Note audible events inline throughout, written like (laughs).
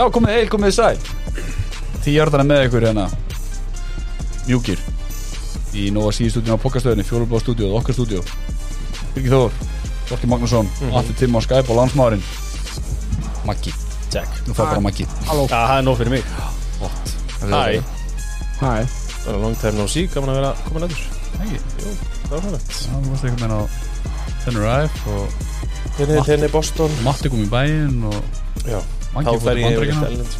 Já, komið heil, komið sæl. Því jörðan er með ykkur hérna. Mjúkir Í Nova Sea stúdíun á Pokastöðinni Fjólubláð stúdíu og okkar stúdíu Birgir Þór, Þorki Magnússon mm -hmm. Allir Timm á Skype og landsmáðurinn Maggi, Check nú fær bara Maggi. Já, það er nóg fyrir mig. Flott Hæ Hæ, Það er long time no see, gaman að vera komin að þér Maggi, Jú, það var hægt já, þú varst einhvern veginn á Tenerife og Þenni, þenni Boston. Matti kom í bæinn og Já, þá fer ég yfir Bandaríkjanna ellend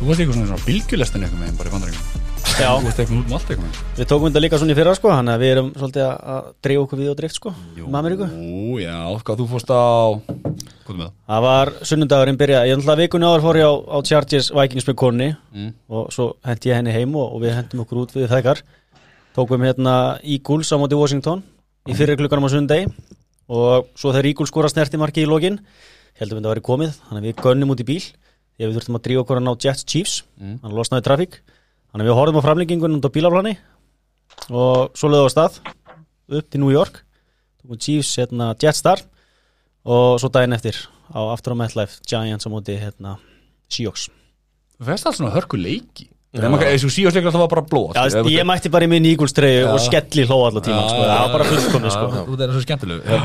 Þú varst eitthvað svona, bylgjulestin eitthvað með þeim bara í bandaríkjum Já, Þú varst eitthvað út um allt eitthvað með Við tókum þetta líka svona í fyrra sko Þannig að við erum svolítið að- að dreifa okkur við og drift sko Um Ameríku. Jú, já, hvað þú fórst á Hvað er með það? Það var sunnundagurinn byrjað Ég ætla að vikunni áður fór ég á, á Chargers Vikings með konni Mm. Og svo hendi ég henni heim og, og við hendum okkur út við þegar Tókum hérna Eagles á móti Washington Í fyrir klukkanum á sunnundegi Og svo þegar Eagles skora snertimarki í lokin Heldum við að vera komið Þannig að við gönnum út í bíl. Þegar við þurftum að drífa okkur að ná Jets Chiefs. Mm. Þannig að losnaði trafík. Þannig að við horfum á framlengingun út á bílaplani Og svo lögum við á stað Upp til New York. Tókum Chiefs hérna, Jets þar Og svo daginn eftir á aftur á MetLife Giants á móti hérna, Seahawks. Þú fæst alls svona hörku leiki. Þessu síðarsleikar það var bara blóð Já, veist, ég mætti bara í minn Eagles treyju og skelli hló allar tíma sko. það var bara fullkomið sko. Þú er svo skemmtilegu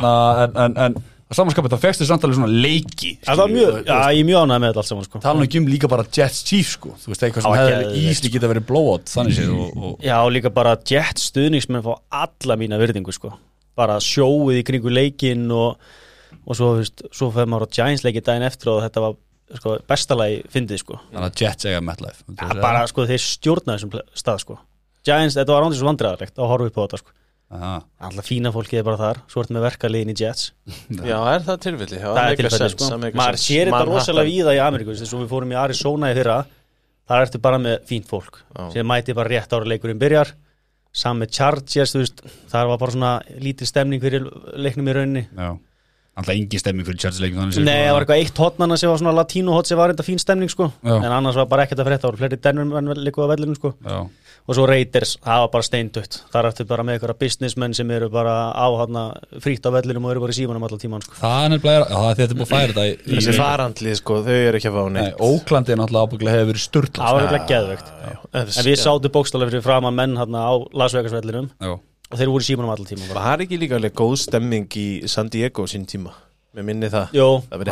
að samanskapið það fegst þið samtalið svona leiki það var mjög, já, ég er mjög ánægð með þetta allt saman sko. Tala ekki um líka bara Jets Chiefs sko Þú veist eitthvað sem hefði ísli geta verið blowout Þannig séð og, og Já, líka bara Jet stuðningsmenn fá alla mína virðingu sko. bara sjóið í kringu leikin og, og svo, veist, svo fyrir maður á Giants leiki daginn eftir og þetta var sko, bestalagi fyndið sko. Þannig að Jets eiga MetLife ja, bara sko, þeir stjórna þessum ple- stað sko. Giants, þetta var svo sko. Alltaf fína fólkið er bara þar. Svo ertu með verkaliðin í Jets. (laughs) Já, er það tilfelli? Já, það er sense, sko. það maður sér þetta rosalega víða í Ameríku þess að við fórum í Arizona í fyrra. Þar ertu bara með fínt fólk sem mæti bara rétt ára leikurinn byrjar. Saman með Chargers, þú veist þar var bara svona lítið stemning fyrir leiknum í rauninni. Já. Alltaf engin stemming fyrir Þannig séð Nei, það var eitthvað eitt hotnana sem var svona latínú hot sem var enda fín stemning sko Var að og svo Raiders, það var bara steindött þar ertu bara með eitthvað businessmenn sem eru bara á hana frýtt á vellinum og eru bara í símanum allan tíman sko. Það er nefnilega, það er þetta búið að færa þetta í- Þessi farandlið, sko, þau eru ekki að fá Nei, neitt Óklandi er náttúrulega ábygglega hefur verið sturt það var eitthvað geðveikt. En við sátum bókstálega fyrir framan menn hérna á Las Vegas vellinum. Já. Og þeir voru í símanum allan tíma bara. Það er ekki líka alveg góð stemming í San Diego sín tíma? Mér minni það. Jó, Það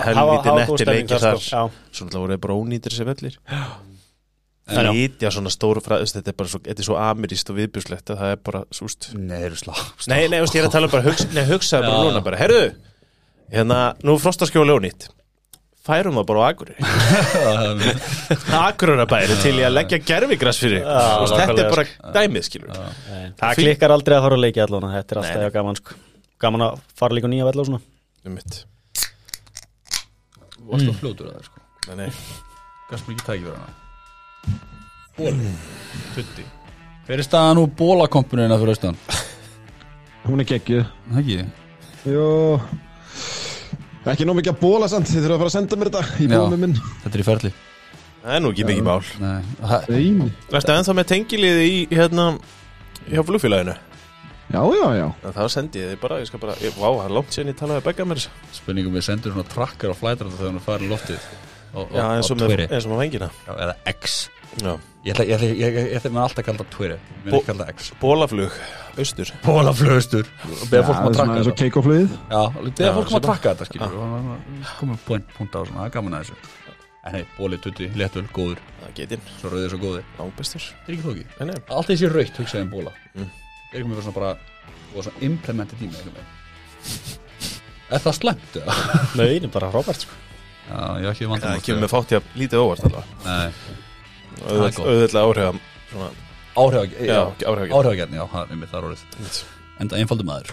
Lítja svona stóru fræðist Þetta er bara svo, þetta er svo amirist og viðbjörslegt að það er bara, súst Nei, það eru slá Nei, nei, veist, ég er að tala um bara hugsa, Nei, hugsaði bara núna bara Herðu, hérna, nú er frostaskjóli ónýtt. Færum það bara á Akureyri. (laughs) Akureyrabæri til ég að leggja gerfigras fyrir. Veist, Þetta er bara nákvæmlega, dæmið, skilur Það klikkar aldrei að fara að leikja allan Þetta er alltaf Nei, gaman sko. Gaman að fara líka nýja vella og svona. Um mitt varst á fljótur að það sko. Nei, nei. Mér ekki tæki verið Bóli Tutti. Hver er staðan úr bólakompunina fyrir austan? hún er geggjuð. Það ekki? Jó. Ekki nóg mikið að bóla samt, þið þurfa að fara að senda mér þetta í bóðum minn. Þetta er í ferli. Það er nú ekki mikið mál. Nei. Verstu ennþá með tengiliði í, hérna Hjá flugfélaginu? Já, já, já. En Það sendi ég þið bara, ég skal bara ég, Vá, það er langt síðan ég talaði að begga mér Spurningum við sendur svona trakkar á flætar þegar hann farin í loftið? Og, Já, eins og með, eins og með vengina Já, Eða X Já. Ég ætla, ég ætla, ég, ég, ætla mér alltaf að kalla Twitter Mér er Bó- ekki kalla það X. Bólaflug, austur. Bólaflöðustur Beða fólk um að það er svona trakka eins og þetta keikoflöðið Já, beða Já, fólk um að trakka þetta skilur. Og komum point, punkt á svona, það er gaman að þessu. En hei, bóli, tutti, léttul, góður. Það getinn, Svo rauðir svo góðir. Langbestur Það er ekki þóki Nei, nei. Allt þessi raukt hugsaði um bóla Mm. Það er ekki með svona bara og svona implementið tíma einhvern veginn. Er það slæmt? eða? Nei, það er bara Robert sko. Já, ég hef ekki með Auðvitað áhrifam Áhrifagjarni, já, það er er orðið. Enda einfaldur maður.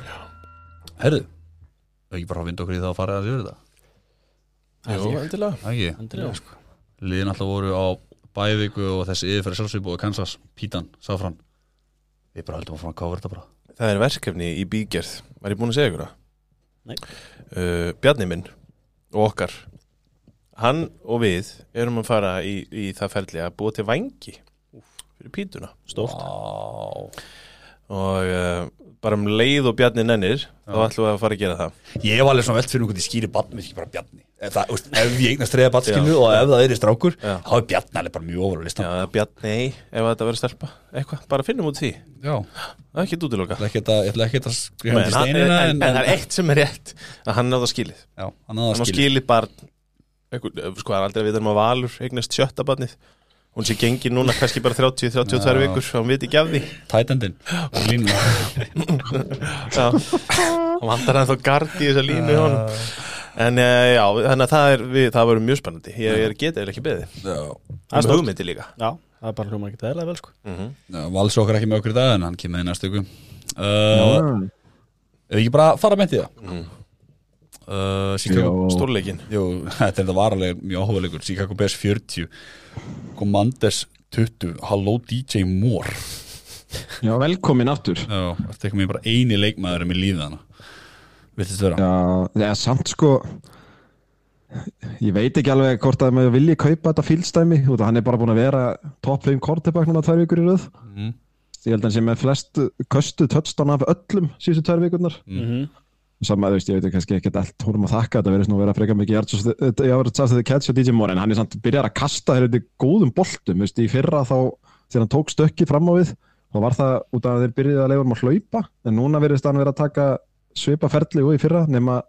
Herðu, það er ekki bara að vinda okkur í það að fara að endilega. Það ekki, Endilega, sko. liðin alltaf voru á bæviku og þessi yfirferði sjálfsvíbu og Kansas, Pítan, Safran Við bara höldum að fara að káfa þetta bara. Það er verkefni í bígerð. Var ég búin að segja ykkur það? Nei. uh, Bjarni minn og okkar Hann og við erum að fara í, í það ferli að búa til vangi fyrir pítuna. Stórt. Vá. Og uh, bara um leið og Bjarni nennir þá ætlum við að fara að gera það. Ég var alveg svona velt fyrir um hvort ég skýri barn með ekki bara Bjarni. Ef, það, úst, ef ég eignast reyða barnskilu og ef það er í strákur Já. þá er Bjarni alveg bara mjög ofur Já, listan Bjarni, ef þetta verður stelpa. Eitthvað, bara finnum út því. Já, það er ekki útiloka. Ég ætla ekki að- skrifa hann til steinina en, það er eitt sem er rétt að hann náða skilið. Hann náða skilið barn einhver, sko það er aldrei að við erum að valur eignast sjötta barnið. Hún sé gengið núna kannski bara 30-32 Já. vikur og hann veit ekki af því. Tætendin og línu. Já, hann vantar hann þá gard í þessa línu honum. En uh, já, þannig að það er við, það verður mjög spennandi. Ég, ég geti eða ekki beðið. Já, Það er hugmyndi líka. Já, það er bara hljóma ekki eðla vel sko. Mm -hmm. Já, Vals okkar ekki með okkur í dag en hann kemur í næstu ykkur uh, við ekki bara fara með því það? Mm. Uh, Chicago. Stórleikin þetta er þetta varalega mjög áhugaðleikur Chicago Bears 40 Commanders 20 Hello DJ Moore. Já, velkomin aftur. Já, þetta er bara eini leikmaður með lífið hana? Vittist vera? Já, er samt sko Ég veit ekki alveg hvort að maður vilji kaupa þetta fílstæmi út af hann er bara búin að vera top 5 kortebak núna tvær vikur í röð. Mm. Ég held að hann sé með flest köstu touchdown af öllum síðustu tvær vikurnar. Mm. Mhm. Saman, veist, ég veit kannski ekki allt honum að þakka þetta verðist nú að vera frekar mikið yards after the catch og DJ Moore en hann er samt byrjar að kasta hér þetta góðum boltum, veist, í fyrra þá þegar hann tók stökkið fram á við þá var það út af að þeir byrjuði að leifa hann að hlaupa en núna verðist hann vera að taka svipa ferli og í fyrra nema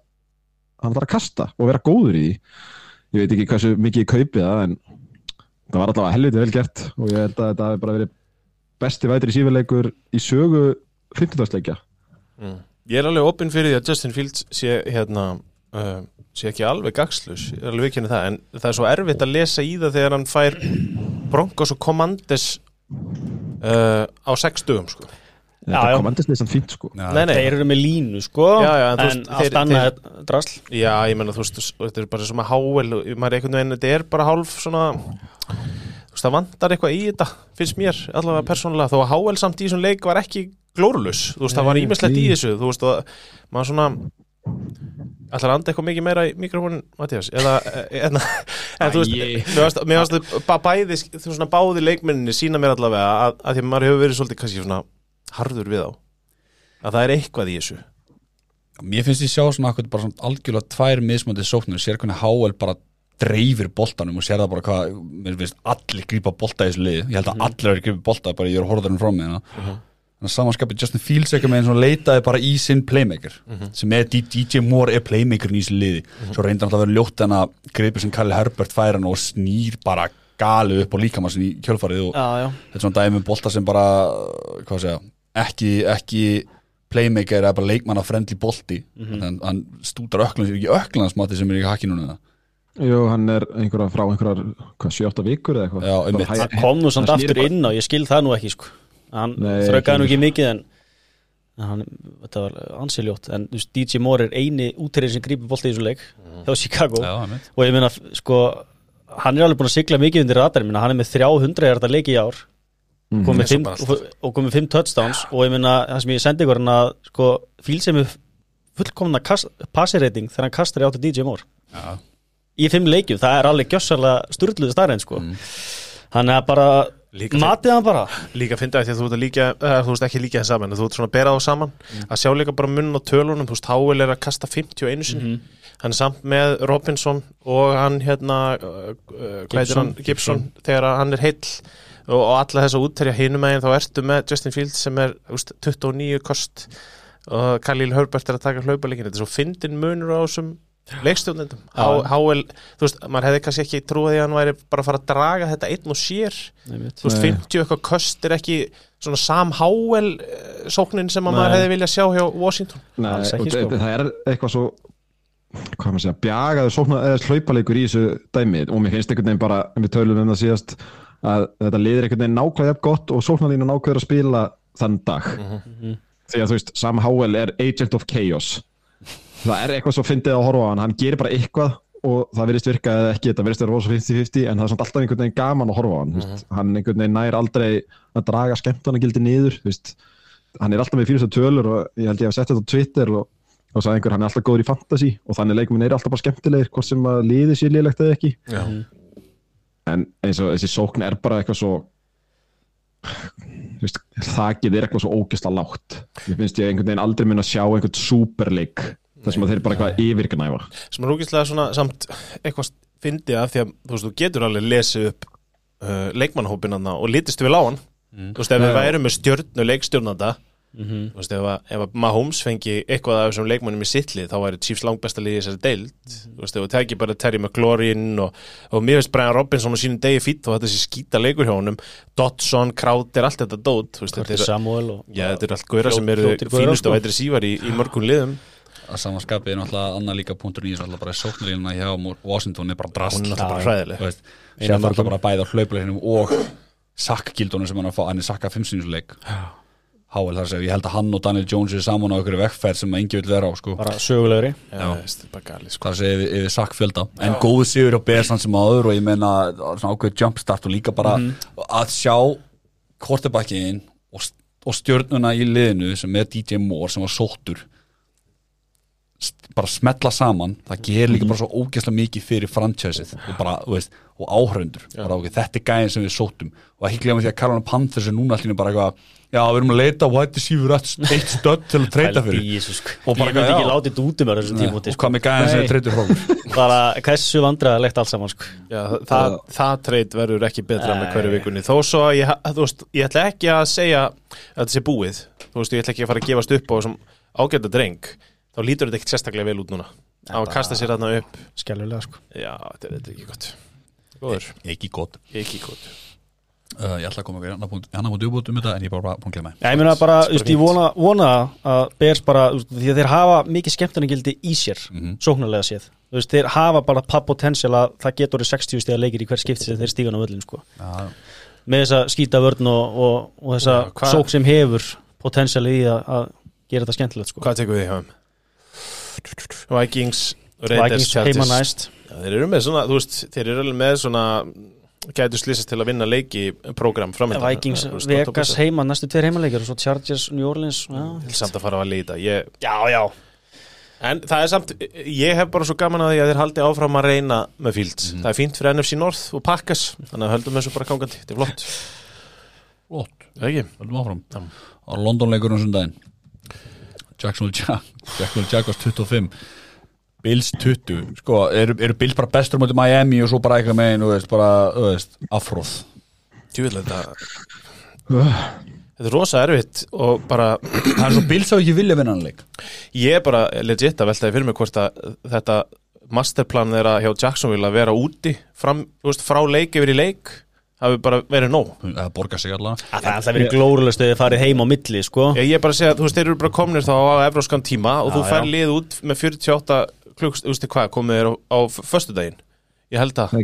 hann þarf að kasta og vera góður í ég veit ekki hversu mikið ég kaupi það en það var allavega helviti vel gert og ég held að þetta hafi bara verið besti vætri sífileikur í sögu 50-dagsleikja mm. Ég er alveg opinn fyrir því að Justin Fields sé hérna uh, sé ekki alveg gagslus, ég er alveg ekki það en það er svo erfitt að lesa í það þegar hann fær Broncos og Commanders uh, á sex dögum sko. þetta komandist liðsan fínt sko. Já, Nei, nei, Þeir eru með línu sko Já, já, en En allt annað er drasl. Já, ég menna, þú veist, þetta er bara háel maður er einhvern veginn, þetta er bara hálf svona þú veist, það vantar eitthvað í þetta finnst mér, allavega persónulega þó að háel samt í þessum leik var ekki glórulus þú veist, það var Nei, ímislegt í þessu. Þú veist, og maður svona ætlar að anda eitthvað mikið meira í mikrofónin, Mattias, eða en, en þú veist, mér varst ba- bæði, þú svona báði leikmenninni sína mér allavega að, að því að maður hefur verið svolítið kannski svona harður við á að það er eitthvað í þessu. Mér finnst ég sjá svona akkur bara svona algjörlega tvær mismöndið sóknir, sér hvernig HL bara dreifir boltanum og sér það bara hvað mér finnst allir grípa bolta í þessu lið. Ég held að allir er samanskapið Justin Fields eitthvað með eins og leitaði bara í sinn playmaker sem er DJ Moore er playmakerin í þessu liði. Svo reyndar hann að vera ljótt en að greipi sem Kalli Herbert færa hann og snýr bara gali upp á líkamassin í kjölfarið og Já, já. þetta er svona dæmi um bolta sem bara hvað segja, ekki, ekki playmaker eða bara leikmanna frendli bolti þannig að hann stútar öklan ekki öklansmáti sem er í hakkinu núna. Jú, hann er einhverja frá einhverjar, hvað, 7-8 vikur eða eitthvað. Hæ- Hann kom nú samt aftur inn á, ég skil það nú ekki sko Hann þraukaði nú ekki mikið en en hann, þetta var ansiljótt. En þú veist, DJ Moore er eini útterinn sem grípur bolti í þessu leik hjá Chicago. Já, og ég meina, sko hann er alveg búin að sigla mikið undir radarinn. Minna, hann er með 300 er þetta leiki í ár. Mhm. komið og fimm, og, og komið 5 touchdowns. Og ég meina, það sem ég sendi ykkur hann að sko, fíl sem er fullkomna passirreiting þegar hann kastar í áttu DJ Moore. Já. í fimm leikjum, það er alveg gjössalega sturluðu starrend sko. Hann er bara, matið hann bara. Líka að finna því að þú líka uh, þú veist ekki líka það saman, þú ert svona að bera þá saman. Að sjá líka bara munn á tölunum þú veist, Háel er að kasta 51 sinni. Hann er samt með Robinson og hann hérna uh, uh, hann, Gibson, þegar að hann er heill og, og alla þess að útterja hinum megin þá ertu með Justin Fields sem er veist, 29 kost og Khalil Herbert er að taka hlaupaleikin þetta er svo fyndin munur á þessum leikstjóðnendum Háel, þú veist, maður hefði kannski ekki trúið að hann væri bara að fara að draga þetta einn og sér. Þú veist, Nei. 50 eitthvað köst er ekki svona Sam Howell eh, sóknin sem að maður Nei. hefði viljað sjá hjá Washington. Nei, Alls ekki, sko. það- er eitthvað svo hvað maður segja, bjagaður sókna eða hlaupaleikur í þessu dæmi. Og mér finnst einhvern veginn bara, við tölum um það síðast að þetta liðir einhvern veginn nákvæða jafn gott og sóknarlínu nákvæður að spila þann dag. Því að þú veist, Sam Howell er agent of chaos það er eitthvað svo fyndið að horfa á hann. Hann gerir bara eitthvað og það verðist virka eða ekki, þetta verðist vera rosa 50-50 en það er samt alltaf einhvern veginn gaman að horfa á hann mm hann einhvern veginn nær aldrei að draga skemmtanagildi niður veist, hann er alltaf með fyrir tölur og ég held ég að setja þetta á Twitter og þá sagði einhver hann er alltaf góður í fantasy. Og þannig leikminn er alltaf bara skemmtilegir hvort sem að liði sér liðlegt eða ekki. Já. en eins og þessi sókn er bara eitthvað svo þakið er eitthvað svo ógeðslega lágt. Ég finnst ég einhvern veginn aldrei mun að sjá einhvern superleik þar sem að þeir bara eitthvað yfirgnæfa. Sem er úkislega svona samt eitthvað fyndi af því að þú veist, þú getur alveg lesið upp uh, leikmannhópinanna og litist við lágan Mm. þú veist, ef við værum með stjörnu leikstjórnanda Mhm. þú veist, ef, að, ef að Mahomes fengi eitthvað af þessum leikmannum í sitli þá væri Chiefs langbesta liði í þessari deild. Þú veist, ef þú tekir bara Terry McLaurin og, og mér veist Brian Robinson og sínum degi fýtt og þetta sé skýta leikur hjá honum. Dodson, Crowder, allt þetta dót þú veist, þetta er, Samuel og já, þetta er allt góðra sem eru fínustu sko. og eitthvað sívar í, í mörgum liðum að samanskapið er náttúrulega annað líka punktur í þessu alltaf bara sóknarlínuna hjá Washington er bara drast hún er náttúrulega bara hræðileg. Þú veist, Einu sér af það mörgum. bara bæði á hlaupleginum og sakkgildunum sem hann er að fá, hann er sakka fimmsýnsleik Háel þar sem ég held að hann og Daniel Jones er saman á einhverju vekkferð sem engi vil vera á sko. bara sögulegri. Er sko. hvað sé yfir, sakkfjölda. En góðu sigur á Besan sem áður og ég meina svona ákveð jumpstart og líka bara að sjá kortebakkiðin og, og stjörnuna í liðinu sem er DJ Moore sem var sóttur bara smetla saman það gerir líka bara svo ógeðslega mikið fyrir franchiseið og bara, þú veist, og áhörundur bara, okay, þetta er gæðin sem við sóttum. Og ekki glemma því að Carolina Panthers er núna allir bara eitthvað, já, við erum að leita white receiver eitt stödd til að (laughs) treyta fyrir. Jesus, Og bara ég myndi ekki látið þetta út um þessum tímúti og hvað með gæðin sem við treytum frá (laughs) bara hversu vandræðalegt allt saman sko. Já, það, það, það treyt verður ekki betra með hverju vikunni. Þó svo að ég, þú veist, ég ætla ekki að segja að þetta sé búið. Þú veist, ég ætla ekki að fara að gefast upp á þessum ágæta dreng þá lítur þetta ekkert sérstaklega vel út núna. Á að kasta sér þarna upp. Skellulega sko. já, þetta er, ekki gott. Góður, ekki gott. Ekki gott. Uh, ég ætla að koma punkt annar punkt uppbútt um þetta en ég bara búin að glemma Já, ég meina bara, ég vona, vona að Bears bara, því að þeir hafa mikið skemmtunargildi í sér, Mhm. sóknarlega séð. Veist, þeir hafa bara það potensial að það getur orðið 60 stiga leikir í hver skipti sem þeir stígan á völlin, sko. Ja, með þessa skýta vörn og, og, og þessa Já, hvað- sók sem hefur potensial í að, að gera þetta skemmtilegt, sko. Hvað tekur við hjá þeim? Vikings Raiders, Já, þeir eru með svona, þú veist, þeir eru alveg með svona gætu slýsast til að vinna leiki program framöndan Vikings, Vegas heima, næstu tveir heimaleikir og svo Chargers, New Orleans já, Til samt að fara að líta ég, já, já. En það er samt, ég hef bara svo gaman að því að þeir haldi áfram að reyna með Fields. Það er fínt fyrir NFC North og Pakkas Þannig að höldum þessu bara gangandi, þetta er flott. Flott. Er ekki? höldum áfram. Á Londonleikur um sundaginn Jacksonville Jag Jacksonville Jaguars 25 Bills 20 sko, eru, eru Bills bara bestur motið Miami og svo bara eitthvað megin, þú veist, bara, þú veist, afróð Tjúvill þetta Þetta er rosa erfitt og bara það er svo Bills á ekki vilja vinna hann leik. Ég er bara legit að veltaði fyrir mig hvort að þetta masterplan þeirra hjá Jacksonville að vera úti fram, veist, frá leik yfir í leik hafi bara verið nóg. Það borgar sig allavega. Það er alltaf verið glórulega stöðið farið heim á milli, sko. Ég ég er bara að segja að þú veist, þeir eru bara komnir þá á evróskan tíma og Já, þú fær lið út með 48 klukst, þú veist hvað, komið þér á, á föstudaginn? Ég held að,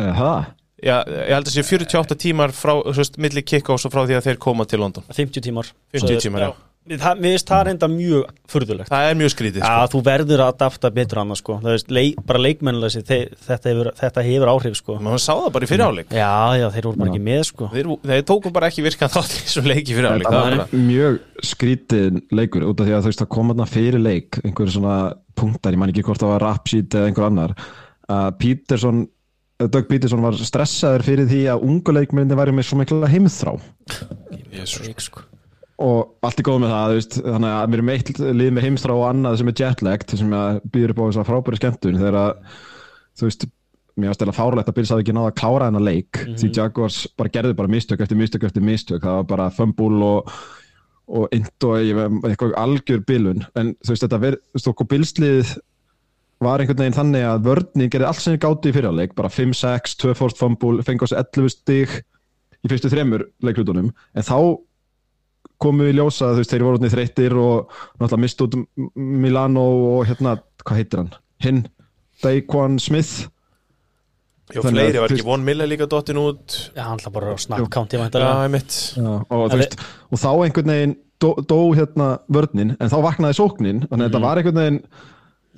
Það? já, ég held að sé 48 tímar frá, þú veist, milli kicka og frá því að þeir koma til London. 50 tímar. 50 tímar, já. Það, mér finnst það reynda mjög furðulegt. Það er mjög skrítið, Já, sko. þú verður að adapta betur annars sko. Það veist, leik, bara leikmennilega þetta, hefur- þetta hefur áhrif sko. Man sá það bara í fyriráleik Já, já, þeir voru bara ekki með sko. Þeir, þeir tóku bara ekki virkan þátt í þessum leik í fyriráleik Það Það er bara, mjög skrítið leikur út af því að þú veist að koma þarna fyrir leik einhverju svona punktar, ég man ekki hvort það var Rapsheet eða einhver annar að Peterson, Doug Peterson var stressaður fyrir því að ungu leikmyndi væri með svo mikla heimþrá. Og allt er góð með það veist, þannig að við erum eitt lið með heimþrá og annað sem er jetlagt sem býður upp á þess að frábæri skemmtun þegar að þú veist, mér varst eða fárlegt að Bills hafi ekki náða að klára þennan leik. Því Jaguars bara gerði bara mistök eftir mistök eftir mistök, það var bara fumble og, og veit, eitthvað algjör bilun, en þú veist þetta verð, þú veist Billslið var einhvern veginn þannig að vörnni gerði allt sem þið gáti í fyrirleik, bara 5-6 2 forst fumble, fengi á sig 11 stig í en ljósa þú veist, þeir voru út þreyttir og náttúrulega mist út Milano og hérna, hvað heitir hann? Hinn, Daquan Smith. Já, Þannig fleiri var ekki Von Miller líka dottin út? Já, hann ætla bara að snakka county Já, væntanlega. Ég mitt Já, og, Það veist, og þá einhvern veginn dó, dó hérna vörnin en þá vaknaði sóknin þannig að þetta var einhvern veginn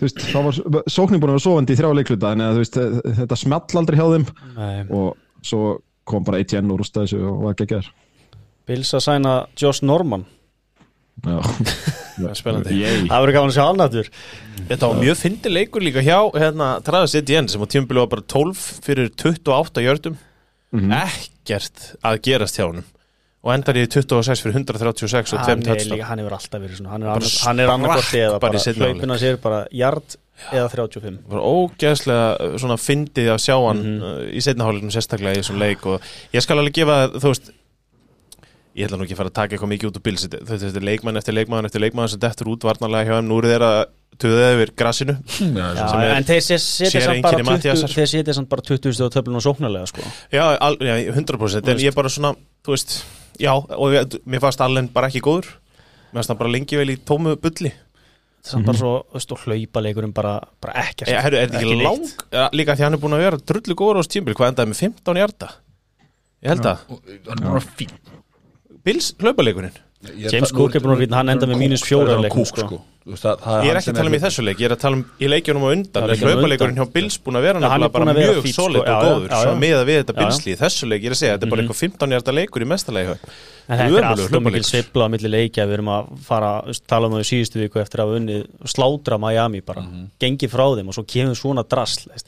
veist, þá var sóknin búin að vera sofandi í þrjá leikluta þannig að veist, þetta small aldrei hjá þeim. Nei. og svo kom bara ATN og rústaði þessu og var ekki að Bills að sæna Josh Norman. Gera Það er spennandi. Yay. Það verður gaman að sjá hann aftur. Þetta var mjög fyndi leikur líka hjá hérna, Travis Etienne sem á tímabili var bara 12 fyrir 28 jördum Mhm. ekkert að gerast hjá honum. Og endar í 26 fyrir 136 og hann, 2 er touchdown. líka, hann hefur alltaf verið svona. Hann er, hann er sprakk eða bara hlaupina sér bara jard eða 35 var ógeðslega uh, svona fyndið að sjá hann Mhm. uh, í setnahálfleiknum sérstaklega í þessum leik. Og ég skal alveg gefa þú veist ég ætla nú ekki að fara að taka eitthvað mikið út úr bils þetta er leikmann eftir leikmann eftir leikmann sem dettur út varnarlega hjá þeim nú eru þeir að töða yfir grassinu Já, sem er- en þeir setja samt bara einkenni 20 Matthíasar. þeir setja samt bara 20 stöðu töflun og sóknarlega sko. já, al, já 100% en ég er bara svona þú veist já og ég, mér fannst Allen bara ekki góður mér fannst hann bara lengi vel í tómu bulli samt bara svo veist, og hlaupa leikurinn bara, bara ekkert er, er þetta ekki neitt. lang ja, líka því hann er búin að vera drullu góður á stímbil hvað endaði með 15 hjarta ég held að Bils hlaupaleikurinn James Cook er búin að fýta, hann enda með mínus fjóra leiknum sko. sko. Þú veist, það- það Ég er ekki að tala um í þessu leik, ég er að tala um í leikjunum á undan undan. hjá Bills búin að vera er að vera mjög solid sko. og góður svo með að við þetta Já, já. Billsli í þessu leik, ég er að segja, þetta er bara Mhm. eitthvað 15 hjarta leikur í mestalegi en þetta er alltaf mikil sveifla á milli leikja við erum að fara, tala um það í síðustu viku eftir að unnið slátra Miami bara, gengi frá þeim og svo kemur svona drasl veist.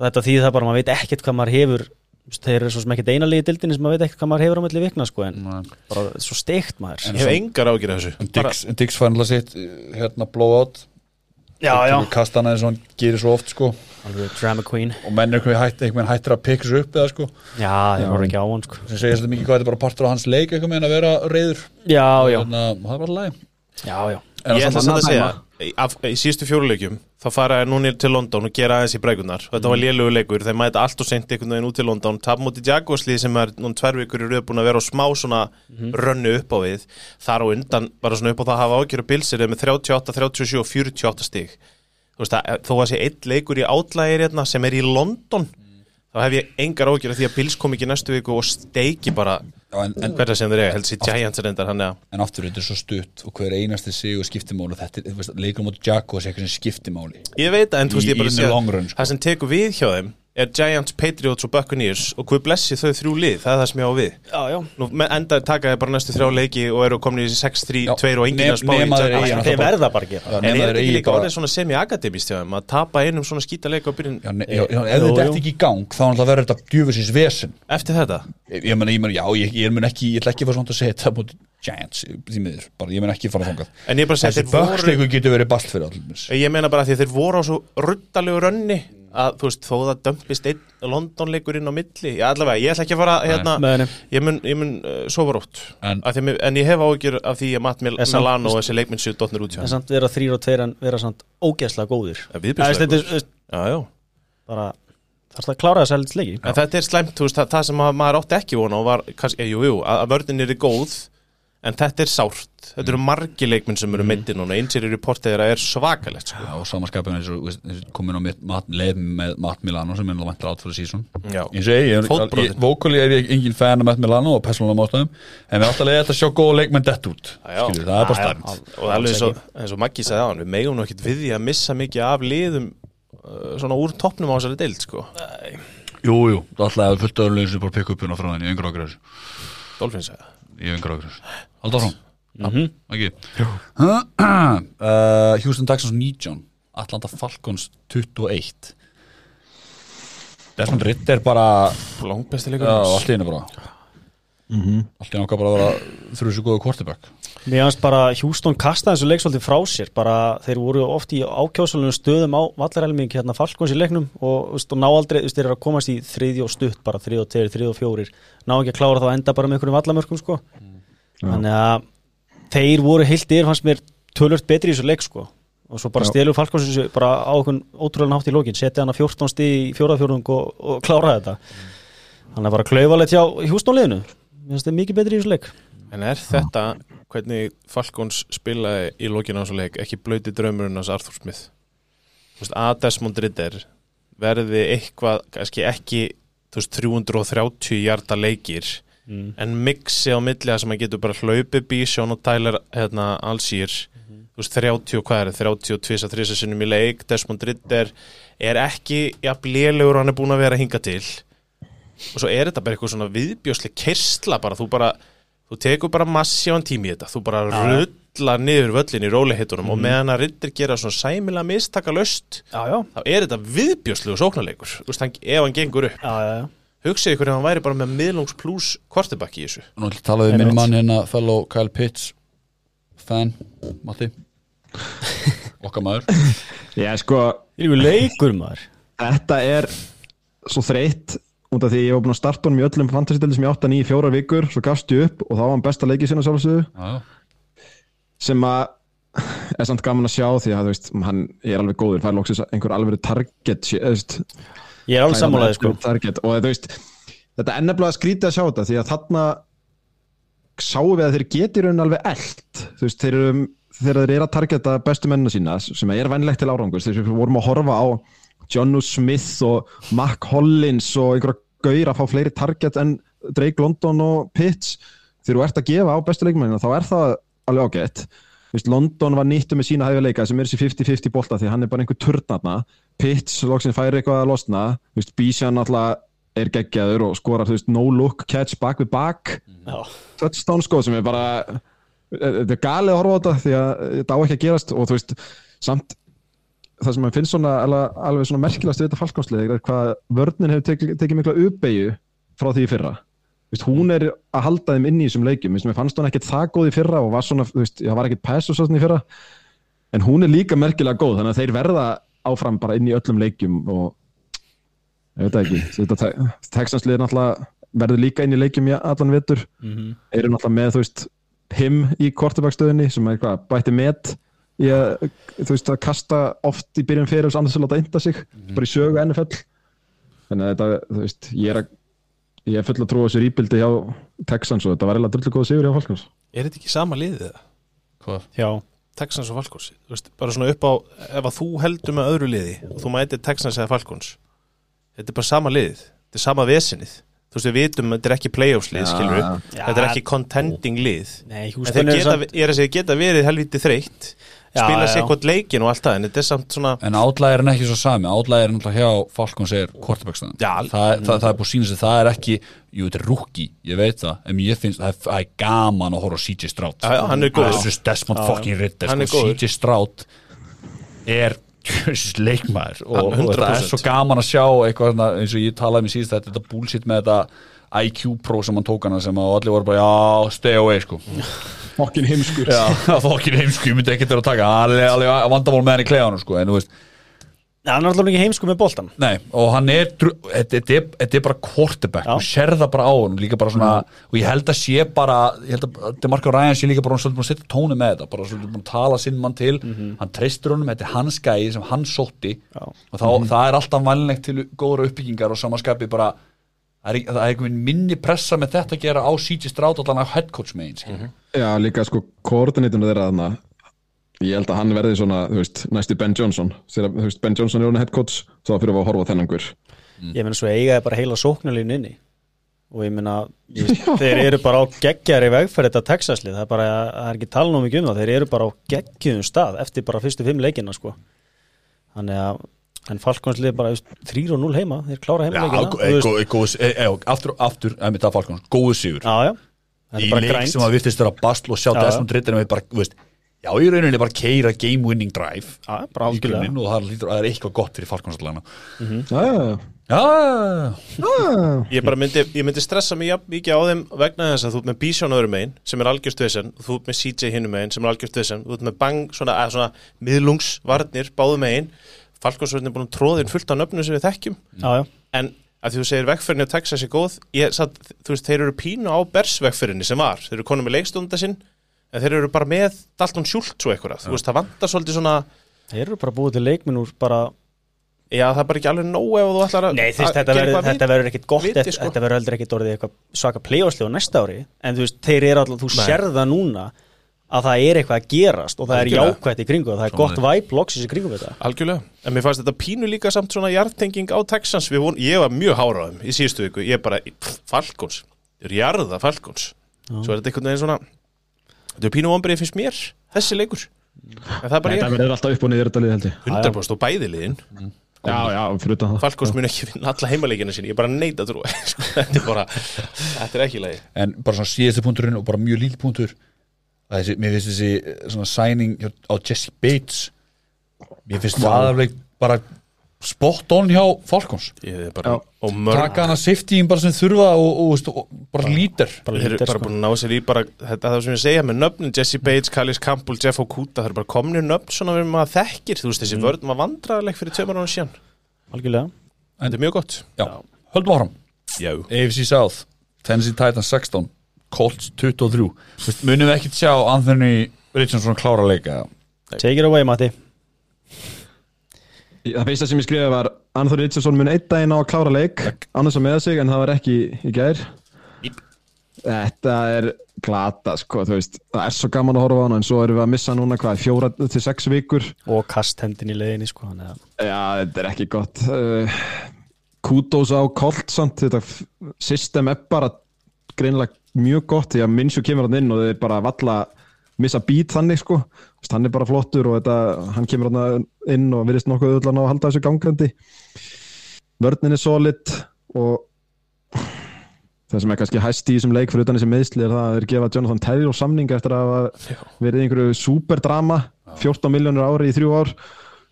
þetta því það bara, maður veit ekkert hvað maður hefur þeir eru svo sem ekkert eina liði dildinni sem maður veit ekkert hvað maður hefur á milli vikna sko, en Nei. bara svo steikt maður. En Ég hef engar ágjur af þessu. Dix, Dix fann alltaf sitt uh, hérna blowout. Já, já, kastana eins og hann gerir svo oft sko. Alveg drama queen. Og menn er eitthvað hætt, einhvern veginn hættir að pikka þessu upp eða sko. Já, þeir voru ekki á hann sko. sem segir svolítið mikið hvað þetta er bara partur á hans leik eitthvað með að vera reyður já, já, Þannig að það bara læg já, já Ég ætla að segja, af, í síðustu fjóruleikjum þá fara þær núna til London og gera aðeins í bregunar þetta var lélugu leikur, þeir mæta allt og seint einhvern veginn út til London, tap múti Jaguarslið sem er núna tvær vikur í röð búin að vera á smá svona rönnu upp á við. Þar og undan, bara svona upp á það að hafa ágjöru bilsir með 38, 37 og 48 stig. Þú veist að þó að sé einn leikur í átlægir hérna sem er í London þá hef ég engar ágjöru því að Bills kom ekki næstu viku og steiki bara en, en, hverja sem þeir eiga, helst í Giants reyndar hann eða en aftur þetta er svo stutt og hver einasti sig og skiptimáli þetta er, leikur mútið Jaguars eitthvað sem skiptimáli Ég veit að, en þú veist, ég bara run, sko. Það sem tekur við hjá þeim er Giants, Patriots og Buccaneers og hvað blessi þau þrjú lið, það er það sem ég á við. Já, já, Nú me- enda taka þeir bara næstu þrjá leiki og eru komin í 6-3, Já, 2 og enginn að spá þeir En verða bara að gera Já, er þetta ekki líka orðið svona semi-akademist að tapa einum svona skítaleik á byrjun? Ef Jú, þetta er ekki í gang þá verður þetta djúfisins vesen. Eftir þetta? ég, ég meina, ég meina, já, ég, ég mun ekki ég ætla ekki að fara svona að segja þetta mútið Giants því miður, bara, ég mun ekki fara þangað. En ég er bara að segja þessi þeir voru böksleiku getur verið að þú veist, þó það dömpist einn London-leikur inn á milli Já, allavega, ég ætla ekki að fara hérna, Nei, nei. ég mun, ég mun uh, sofa rótt. En- mér, en ég hef ágjör af því að Matt Mil En samt- Milano og þessi leikminn séu dotnir út hjá en samt vera þrýr og tveir en vera samt ógeðslega góðir. Það er- þetta er Já, já. bara þarfst að klára þess að leiki. En þetta er slæmt, þú veist, það, það sem að maður átti ekki vona og var, kannski, jú, jú, að, vörðin er góð en þetta er sárt. Þetta eru margi leikminn sem eru meittir núna. Einsir í reportið þeirra er svakalegt sko. Já, og samanskapin eins og þú veist, komin á leið með Matt Milano sem er náttúrulega vantar átt fyrir Já. Ég segi, ég, vókali er ég engin fan af Matt Milano og persónulega ástæðum en við áttalega þetta að sjá góða leikmenn dett út. Skilur, það er bara al- og það er alveg eins og, eins og Maggi sagði á hann við megum nú ekkit við því að missa mikið af liðum uh, svona úr toppnum á þessari deild sko. Jú, jú, það. Ætlaði að fullt öðrulegin hérna frá Mhm. ekki? Uh, (clears throat) Houston Texans 19 Atlanta Falcons 21 Desmond Ritter bara langbesti Já, leikur allt í henni bara. Allt í henni okkar bara að vera þrjú svo góðu quarterback. Mér finnst bara Hjústón kastaði þessu leiksvöldi frá sér. Bara þeir voru oft í ákjásalunum stöðum á vallarhelming hérna Falkons í leiknum og, veist, og ná aldrei, veist, þeir eru að komast í þriði og stutt bara þriði og tveir, þriði og fjórir. Ná ekki að klára þá að enda bara með einhverjum vallamörkum sko. Þannig að þeir voru heilt yfir fannst mér tölvört betri í þessu leik sko. Og svo bara stelur Falkons þessu bara á okkur ótrúlega nátt í lókin, setja hana 14 stig í fjórðafjórðung og, og klára þetta. Þannig að bara klaufalegt hjá Hjústón liðinu mér finnst þeir mikið betri í þessu leik. En er þetta hvernig Falcons spilaði í lokinu á þessu leik ekki blöyti draumurinn hans Arthur Smith? Þú veist, að Desmond Ritter verði eitthvað kannski ekki þú veist, 330 hjarta leikir mm. en mixi á milli að sem að getur bara hlaupið bí Sean og Tyler hérna, Allsýr þú veist 30 og hvað er það, 32 að 3 sinnum í leik. Desmond Ritter er ekki jafn lélegur og hann er búin að vera hinga til. Og svo er þetta bara eitthvað svona viðbjósleg kersla bara, þú bara þú tekur bara massívan tími í þetta. Þú bara rullar niður völlin í rólihittunum og meðan að Ritter gera svona sæmilega mistaka löst Já, já, þá er þetta viðbjóslegu sóknarleikur. Þú veist, ef hann gengur upp. Já. Hugsið ykkur ef hann væri bara með miðlungs pluss quarterback í þessu. Nú ætlum að tala við minn mann hérna fellow Kyle Pitts fan, Matti. (laughs) Okkar maður. Ég sko, er leikur maður. þetta er svo þreytt út af því ég var búin að starta honum í öllum fantasy-deldi sem ég átta nýja fjórar vikur, svo gafst ég upp og þá var hann besta leikið sinna sjálfsögðu. Já, já. sem að er samt gaman að sjá því að þú veist, hann er alveg góður, fær lóksins einhver alveg target veist, Ég er alveg sammálaði sko. Target, og þú veist þetta er nefnilega skrítið að sjá þetta því að þarna sáum við að þeir geti raun alveg eld þú veist, þeir eru þegar þeir eru að targeta bestu mennina sína sem er vænlegt til árangurs þegar við vorum að horfa á Johnu Smith og Mac Hollins og einhverja gaur að fá fleiri target en Drake London og Pitts. Þegar þú ert að gefa á bestu leikmennina þá er það alveg ágætt veist, London var nýttu með sína hæfileika sem er þessi 50-50 bolta því hann er bara einhver turnarna Pitts loksins færi eitthvað að losna. Bísjan alltaf er geggjaður og skorar, veist, no look catch back with back. Já, touchdown sko sem er bara þetta er galið að horfa á þetta því að þetta á ekki að gerast. Og þú veist samt það sem maður finnst svona alveg, alveg svona merkilegast við þetta falkonslega er hvað vörnin hefur tekið, tekið mikla uppeyju frá því fyrra veist, hún er að halda þeim inn í þessum leikjum. Þú veist, mér fannst hún ekkert það góð í fyrra og var svona, þú veist, það var ekkert pass og svona í fyrra. En hún er líka merkilega góð þannig að þeir verða áfram bara inn í öllum leikjum og ég veit ekki. Þetta, Texansliðir náttúrulega verður líka inn í leikjum í allan vetur. Eru náttúrulega með, þú veist, him í kortebækstöðinni sem er eitthvað bætti met í að, þú veist, að kasta oft í byrjun fyrir þess annars að láta einda sig bara í sögu NFL þannig að þetta, þú veist, ég er að ég er full að trúa þessu rýpildi hjá Texans og þetta var eiginlega drullu góð sigur hjá Falkons Er þetta ekki sama liðið það? Hvað? já, Texans og Falcons. Þú veist, bara svona upp á, ef að þú heldur með öðru liði og þú mætir Texans eða Falcons þetta er bara sama liðið þetta er sama vesinið þú veist við vitum þetta er ekki playoffs lið skilur já. þetta er ekki contending lið. Nei, en þeir geta, samt er að segja, geta verið helviti þreytt spila sér eitthvað leikin og allt það en þetta er samt svona En átlæðir er ekki svo sami. Átlæðir er náttúrulega hjá Falcons er quarterbackstæðan Já, það, það, það, það er búið að sína sig Það er ekki, jú þetta er rookie Ég veit það, en ég finnst það er, það er gaman að horfa CJ Stroud. Já, já, hann er góður. Þessu Desmond fucking Ritter Hann er sko. CJ Stroud er leikmaður. Og, Hann og það er 100%. svo gaman að sjá eitthvað svona, eins og ég talaði með síðast þetta, þetta bullshit með þetta IQ Pro sem hann tók hana sem að allir voru bara já, stay away sko (laughs) fokkin heimskur. Já, (laughs) það var ekki heimsku, ég myndi ekkert vera að taka. Hann alveg vandamál með hann í kleðanum sko, en þú veist, hann er alltaf ekki heimsku með boltan nei, og hann er þetta er, þetta er bara quarterback og sér það bara á hann, líka bara svona og ég held að sé bara, ég held að Demarco Ryan sé líka bara svolítið búin að setja tónu með þetta bara svolítið búin að tala sinn mann til. Hann treystur honum, þetta er hans gæði sem hann sótti. Já. og þá, það er alltaf vænlegt til góðra uppbyggingar og samanskapi bara það er, það er einhvern minni pressa með þetta að gera á CJ Stroud allan á headcoach megin mm Já, líka sko koordinatorinu þeirra þarna ég held að hann verði svona, þú veist, næsti Ben Johnson. Þegar, þú veist, Ben Johnson er hann head coach þá fyrir við að horfa á þennan gur Ég meina svo eiga er bara heila sóknarlínu inni. Og ég meina ég, þeir eru bara á geggjari vegferð þetta Texaslið, það er bara, það er ekki tala nú mikið um það, þeir eru bara á geggjum stað eftir bara fyrstu fimm leikina sko. Þannig að en Falkonslið bara 3-0 heima, þeir klára heima leikina aftur, aftur, ef við það Falcons, góðu sigur. Já, já, þetta í er bara leik grænt. sem að virtist vera basl og sjá þú veist, já, í rauninni bara keira game winning drive Já, bara grunninn og það er, er eitthvað gott fyrir Falcons allana Já, já, já, já ég bara myndi, ég myndi stressa mig mikið á þeim vegna þess að þú ert með Bísjón öðrum megin sem er algjörst vesen, þú ert með CJ hinnum megin sem er algjörst vesen, þú ert með Bang svona, að, svona miðlungsvarnir báðu megin Falkonsvörðin er búin að tróðin fullt á nöfnum sem við þekkjum. Já, já, en að því þú segir vegferðinni á Texas er góð ég, satt, þú veist, þeir eru pínu á Bers vegferðinni sem var, þeir eru konum með leikstunda sinn en þeir eru bara með Dalton Schultz og eitthvað, þú veist, það vantar svolítið svona þeir eru bara búið til leikminn úr bara já, það er bara ekki alveg nóg ef þú ætlar að Nei, þú veist, að þetta verður ekkit gott viti, eftir, sko. þetta verður heldur ekkit orðið eitthvað svaka playoffsli á næsta ári. En þú veist, þeir eru alltaf, þú Nei. sérð það núna að það er eitthvað að gerast og það er Algjörlega. jákvætt í kringu og það er Svona gott væp loksis í kringum þetta. Algjörlega, en mér fannst þetta pínu líka samt svona jartenging á Texans, Við von, ég var mjög háraðum í síðustu viku, ég bara, eru jarða Falcons, svo er þetta einhvern veginn svona, þetta er pínu vonbrið finnst mér, þessi leikur, en það er bara Þetta ég, verður alltaf upp og niður þetta lið held ég. 100% og bæði liðin, Já, já, fyrir utan það. Falcons mun ekki vinna alla heimaleikina sinni, ég bara neita að trúa, sko, (laughs) þetta er bara, þetta er ekki lagi. en bara svona síðastu punkturinn og bara mjög líl punktur þessi, mér finnst þessi eh, svona signing hjá- á Jesse Bates mér finnst það alveg bara spot on hjá er bara, og mörg taka hana safetyin bara sem þurfa og, og, veist, og bara lítir. bara lítir bara sko. búin að ná sér í bara þetta er það sem ég segja með nöfnin Jesse Bates, Callis Campbell, Jeff Okuda það eru bara komnir nöfn svona við maður þekkir. Þú veist þessi mm. vörð var vandræðileg fyrir tveimur ára síðan. Algjörlega. Þetta er mjög gott. Höldum áfram. Já. AFC South, Tennessee Titans 16 Colts 23 Vist, munum við ekkert sjá Anthony Richardson klára leika take it away Matti. Það fyrsta sem ég skrifaði var Anthony Richardson mun einn daginn á að klára leik. Annars að með sig en það var ekki í gær. Ip. Þetta er glata sko, þú veist. Það er svo gaman að horfa á hann en svo erum við að missa núna hvað, fjóra til sex vikur? Og kast hendin í leiðinni sko Já, þetta er ekki gott. Uh, Kudos á Colt samt þetta system er bara greinilega mjög gott því að Minsju kemur hann inn og þeir bara valla missa bít þannig sko. Hann er bara flottur og þetta, hann kemur hann inn og virðist nokkuð öll að ná að halda þessu gangandi vörnin er solid og það sem er kannski hæst í þessum leik fyrir utan þessi meðsli er það að þeir gefa Jonathan Taylor samning eftir að verið einhverju superdrama 14 miljónur ári í þrjú ár.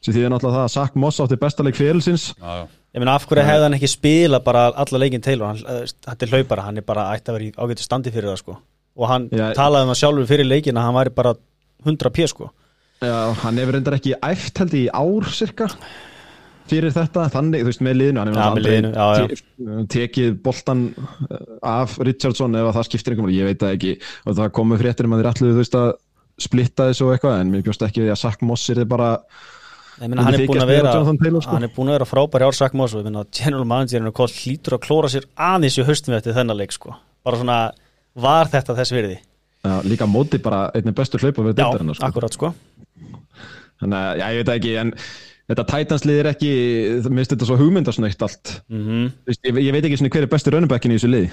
Sem því er náttúrulega það að Zach Moss átti besta leik félsins Já, já Ég meina af hverju hefði hann ekki spila bara alla leikin Taylor, hann, eh, þetta er hlaupara hann er bara ætti að vera í ágættu standi fyrir það sko. Og hann Já. talaði um það sjálfur fyrir leikin að hann væri bara 100 p sko. Já, hann hefur reyndar ekki æft held í ár cirka fyrir þetta, þannig, þú veist, með liðinu hann hefur aldrei liðinu, já, já. te- tekið boltan uh, af Richardson ef að það skiptir einhverjum, ég veit það ekki. Og það komu fréttir um að þeir allir, þú veist, að splitta þessu og eitthvað, en mér bjóst ekki að Zach Moss er þið bara, meina hann er að vera Taylor, sko. hann er búin að vera frábæri ár Sack Moss og ég meina general managerinn og Koll hlýtur að klóra sér aðeins í haustum eftir þennan leik sko bara svona var þetta þess virði já, líka móti bara einnig bestur hlaupa við deildarinnar, sko. akkurat sko Þannig að, já, ég veit ekki, en þetta Titans-lið er ekki, það minnst þetta svo hugmyndasnögt allt. mm veist, Ég, ég veit ekki svona hver er besti rönnubekkin í þessu liði.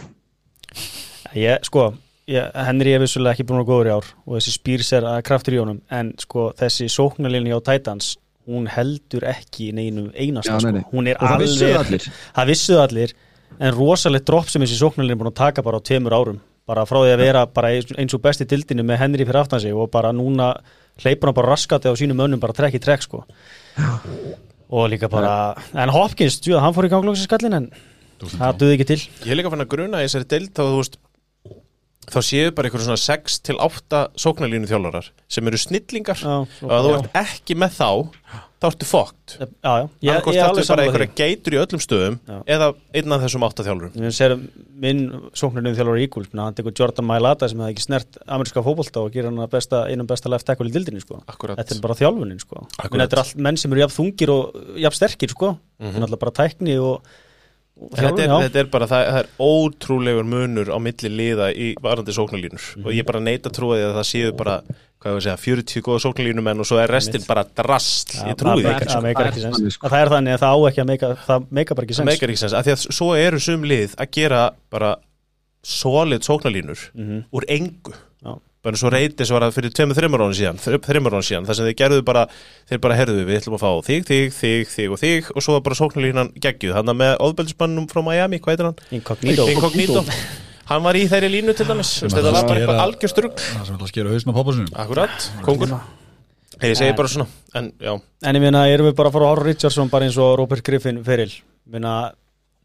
Ég, sko, Henry er vissulega ekki búin að góður í ár og þessi spýrs er að kraftur í honum en sko þessi sóknarlinni á Titans hún heldur ekki neinum einasta Já, sko. nei, nei. hún er Og það vissu það alveg allir. það vissuðu allir en rosalegt dropp sem þessi sóknarlinni er búin að taka bara á tveimur árum bara frá því að vera bara eins og besti dildinu með Henry fyrir aftan sig og bara núna hleypur hann bara raskati á sínum mönnum bara trekk í trekk sko og líka bara, en Hopkins djú, hann fór í ganglóksi skallin en það duði ekki til Ég er líka fann að gruna í þessari deild þá þú veist þá séu bara einhverjum svona 6 til 8 sóknarlínu þjálfarar sem eru snillingar. Já, og að þú ert ekki með þá þá ertu fókt er ertu alveg bara einhverja geitur í öllum stöðum Já. eða einn af þessum 8 þjálfurum. Við séum minn sóknarinn þjálfur Eagles menn hann tekur Jordan Mailata sem hefði ekki snert ameríska fótbolta og gerir hann besta, einum besta left tackle í dildinni sko. Þetta er bara þjálfunin sko. Þetta er allt menn sem eru jafn þungir og jafn sterkir sko. Þetta er alltaf bara tækni og þetta er, þetta er bara, það, það er ótrúlegur munur á milli liða í varandi sóknarlínur. Og ég bara neita trúið að það séu bara hvað ég að segja, 40 góða sóknarlínumenn og svo er restin bara drast. Já, ég trúi því það ekki meikar- sko. það meikar ekki Það er sens þannig. Að Það er þannig að það á ekki að meika það meikar bara ekki það sens meikar ekki sens, af því að svo eru sum lið að gera bara solid sóknarlínur Mhm. úr engu. Já. Bara svo reytis var það fyrir tveimur þreymur ára síðan þreymur ára síðan, þar sem þeir gerðu bara þeir bara herðu við ætlum að fá þig, þig, þig, þig og þig. Og svo var bara sóknarlínan geggjuð. Hann með óðbeldismannum frá Miami, hvað heitir hann? Incognito. Incognito. Hann var í þeirri línu til dæmis. Þetta var bara eitthvað algjör strugg Það sem ætla að skera hausna poppa sinum akkurat, kongur. ég segi bara svona, en já. En ég meina, erum við bara að fara á Horror Richardson bara eins og Robert Griffin feril? Ég meina ha, eh,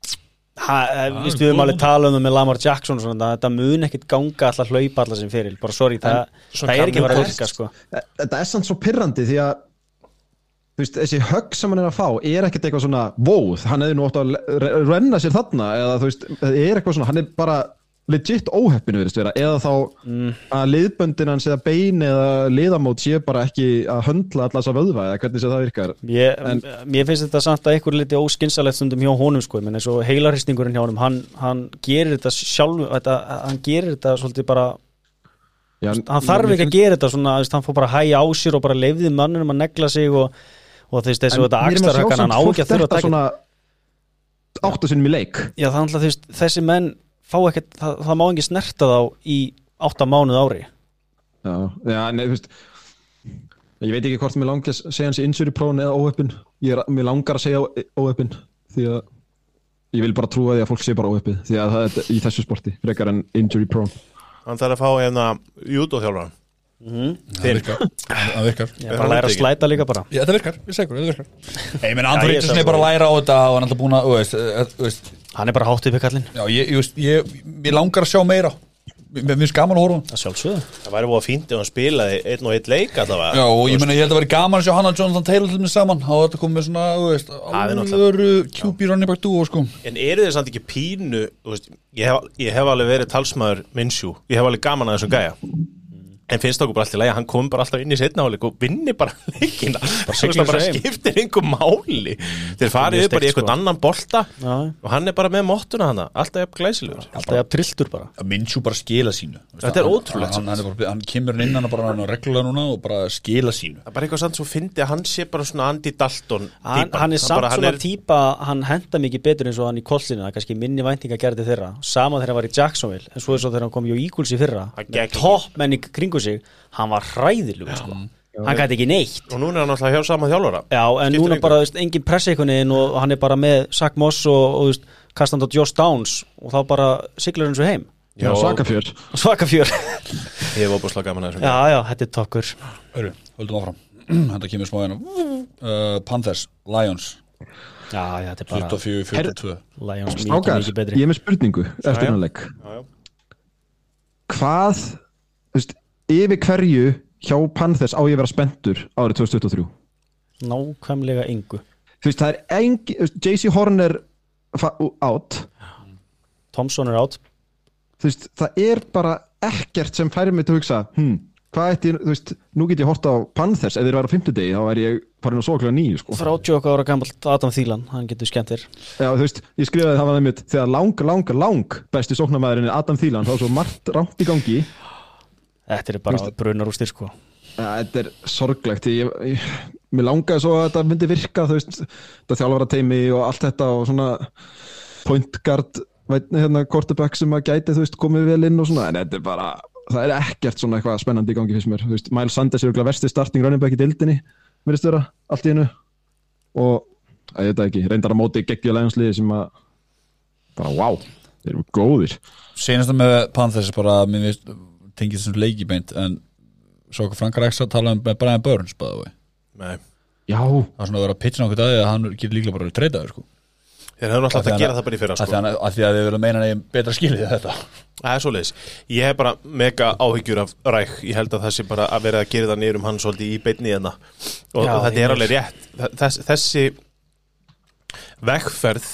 Vist við höfum alveg talað um það með Lamar Jackson og svona, þetta mun ekkit ganga alltaf hlaupa allar sem feril, bara sorry, það, svona það er ekki bara að virka sko. Þetta er samt svo pirrandi því að þú veist, þessi högg sem hann er að fá er ekkert eitthvað svona, vóð, hann hefði nú ótt að re- renna sér þarna eða þú veist, það er eitthvað svona, hann er bara legit óheppinu verið vera eða þá að liðböndin hans eða bein eða liðamót sé bara ekki að höndla allar þessa vöðva eða hvernig það virkar. Ég, En- mér finnst þetta samt að einhver liti óskinsalegt stundum hjá honum sko, menn eins og heilarhristingurinn hjá honum hann, hann gerir þetta sjálf þetta, hann gerir þetta svolítið bara Já, hann þarf ekki að gera þetta svona, hann fór bara að hæja á sér og bara leifði mannunum að negla sig og, og þessi þetta axlarhökkan hann á ekki að þurfa að taka áttu sinnum í leik. Já, þú veist, þessi menn fá ekkert, það, það má ekki snerta þá í átta mánuð ári. Já, já, nei, þú veist ég veit ekki hvort mér langar að segja hans injury prone eða er, mér langar að segja óheppin því að ég vil bara trúa því að fólk sé bara óheppið því að það er í þessu sporti frekar en injury prone. Hann þarf að fá hérna júdóþjálfara það virkar. Það virkar. Ég bara að læra að slæta líka bara. Já, þetta virkar, ég segur, þetta virkar. Hey, ég ég Ríkjarsson sá er bara að það. læra á þetta og hann er alltaf búin að, þú veist, eh, veist. Hann er bara hátt upp í kallinn. Já, ég, ég, veist, ég, mér langar að sjá meira. Mér finnst gaman að horfa. Það sjálfsögðu. Það væri búið að fínt ef hann spilaði einn og einn leik allavega. Já, og ég meina, ég held að vera gaman að sjá hann og Jonathan Taylor til mig saman. Há þetta komið með svona, þú veist, QB running back duo, sko. En eru þið samt ekki pínu En finnst okkur bara alltaf lægi að hann kom bara alltaf inn í setna áleik og vinni bara (laughs) leikina? Bara, bara skiptir einhver máli. Þeir farið upp bara í eitthvað sko. annan bolta Já, og hann er bara með mottuna hana, alltaf jafn glæsilegur. Alltaf jafn trilltur bara. Minshew bara skila sínu. Þetta er hann- ótrúlegt. hann, hann, er bara, hann kemur inn hann bara hann reglulega núna og bara skila sínu. Það er bara eitthvað samt svo fyndi að hann sé bara svona Andy Dalton hann, hann er samt bara, hann svona er- típa hann henda mikið betur eins og hann í kollinu það er kannski minni væntinga gerði þeirra. Sama þegar hann var í Jacksonville en svo kringu sig hann var hræðilugur sko. hann gæti ekki neitt. Og núna er hann alltaf hjá sama þjálfara. Já, en Skiptir núna engu. bara, veist, engin veginn og hann er bara með Zach Moss og, og veist, kastant á Josh Downs og þá bara siglar hann svo heim. Já, svakafjör. Og svaka fjör Ég hef óbúslega gaman að þessum Já, já, þetta er tokkur. Hörru, höldum áfram. (clears throat) Þetta kemur smá hérna. Uh, Panthers, Lions. Já, já, þetta er bara 24-42 Lions mikið, Ágar, mikið ég betri er með spurningu eftir já. hennar leik Já, já. Hvað, yfir hverju hjá Panthers á ég að vera spenntur árið 2023 Nákvæmlega engu. Þú veist, það er engi, JC Horner fa- out. Thompson er átt þú veist, það er bara ekkert sem færir mig til að hugsa hm, hvað ég- þú veist, nú get ég hort á Panthers. Ef þeir væri á fimmtudegi, þá er ég farin að svo kljóða nýju, sko. 30 okkar ára gammalt Adam Thielen, hann getur skemmt þér Já, þú veist, ég skrifaði það var það mitt þegar lang, lang, lang besti sóknarmæðurinn er Adam Thielen, þá er svo margt rámt í gangi Þetta er bara brunar úr styrk sko. Þetta er sorglegt. Ég, ég, mér langaði svo að þetta myndi virka þú veist, þetta þjálfara teimi og allt þetta og svona point guard veitni, hérna, quarterback sem að gæti þú veist, komið vel inn og svona en þetta er bara, það er ekkert svona eitthvað spennandi í gangi fyrst mér, þú veist, Miles Sanders er versti starting running back í dildinni verðist vera, allt í hennu og, að ég veit ekki, reyndar að móti geggjulegjansliði sem að bara, wow, þeir eru góðir. Senasta með Panthers er bara mér veist, tengið þessum leikibænt en svo okkur Frank Ræks að tala um með Brian Burns bæða við Nei. Já, það er svona að vera að pitcha okkur dagið að hann getur líklega bara að treyta þau sko. Þeir hefðu náttúrulega Af því átt að gera það bara í fyrra af því sko. af því að þið að meina nefn betra skilið þetta. Það er svoleiðis. Ég hef bara mega áhyggjur af ræk Ég held að það sé bara að vera að gera það niður um hann svolítið í beinni hérna. Og, Já, og þetta er alveg rétt. Þess, Þessi vegferð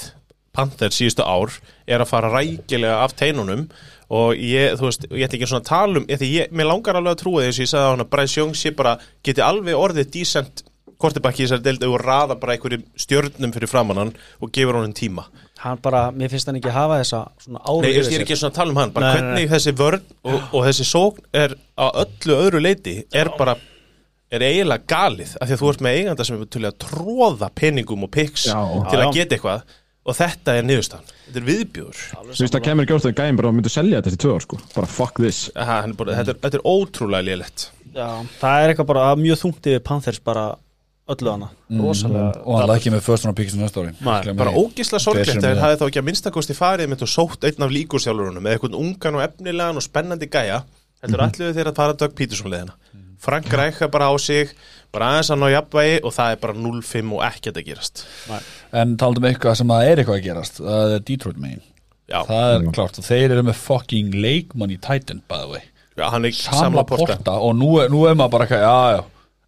Panther síðustu ár er að fara rækilega af teinunum og ég, þú veist, ég ætti ekki svona að tala um ég, ég, mér langar alveg að trúa þess að ég sagði á hann að Bryce Young sé bara, geti alveg orðið decent kortibakki í þessari deildi og raða bara einhverjum stjörnum fyrir framann hann og gefur honum tíma. Hann bara, mér finnst hann ekki hafa þessa svona ári Nei, ég ég er ekki svona að tala um hann bara Nei, nei, hvernig þessi vörn og, og þessi sókn er á öllu öðru leiti er bara er eiginlega galið af því að þú ert með eiganda sem er til að tróða peningum og piks Já. til að geta eitthvað og þetta er niðurstaðan. Þetta er viðbjóður þú veist, það kemur ekki orðið gæm bara að myndu selja þetta til tvö ár, sko, bara fuck this. Aha, hann er bara, þetta, er, þetta er ótrúlega lélegt. Já, það er eitthvað bara mjög þungt yfir Panthers bara öllu hana rosalega. og hann lækki með first round pickins næsta ári. Bara ógislega sorglegt að við- hafði þá ekki að minnstakosti farið mitt og sótt einn af líkursjálfurunum með eitthvað ungan og efnilegan og spennandi gæja. Heldur Mhm. allir þeir að fara Doug Peterson leðina Frank rækka bara á sig bara aðeins að ná jafnvægi og það er bara 0-5 og ekkert að gerast. En taldum eitthvað sem að er eitthvað að gerast það er Detroit megin. Já, það er klart og þeir eru með fucking leikmann í Titan by the way. Já hann er samla porta. porta og nú er, nú er maður bara eitthvað, já já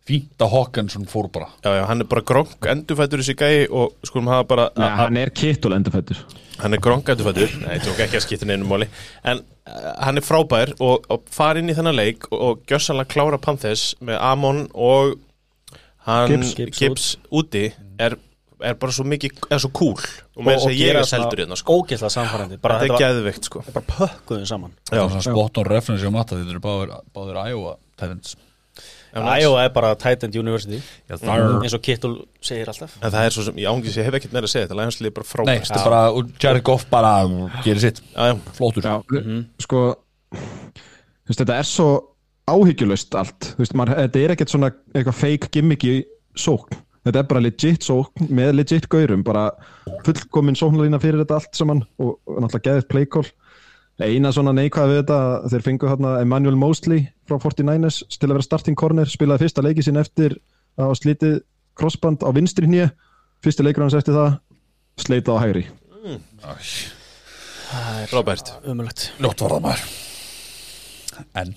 fínt að Hawkinson fór bara. Já, já, hann er bara gronk endurfættur þessi gæi og skulum hafa bara Nei, hann er kittul endurfættur. Hann er gronk endurfættur. Nei, ég tók ekki að skipta neinu máli. En uh, hann er frábær og, og fara inn í þennan leik og, og gjössanlega klára Panthers með Amon og hann Gibbs. Úti er, er bara svo mikið, er svo cool. Og með þess að ég er seldur hérna sko. ógeðslega samfærandi bara, Þetta er var, geðveikt sko. bara pökkuðum saman. Já, svona spot on reference á matta þetta eru báðir, báðir Iowa Titans. Iowa er bara Titan University já, þar eins og Kittul segir alltaf. En það er svo sem, ég ángis, ég hef ekkert meira að segja Þetta læghanslið er bara nei, frábært þetta er bara, og Jared Goff bara gerir sitt, Já, já. flótur Já, sko þetta er svo áhyggjulöst allt, þú veist, maður, þetta er ekkert svona eitthvað fake gimmick í sókn. Þetta er bara legit sókn með legit gaurum, bara fullkomin sóknalína fyrir þetta allt saman og, og náttúrulega geðið playkól eina svona neikvæð við þetta þeir fengu hérna Emmanuel Mosley frá 49ers til að vera starting corner spilaði fyrsta leiki sín eftir að hafa slítið crossband á vinstri hnýja fyrsti leikur hans eftir það sleita á hægri. Robert. umulegt Ljótt var það maður En,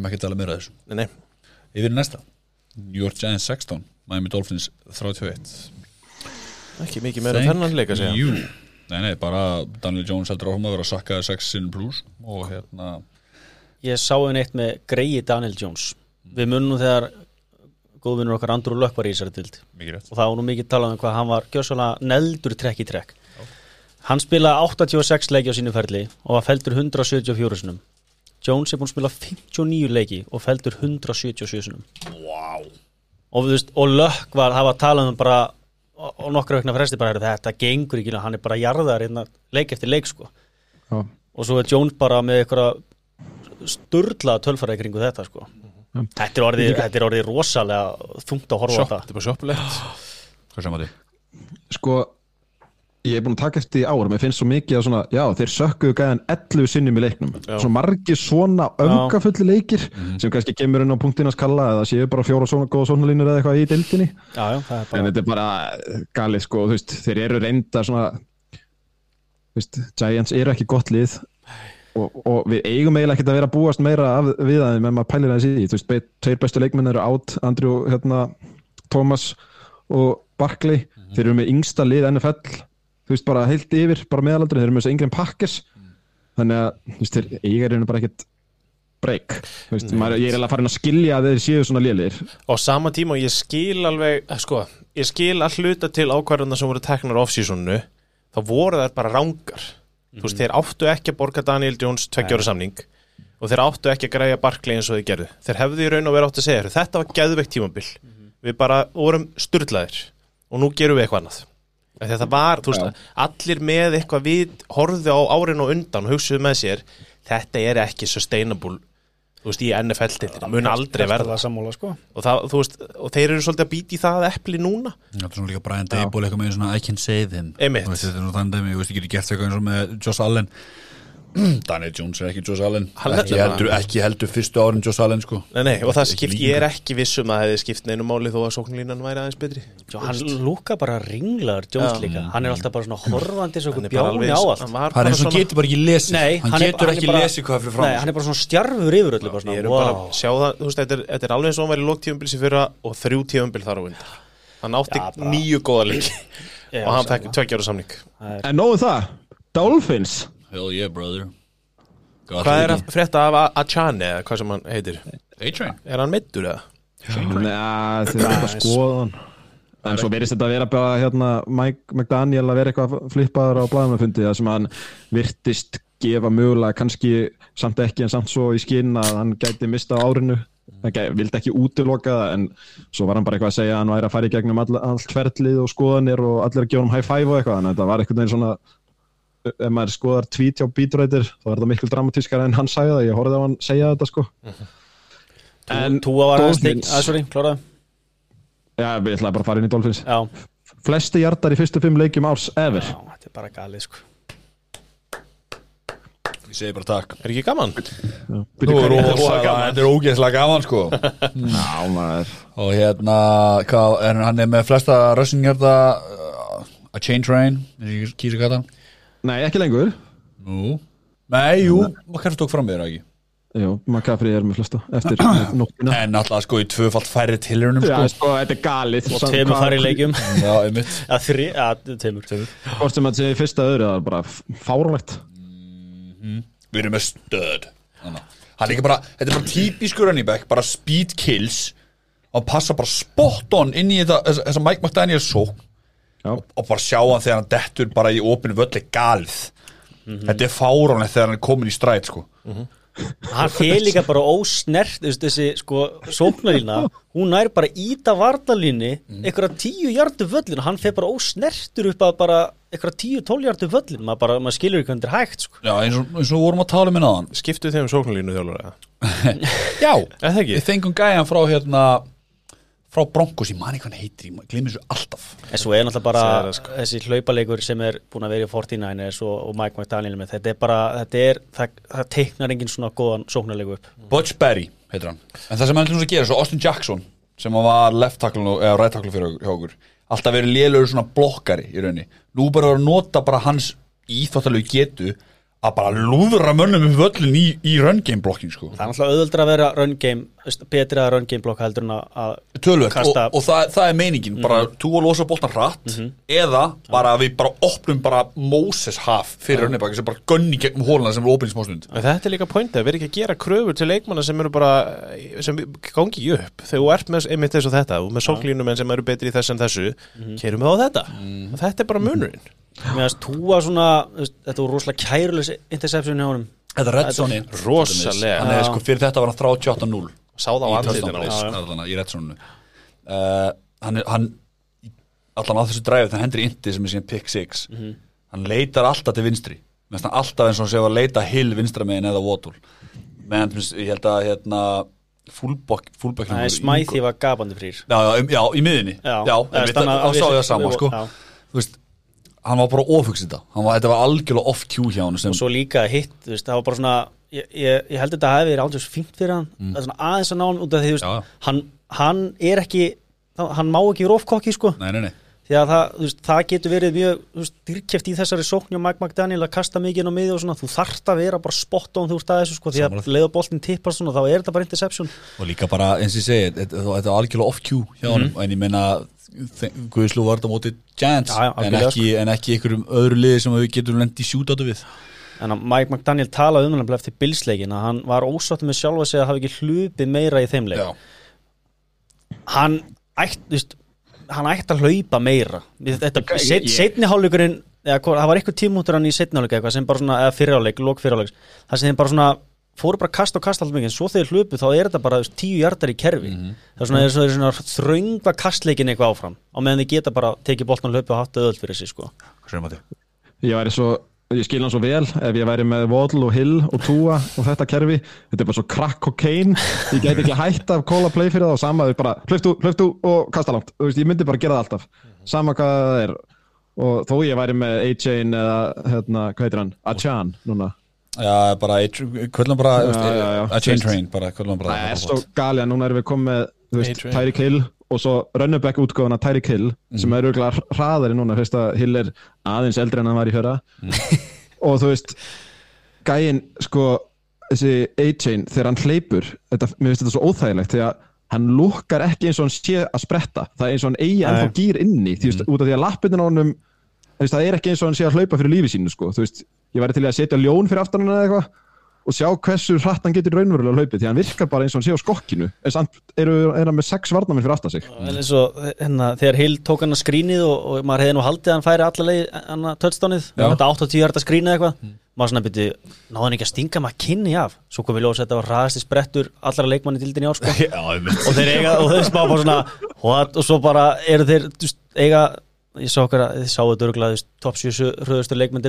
ætlum ekki að tala meira þessu. Nei, nei, Yfir næsta. New York Giants 16 Miami Dolphins 31 ekki mikið meira þennan leika segja. Jú Nei, nei, bara Daniel Jones heldur áfram að vera að sakka 6 sinn plus og hérna Ég sá einn eitt með greiði Daniel Jones. Við munum þegar góðvinnur okkar Andrew Luck var í þessari rétt. Og það var nú mikið talað um hvað hann var gjössalega neldur trekk í trekk. Hann spilaði 86 leiki á sínu ferli og var feldur 174 sinum Jones er búinn að spila 59 leiki og feldur 177 sinum Wow og, veist, og Luck var, það var talað um bara og, og nokkru vegna fresti bara þetta gengur ekki, hann er bara jarðar hérna, leik eftir leik sko. Já. og svo er Jones bara með eitthvað sturla tölfæra kringu þetta sko. Þetta er orðið, þetta er orðið rosalega þungt að horfa á Sjopp, þetta. þetta er bara sjoppulegt Hvað sem að þið? sko ég er búin að taka eftir í ár mér finnst svo mikið að svona, já þeir sökkuðu gæðan 11 sinnum í leiknum, svo margir svona öfgafulli leikir sem kannski kemur inn á punktin að skalla eða séu bara fjóra svona góða svona línur eða eitthvað í deildinni. Já, já, er en bara þetta er bara galið sko, þú veist, þeir eru reynda svona veist, Giants eru ekki gott lið og, og við eigum eiginlega ekki að vera búast meira af, við aðeins með maður pælir aðeins í þú veist, tveir bestu leikmenn eru átt Andrew, hérna, Thomas og Barkley, þeir eru með yngsta lið NFL, þú veist, bara heilt yfir bara meðalaldri, þeir eru með þessu yngri Packers. Þannig að, þú veist, þeir eiga eru bara ekkert break, þú veist, maður, ég er farin að skilja að þeir séu svona lélir á sama tíma og ég skil alveg eh, sko, ég skil að hluta til ákvarðuna sem voru teknar off-seasonu þá voru þær bara rángar þú veist, þeir áttu ekki að borga Daniel Jones tveggjóra samning og þeir áttu ekki að græja Barkley eins og þeir gerðu. Þeir hefðu í raun og verið áttu að segja "Heyrðu, þetta var geðveikt tímabil. Við bara vorum sturlaðir og nú gerum við eitthvað annað þetta var, þú veist, allir með eitthvað við horfðu á árin og undan og hugsuðu með sér, þetta er ekki sustainable, þú veist, í NFL-tildinu mun aldrei verða. það sammála sko. Og, það, þú veist, og þeir eru svolítið að býta í það epli núna. Það er svona líka Brian Dable eitthvað með svona I can save him Einmitt. Þú veist, Þetta er nú þannig dæmi, ég veist ekki gert eitthvað eins og með Josh Allen (clears throat) Daniel Jones er ekki Josh Allen. Hann ekki heldur, ekki heldur fyrstu árin Josh Allen sko. Nei, nei, og það skipt, ég er ekki viss um að það hefði skipt neinu máli þó að sóknlínan væri aðeins betri. Já, hann lúka bara ringlaður Jones líka, hann er alltaf bara svona horfandi svo Hann er bara bjáni alveg- á allt. hann er hann getur bara ekki lesið. Nei, Hann er- getur er ekki bara- lesið hvað fyrir Nei, hann er bara svona stjarfur yfir öllu þú veist, þetta er, þetta er alveg eins og hann væri lóktífumbil sem fyrra og þrjú tífumbil þar á undan. Hann átti nýju góða leiki (laughs) Já, og hann fekk tveggjára samning. En nóðu það, Dolphins Hell yeah brother. Hvað er að frétta af A- Achane eða hvað sem hann heitir? A-Train. Er hann meittur eða? Nei, þeir eru eitthvað skoðan En svo verðist þetta að vera bara hérna Mike McDaniel að vera eitthvað flippaður á blæðumafundi það sem hann virtist gefa mögulega kannski samt ekki en samt svo í skinn að hann gæti mista árinu. Hann vildi ekki útiloka það en svo var hann bara eitthvað að segja að hann væri að fara í gegnum all, allt ferlið og skoðanir og allir að gefa hann high five og eitthvað að þetta var eitthvað neginn svona ef maður skoðar tweet hjá Beatwriter þá er þetta miklu dramatískar en hann sagði það. Ég horfði á hann segja þetta sko. En Tú var aðeins að sorry, kláraði Já, við ætlaði bara að fara inn í Dolphins. Já, Flesti hjartar í fyrstu fimm leikjum árs ever. Já, þetta er bara galið sko. Ég segi bara takk. Er ekki gaman? Byrju, Nú er rosalega, þetta er ógeðslega gaman sko. (laughs) Já, maður. Og hérna, hvað, er, hann er með flesta rössingjörða uh, A Chain Train, það Nei, ekki lengur. Nú. Nei, jú, maður kannski tók fram með þér ekki? Jú, McCaffrey er með flesta eftir (clears throat) nóttina. En alltaf sko í tvöfalt færri tilhörunum Já, sko. sko, þetta er galið. Og tveimur fari í leikjum. (laughs) Já, einmitt. Já, þri, já, tveimur. Hvort sem að segja í fyrsta öðru, það er bara fáránlegt. Við erum með stöð að Hann er ekki bara, þetta er bara típiskur running back Bara speed kills Og passa bara spot on inn í þetta Þessa þessa Mike McDaniel sók Já. Og bara sjá hann þegar hann dettur Bara í opinu völli galið. Þetta er fáránlegt þegar hann er komin í stræt sko. Hann fyrir líka bara ósnert þessi sko sóknarlína. Hún nær bara íta varnalíni einhverja tíu hjartu völlin hann fyrir bara ósnertur upp að bara einhverja tíu tól hjartu völlin maður, bara, maður skilur ekki hvernig þetta er hægt sko. Já, eins og, eins og vorum að tala um hérna áðan. Skiptu þeim sóknlínu þjálfur (laughs) eða? Já, Eða það ekki? við fengum gæjan frá hérna frá Broncos, ég man ekki hvað hann heitir ég glemir þessu alltaf En svo er náttúrulega bara það, sko. þessi hlaupalegur sem er búin að vera í 49ers og, og Mike McDaniel með, þetta er bara, þetta er, það, það teiknar engin svona góðan sóknarlegu upp. Butch Berry heitir hann en það sem hann til þess að gera, svo Austin Jackson sem var left tackle eða right tackle fyrir hjá okkur alltaf verið lélugur svona blokkari í rauninni nú bara að nota bara hans íþáttalegu getu að bara lúðra mönnum upp völlin í, í run game blokking sko. Það er náttúrulega auðvöldra að vera run game, veist, betri að run game blokka heldur en að- að tölvöld og, Kasta- og það, það er meiningin bara þú að losa boltan hratt eða bara að við bara opnum bara Moses haf fyrir rönnibaki sem bara gunni gegnum hóluna sem er opinn í smástund. En þetta er líka pointið, við erum ekki að gera kröfur til leikmanna sem eru bara, sem gangi ekki upp. Þegar þú ert með einmitt þess og þetta og með sóklínumenn sem eru betri í þess en þessu kerum við á þetta, og þetta er bara munurinn Mér finnst túa svona, þetta voru rosalega kærulegs interception hjá honum. Þetta er red zone Rosalega. Hann er sko fyrir þetta var hann 38-0 Sá það á allan í red zone uh, hann, er- hann allan á þessu dræfi þannig hendur indi sem er síðan pick 6 hann leitar alltaf til vinstri. Mér finnst hann alltaf eins og hann sé að leita hill vinstra megin eða Waddle. Menn ég held að hérna fullback er smæði var gapandi frýr. já, já, um, já, í miðinni Já, já, eða einmitt, stanna- þá sá ég það sama við- sko. já. þú veist, hann var bara ofhugsið þetta hann var, þetta. Var algjörlega off cue hjá hann og svo líka hitt, veist, það var bara svona ég, ég, ég held að þetta hefði verið ándjós fínt fyrir hann. Það er svona aðeins að ná hann út af því, veist, hann, hann er ekki hann má ekki vera ofkokki, sko. Nei, nei, nei því að það, veist, það getur verið mjög dyrkjeft í þessari sókn og Mike McDaniel að kasta mikið inn á miði og svona. Þú þarft að vera bara spot on þú að þessu sko, því að leiða boltin tippast svona þá er þetta bara interception. Og líka bara eins og ég segi þetta var algjörlega off cue hjá hann en ég meina Guðslu var þetta á móti Giants Já, já, en, ekki, en ekki einhverjum öðru liði sem við getum lendi í shootout við. En að Mike McDaniel talaði um hann eftir bilsleikin að hann var ósáttu með sjálfa sig að hafa ekki hlupið meira í þeim leik. Hann veist, hann ætti að hlaupa meira. Við- þetta, Ég- set, ég- setni hálfleikurinn eða hvað- það var eitthvað tímútur hann í setni hálfleik eitthvað sem bara svona, eða fyrirháleik, lók fyrirháleik það sem þeim bara svona fóru bara að kasta og kasta alltaf mikið. En svo þegar hlupu þá er þetta bara tíu hjartar í kerfi. Það er svona, mm -hmm. svona þröngva kastleikin eitthvað áfram á meðan þið geta bara tekið boltan og hlaupu og hatt öðvöld fyrir sig sko. Ég væri svo, ég skil hann svo vel ef ég væri með Waddle og Hill og Tua og þetta kerfi, þetta er bara svo crack cocaine. Ég gæti ekki hætt af call play fyrir það og sama þau bara hlöftu, hlöftu og kasta langt, veist, ég myndi bara gera það alltaf. Sama hvað það er. Og þó ég væri með A-Chain eða hérna, hvað heitir hann, Achan núna. Já, bara, kvöldum bara Já, já, já. a chain train, bara kvöldum bara það er svo gali að núna erum við komið. Tyreek Hill og svo runnerback útgáfuna Tyreek Hill sem er auðvitað hraðari núna fyrst að Hill er aðeins eldri en hann var í fjöra (laughs) og þú veist gæinn sko þessi A-Chain þegar hann hleypur þetta, mér finnst þetta svo óþægilegt því að hann lukkar ekki eins og hann sé að spretta. Það er eins og hann eigi ennþá Nei. gýr inni því veist, út af því að lappinu á honum þú veist, það er ekki eins og hann sé að hlaupa fyrir lífi sínu sko. þú veist, ég væri til að setja ljón fyrir aftan hann eða eitthvað og sjá hversu hratt hann getur raunverulega hlaupið því hann virkar bara eins og hann sé á skokkinu en samt eru, er hann með sex varnamenn fyrir aftan sig en eins og hérna, þegar Hill tók hann að skrínið og, og maður hefði nú haldið að hann færi allalegi hann að Já. þetta 8-10 hjarta skrínið eitthvað maður svona byrju, náði hann ekki að stinga maður kynni af, svo kom við ljósa að þetta var hraðasti sprettur allra leikmanni dildin í ár sko. (laughs) já, einmitt. og þeir eiga, og þeir spá bara svona what, og svo bara eru þeir eiga, ég sá okkar að þið sáu þetta örgulega, top 7 hröðustu sá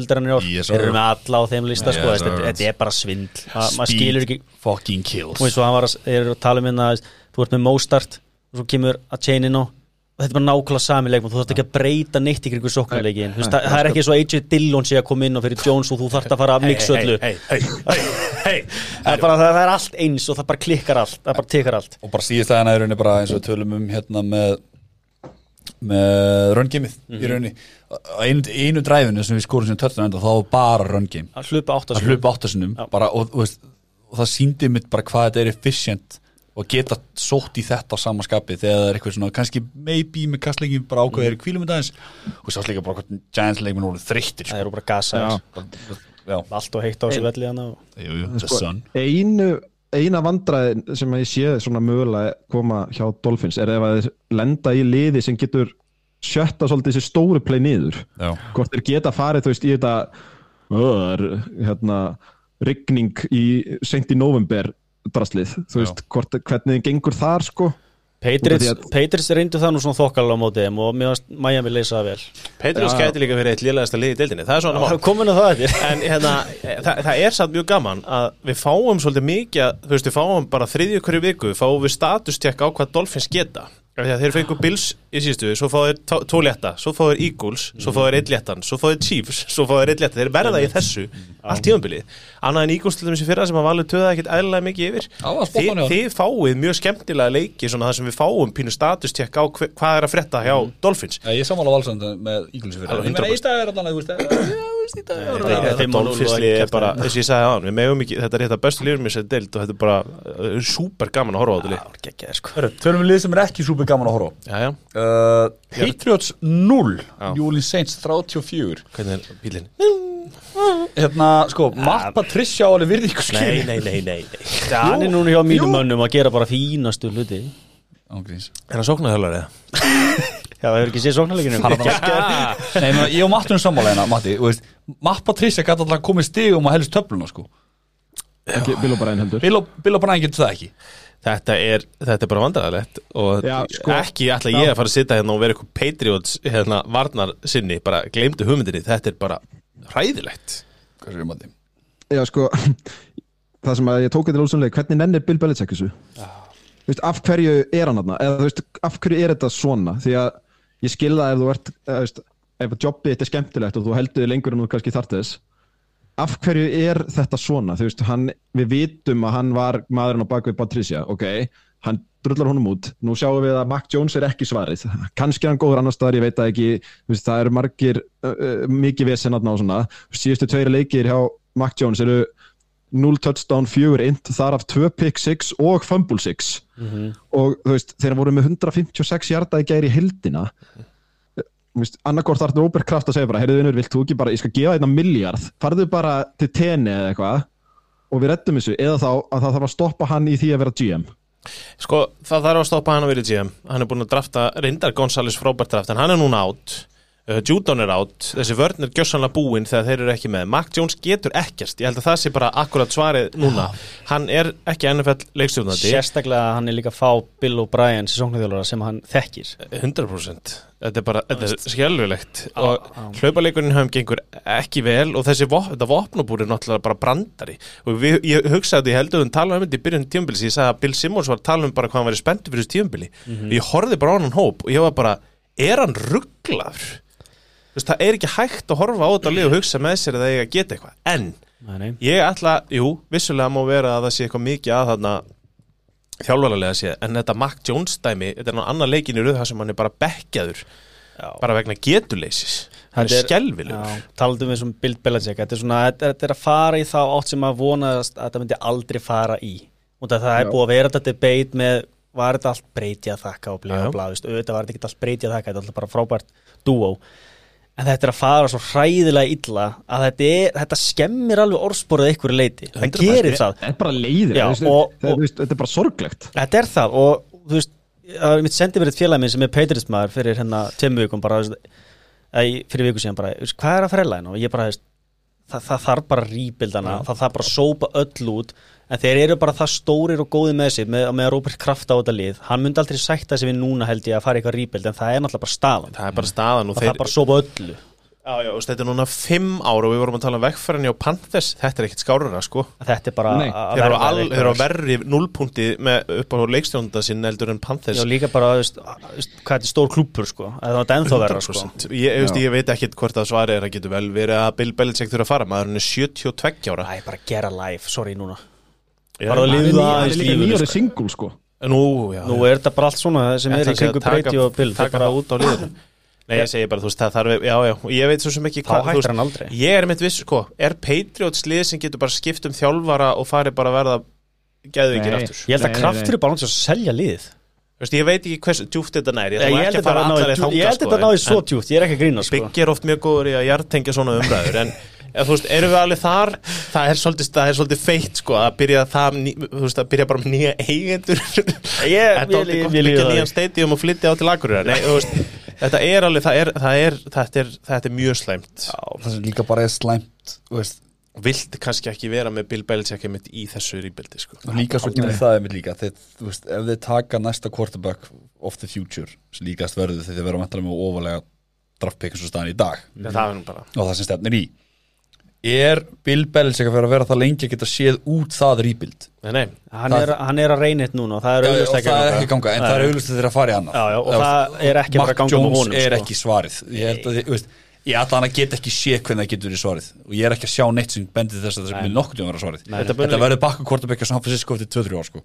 þeir eru með alla á þeim lista, sko, þetta, er bara svindl, ekki fucking kills. Og eins og hann var að, að tala um hérna að þú ert með Mostart og svo kemur að chain inn á og þetta er bara nákvæmlega sami leikmann, þú þarft ekki að breyta neitt sóknarleikin, Þú veist, það, er ekki svo AJ Dillon sé að koma inn og fyrir Jones og þú þarft að fara að mixa öllu. það, er er allt eins og það bara klikkar allt það bara tekar allt. Og bara síðast aðeina í rauninni með með run-gameið í rauninni. Á einu, einu dræfinu sem við skorum sem törnum enda þá var bara run-game að hlupa átt að hlupa áttasinnum Já. bara, og, og, veist, og það síndi mitt bara hvað þetta er efficient og geta sótt í þetta á sama skapi þegar það er eitthvað svona, kannski maybe með kastleikin bara ákveðið er í kvílum þetta eins og svo líka bara hvað Giants leikminn voru þreyttir það sko. eru bara gasa allt og heitt á þessu velli Sko, einu, eina vandræðin sem ég sé svona mögulega koma hjá Dolphins er ef að þeir lenda í liði sem getur sjötta svolítið þessi stóru play niður. Já, hvort þeir geta farið þú veist í þetta öður, hérna rigning í sent í november draslið, þú veist hvort, hvernig þið gengur þar sko Patriots reyndu það nú svona þokkalega á móti þeim og mér varst Miami leysa það vel. Patriots Já. gæti líka verið eitt lélegasta lið í deildinni Það er svona mál. (laughs) En hérna, það, það er samt mjög gaman að við fáum svolítið mikið, þú veist, við fáum bara þriðju hverju viku, fáum við statustjekk á hvað Dolphins geta. Að Þeir fengu Bills í síðustu Svo fá þeir tó- tvo létta Svo fá þeir Eagles Svo fá þeir einn léttan Svo fá þeir Chiefs Svo fá þeir einn létta Þeir verða í þessu Allt tíðanbilið Annað en Eagles til dæmis í fyrra sem að valið töða ekkert eðlilega mikið yfir. Hjá Þið, fáið mjög skemmtilega leiki Svona það sem við fáum pínu statustjekk á hve, Hvað er að frétta hjá Dolphins. Já, Ég sammála valsand með Eagles fyrir Alveg Ég meina, 100%. í stað er allan að, þú veist, í dag er Þetta er er ég þetta bestu lífum í sér deild Og þetta er bara uh, super gaman að horfa á. Þetta Það að uh, Patriots 0 Já. Júli Saints 34 hvernig er bílinn? Hérna, sko, Matt Patricia á alveg virðingu Nei, skil nei, nei, nei, hann er núna hjá mínum mönnum að gera bara fínastu hluti. Ángríns Er hann sóknarhjálfari eða? Já, það hefur ekki séð sóknarleikinu Nei, menn, ég og Mattunum sammála hérna, Matti þú veist, Matt Patricia gæti alltaf komið stigum á helst töfluna, sko. Ekki Bill O'Brien heldur. Bill og- O'Brien getur það ekki Þetta er, þetta er bara vandræðalegt og Já, sko- ekki ætla ég að fara að sitja hérna og vera eitthvað Patriots hérna, varnar sinni, bara gleymdu hugmyndinni, þetta er bara hræðilegt. Hvað sér Matti? Já, sko, (laughs) það sem að ég tók þetta lóðsumlega, hvernig nennir Bill Belichick þessu? Veist, af hverju er hann þarna? Eða þú veist, af hverju er þetta svona? Því að ég skilða ef þú ert, eða, veist, ef jobbið þetta er skemmtilegt og þú heldur þig lengur en þú kannski þart þess, af hverju er þetta svona? Þú veist, hann, við vitum að hann var maðurinn á bakvið Patricia, ok, hann drullar honum út, nú sjáum við að Mac Jones er ekki svarið, kannski er hann góður annar staðar, ég veit það ekki, veist, það eru margir uh, uh, mikið vesen svona, síðustu tveiri leikir hjá Mac Jones eru 0 touchdown, 4 int, þar af 2 pick 6 og fumble 6 og þú veist, þeir voru með 156 hjarta í gæri hildina annarkort þarf Robert Kraft að segja bara, heyrðu vinnur, vilt þú ekki bara, ég skal gefa þetta miljard, farðu bara til tenni eða eitthvað og við reddum þessu, eða þá að það þarf að stoppa hann í því að vera GM Sko, það þarf að stoppa hann að vera GM. Hann er búin að drafta reyndar González frábært draft, en hann er núna átt. Uh, Judon er átt, þessi vörn er gjössanlega búinn þegar þeir eru ekki með. Mac Jones getur ekkert, ég held að það sé bara akkurat svarið núna. Hann er ekki NFL leikstjóðnandi. Sérstaklega að hann er líka að fá Bill O'Brien sóknarþjálfara sem hann þekkir. 100% Þetta er bara, þetta er skjálfilegt og á. hlaupaleikurinn höfum gengur ekki vel og þessi vop, þetta vopnabúr er náttúrulega bara brandari. Og við, ég hugsaði að ég heldur að tala um þetta í byrjun tíumbili ég sagði að Bill Simmons var að tala um bara hvað hann væri spenntur fyrir tíumbili ég horfði bara á hann hóp og ég var bara, er hann rugglaður? Veist, það er ekki hægt að horfa á þetta lið og hugsa með sér að það eiga að geta eitthvað en Nei, nei. ég ætla, jú, vissulega má vera að það sé eitthvað mikið að þarna þjálfaralega sé, en þetta Mac Jones dæmi, þetta er náttúrulega annar leikin í rauð þar sem hann er bara bekkjaður, Já. bara vegna getuleysis hann Þetta er er- skelvilegur Já, Talandi um eins og Bill Belichick Þetta er svona, þetta, þetta er að fara í þá átt sem að vonast að þetta myndi aldrei fara í og það er Já. búið að vera þetta debate með var þetta allt breyti að þakka og já. og blá, auðvitað var þetta ekki allt breyti að þakka þetta er alltaf bara frábært dúó en þetta er að fara svo hræðilega illa að þetta, er, þetta skemmir alveg orðsporið einhverju leiti, það 100%. gerir það. Þetta er bara leiðir, Já, og- og- veist, þetta er bara sorglegt. Þetta er það og þú veist, það er mitt sendið mér eitt félag minn sem er Patriots maður fyrir hérna tveimur vikum bara, eða fyrir viku síðan bara, hvað er að frela hérna og ég bara, það, það þarf bara rýbildana, það þarf bara sópa öll út en þeir eru bara það stórir og góði með sig með, með Robert Kraft á þetta lið. Hann myndi aldrei sætta sig við núna held ég að fara eitthvað rýbild en það er náttúrulega bara staðan. Það er bara staðan og og það þeir, er bara að sópa öllu. Já, já, veist, þetta er núna fimm ára og við vorum að tala um vegfærinni og Panthers. Þetta er ekkit skárara sko. Þetta er bara að þeir eru verða á verri núlpunti með, upp á leikstjónda sinn eldur en Panthers. Já, líka bara, þú veist, hvað þetta er stór klúppur sko, það er ennþá verða sko. 100% ég, veist, ég veit ekki hvort að svari er að getur vel verið að Bill Belichick þurfa að fara maður er 72 ára. Æ, bara gera live, sorry núna bara að er hann aðeins er líka lífinu, nýjórið sko. sko. Nú, já. Nú er þetta bara allt svona sem er í kringu breyti og bill taka bara út á liðinu. Nei, ég segi bara, þú veist, það þarf, já, já, ég veit svo sem ekki Þá hættir hann aldrei. ég er mitt viss, sko, er Patriots lið sem getur bara skipt um þjálfara og farið bara að verða Nei. aftur? Ég held að kraftur er bara náttúrulega að selja lið. Veist, ég veit ekki hversu djúft þetta næri, Ég held í þetta að sko, náði svo djúpt, ég er ekki að grína sko. Bygg er oft mjög góður í að jartengja svona umræður en eða, þú veist, erum við alveg þar? Það er svolítið, það er svolítið feitt sko að byrja það, þú veist, að byrja bara með nýja eigendur. (laughs) Ég- Þetta er byggja líður nýjan það. stadium og flytja á til Akureyra Nei, þú veist, þetta er alveg, það er, það er, þetta er, þetta er mjög slæmt. Það sem líka bara er slæmt þú veist, Vilt kannski ekki vera með Bill Belichick einmitt í þessu rýbildi sko. Líka svo ekki með það er mér líka þeir, þú veist, ef þeir taka næsta quarterback of the future líkast verður þegar þeir vera að með ofalega draftpick eins og staðan í dag. Það er nú bara og það sem stefnir í er Bill Belichick að vera að vera það lengi að geta séð út það rýpild Nei, nei, hann, er, hann er að reyna eitt núna og það er er ekki að ganga en það er auðvitað þeirra að fara í annað. Já, já, og það er ekki að fara Mark að ganga með Jones honum, er sko. ekki svarið. Ég held að ætla hann að geta ekki sé hvernig það getur verið svarið. Og ég er ekki að sjá neitt sem bendið þess að það sem er nokkuð um að vera svarið. Nei, Þetta þetta, verður bakku kortabekja San Francisco eftir 2-3 ár sko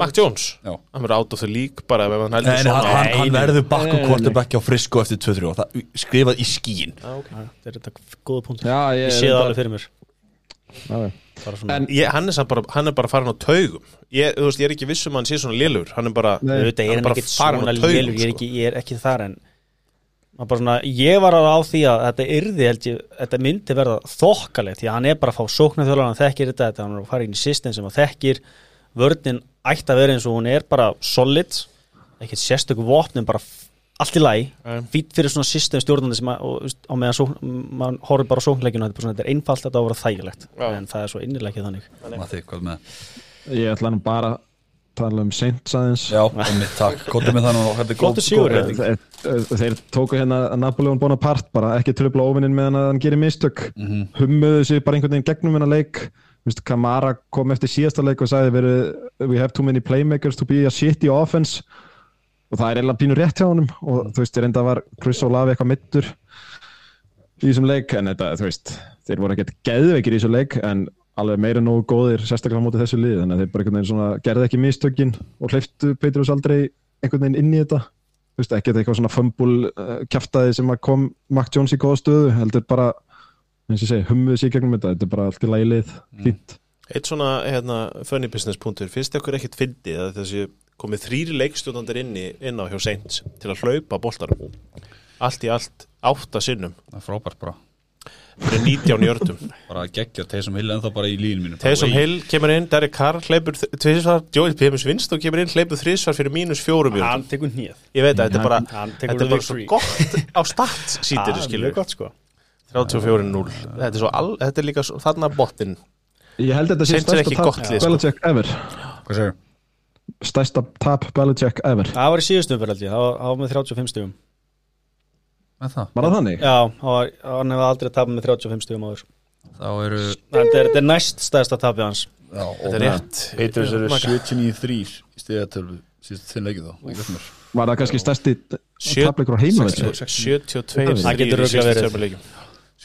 Mac Jones. Já. Hann verður out of the league bara ef hann heldur Nei, nei, hann, svona hann, verður nei, nei. kortabekja á Frisco eftir 2-3 ár. Það, skrifað í skíin. Já, ok. Já, þetta er þetta góða punktur. Já, Ég sé það alveg fyrir mér. Svona, En- ég, hann, er bara, hann er bara farin á taugum. Ég, þú veist, ég er ekki viss um að hann sé svona lélur Hann er bara, er hann er bara farinn á svona taugum, lélur ég, er sko. ekki- ég er ekki þar en svona, ég var alveg á því að þetta yrði held ég, þetta myndi verða þokkalegt því að hann er bara að fá sóknarþjólar hann þekkir þetta, þetta hann er að fara inn í system sem hann þekkir vörnin ætti að vera eins og hún er bara solid ekkert sérstöku vopnum, bara allt í lagi. Fýtt fyrir svona system stjórnandi sem að, og, á meðan sókn, mann horfir bara á sóknleikinu þetta er, bara svona, þetta er einfalt þetta á að vera þægilegt. Já. en það er svo innilega ekki þannig. Matti, hvað með Ég ætla nú bara að tala um Saints aðeins. Já, einmitt, takk, kóttu með það nú þetta er góð- Flottur sigur, góð Erik. breyting. Þeir, þeir tóku hérna Napoleon Bonaparte bara ekki tröfla óvinnin meðan að hann gerir mistök. Mhm. hummuðu sig bara einhvern veginn gegnum hennar leik Þú veist, Kamara kom eftir síðasta leik og sagði verið, we have too many playmakers to be a shitty offense. Og það er eiginlega pínu rétt hjá honum. Og þú veist, reynda var Chris Olave eitthvað mittur í þessum leik. En þetta, þú veist, þeir voru ekkert geðveikir í þessum leik en alveg meira nógu góðir sérstaklega móti þessu lið að þeir bara einhvern veginn svona gerði ekki mistökin og hleyftu Petrus aldrei einhvern veginn inn í þetta. Þú veist, ekki eitthvað svona fumble uh, kjaftaði sem að kom Mac Jones í góða stöðu heldur bara, eins og ég segi, hummuðu sér gegnum þetta, þetta er bara allt í lagi lið fínt. Eitt svona hérna, funny business punktur. Finnst ykkur ekkit fyndið að þessi komið þrýri leikstjóðandir inn, í- inn á hjá Saints til að hlaupa boltarum allt í allt átta sinnum. Það er frábært bara fyrir 19 jördum bara geggja Taysom Hill ennþá bara í línu mínu. Taysom Hill kemur inn, Derek Carr hleypur tvisvar, Joey Pimmins vinst og kemur inn hleypur þrisvar fyrir mínus fjórum jördum hann tekur nýð ég veit að þetta er bara, hann þetta tekur er bara svo gott á stats sítir skilur (laughs) mjög gott sko 34-0 þetta er, þetta er líka svo, þarna botnin Ég held þetta sé stærsta tap sko. Belichick ever Hvað segir? stærsta tap Belichick ever það var í síðustum fyrir held ég, það var, það var með 35 stugum Með það? Var það þannig? já, það var, hann hefði aldrei tapað með 35 stugum áður Þá eru þetta er, þetta er næst stærsta tapið hans Já, þetta er rétt Patriots eru Maka. 79-3 í stiðatölvu síðust þinn leikið þá það. Var það kannski stærsti tapleikur á heimavelli? 72 Það getur örugglega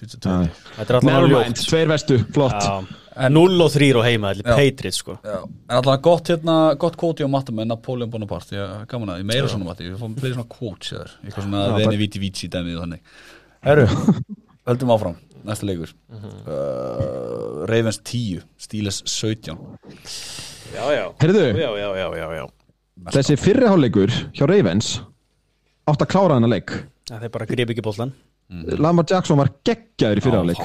verið. 72 þetta er alltaf Never alveg mind, tveir vestu, flott. Ljótt 0 og 3 á heima, þetta Já. er Patriots sko. Já, en allavega gott hérna, gott kvóti á matta með Napoleon Bonaparte, ég gaman að, ég meira svona matti, við fórum fleiri svona kvóts eða eitthvað svona Já, veni viti víti dæmið og þannig. Herru, (laughs) höldum áfram, næsta leikur. uh, Ravens 10, Steelers 17. já, já, já, já, já, já, já. þessi fyrriháleikur hjá Ravens átt að klára þennan leik. Það er bara grip ekki bóltan Lamar Jackson var geggjaður í frábær.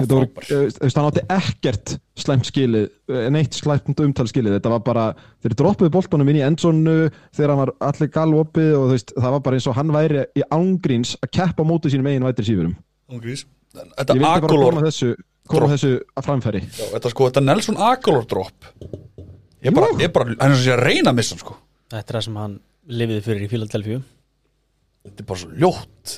eh, þú veist, hann átti ekkert slæmt skilið, eh, neitt slæmt umtal skilið þetta var bara, þeir droppuðu boltanum inn í endzonu þegar hann var allir galopið og þú veist, það var bara eins og hann væri í ángríns að keppa á móti sínum eigin vætri sífurum Ungrís. Ég Þetta vildi bara Agolor, koma þessu, koma þessu að framfæri já, þetta sko, þetta Nelson Agolor drop. Ég bara, ég bara, hann er svo að reyna að missa hann sko. þetta er það sem hann lifiði fyrir í Philadelphia Þetta er bara svo ljótt.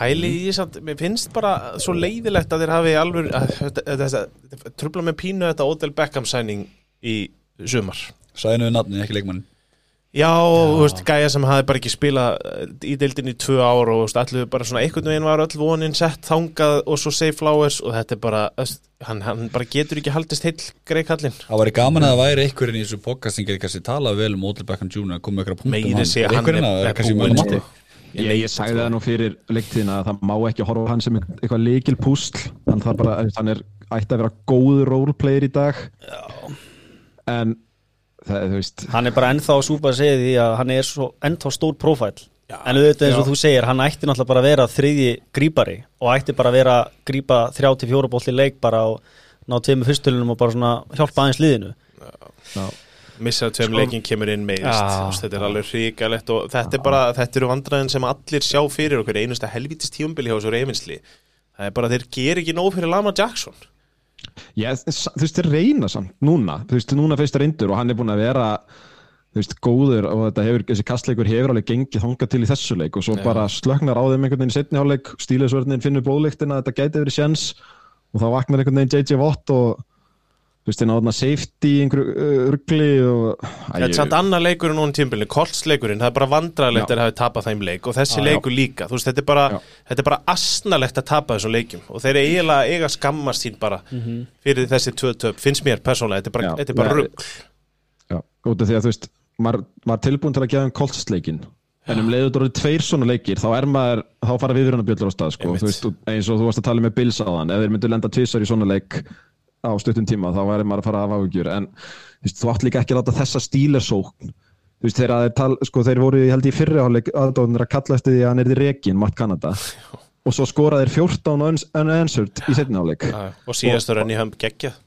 Pæli í samt, mér finnst bara svo leiðilegt að þeir hafi alveg að- þetta- þetta- þetta- trubla með pínu þetta Odell Beckham sæning í sumar við nafni, ekki leikmannin. Já, þú veist, gæja sem hafi bara ekki spilað í deildin í tvö ár og allir bara svona einhvern veginn var öll vonin sett þangað og svo save flowers og þetta er bara, hann, hann bara getur ekki haldist heill greið kallinn Það væri gaman að það væri einhverjum í þessu podcasting getur kannski talað vel um Odell Beckham Jr. að koma með einhverja punktum hann einhverjum er- að er er kannski búinn, mjög sko. Matti Ég, ég sagði það. nú fyrir leiktíðina að það má ekki horfa hann sem eitthvað leikil púsl hann, þarf bara, hann er ætti að vera góður roleplayer í dag. Já. en það, þú veist. Hann er bara ennþá súpa að segja því að hann er svo ennþá stór prófæl en auðvitað eins og þú segir, hann ætti náttúrulega bara að vera þriðji grípari og ætti bara að vera að grípa 3-4 bólti leik bara og ná tveimur fyrstölinum og bara svona hjálpa aðeins liðinu missaðu tveim leikin kemur inn meðist Já. þetta er alveg hrikalegt og þetta er bara þetta eru vandræðin sem allir sjá fyrir okkur einusta helvítist tíumbili hjá þessu reyfinsli það er bara þeir ger ekki nóg fyrir Lama Jackson Já, þú veist, þeir reyna samt núna, þú veist, núna fyrst reyndur og hann er búin að vera þú veist, góður og þetta hefur, þessi kastleikur hefur alveg gengið þangað til í þessu leik og svo Já. bara slöknar á þeim einhvern veginn í setni hálfleik, stílisvörnin finnur blóðlíktina, þetta gæti verið sjens og þá vaknar einhvern veginn JJ Watt og þú veist, hérna átna safety í einhverju ruggli og Þetta er samt annar leikur en núna tímbilin, Koltsleikurinn, það er bara vandræðilegt Já. að hafa tapað þeim leik og þessi leikur líka, þú veist, þetta er bara, Já. þetta er bara asnalegt að tapa þessum leikjum og þeir eru eiginlega eiga skammast sín bara fyrir þessi tvö töp, finnst mér persónlega, þetta er bara, Já. þetta er bara rugg. Já, út af því að þú veist maður, maður er tilbúin til að gefa um koltsleikin en um leiður þú eru tveir svona leikir þá er maður, þá fara viðurinn að bjöllur á stað sko, þú veist, eins og þú varst að tala með Bills á þann, ef þeir myndu lenda tvisar í svona leik á stuttum tíma, þá væri maður að fara hafa áhugjur, en þú þú átt líka ekki að láta þessa stílersókn þú veist, þeir, þeir, tal, sko, þeir voru, held í fyrriháleik aðdóðnir að kalla eftir því að hann er í rekin, Matt Canada og svo skora þeir 14 uns- unanswered í setniháleik og síðastur enn í höfum geggjað.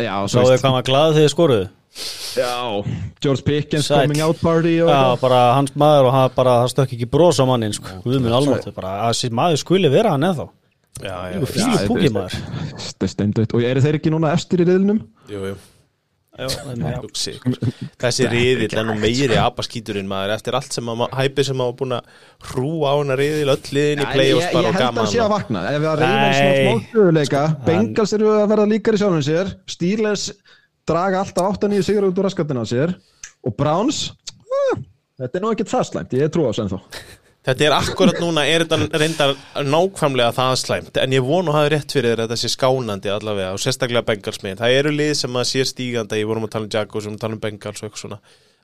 Já, þið hvað maður glaðið þegar skoruðu? já, George Pickens Sæll. coming out party Já, bara hans maður og hann bara, það stökk ekki bros á mannin sko. Guð minn almátt, bara að þessi maður skuli vera hann eða þá Já, já, Jú, já, fílu Já, púki þetta- maður Þetta er steindautt. Og eru þeir ekki núna efstir í riðlunum? jú, jú. Já, já. Hugsi. Þessi riðill er nú meiri apaskíturinn maður eftir allt sem að hæpi sem að búin að hrúa á hana riðil öll liðin í play-offs ég, bara ég og held að gaman hann sé að vakna. Ef við að reyna svona smálfjöguleika Bengals eru að verða líkari sjálfum sér Steelers draga alltaf 8-9 sigur út úr raskatina á sér og Browns eh, Þetta er nú ekkert það slæmt, ég trú á þessu ennþá Þetta er akkurat núna, er þetta reyndar nákvæmlega það slæmt. En ég vonu að hafa rétt fyrir þér að þetta sé skánandi allavega og sérstaklega Bengals megin það eru lið sem að sé stíganda, ég vorum að tala um Jaguars, við vorum að tala um Bengals og eitthvað svona.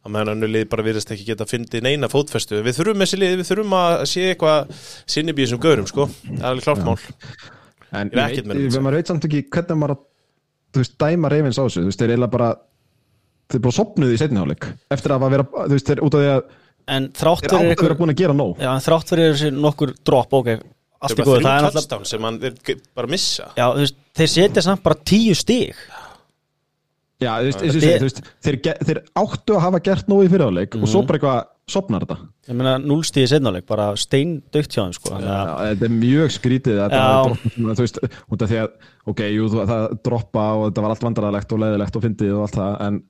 Að meðan önnu lið bara virðist ekki geta að fyndi neina fótfestu, við þurfum þessi lið, við þurfum að sé eitthvað sinnibíð sem gaurum sko, það er alveg klart mál. En Ég veit, ég, maður veit samt ekki hvernig maður að þú veist, dæma reyfins á þessu. Þú veist, þeir þeir bara sopnuðu í setniháleik eftir að vera, þú veist, þeir út af því að En þrátt fyrir að ykkur búin að gera nóg. Já, en þrátt fyrir þessi nokkur drop, ok Allt í góðu, það er touchdown sem hann er bara missa. Já, þú veist, þeir setja samt bara tíu stig. Já, þú veist, þú veist, þeir, þeir áttu að hafa gert nóg í fyriráleik og svo bara eitthvað sopnar þetta. Ég meina, núlstíði setnáleik, bara stein dögt hjá þeim, sko að, Já, þetta er mjög skrítið Já. þú veist, út af því að ok, jú, þú- það droppa og þetta var allt vandræðalegt og leiðilegt og fyndið og allt það en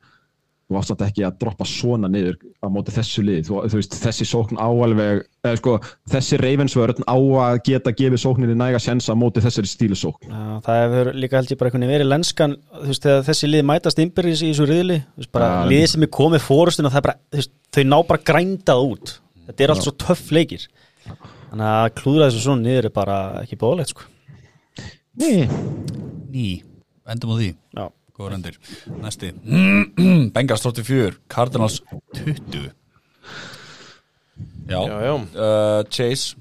þú samt ekki að droppa svona niður á móti þessu lið, þú, þú veist, þessi sókn áalveg, eða sko þessi reyfensvörn á að geta gefið sókninni næga sjensa á móti þessari stílu sókn. Já, það hefur líka held ég bara einhvern veginn verið lenskan Þú veist, þegar þessi lið mætast innbyrðis í þessu riðli Þú veist, bara Já. lið sem er komið fórustun og það er bara, þú veist, þau ná bara grændað út. Þetta er allt svo töff leikir. Þannig að klúðra þessu svona niður er bara ekki bóðlegt, sko. Nei, Ný, Góður endir Næsti. (clears throat) Bengals 34 Cardinals 20 Já, Já, já. Uh, Chase.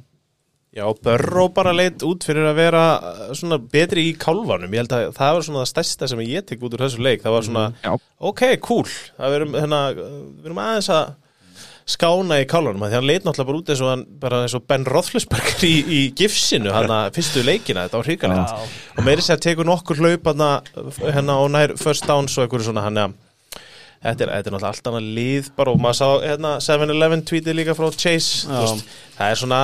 Já, Börró bara leitt út fyrir að vera uh, svona betri í kálfanum. Ég held að það var svona það stærsta sem ég tek út úr þessu leik, það var svona já, ok, cool, það verum, hérna, við erum aðeins að skána í kálfanum, af því hann leit náttúrulega bara út eins og, hann, eins og Ben Roethlisberger í, í gifsinu, hann að fyrstu leikina þetta var hrikalegt, og meiri sér að tekur nokkur hlaup hérna og nær first downs og einhverju svona, hann að Þetta er, þetta er náttúrulega allt annað lið bara og maður sá hérna 7-Eleven tweetið líka frá Chase það er svona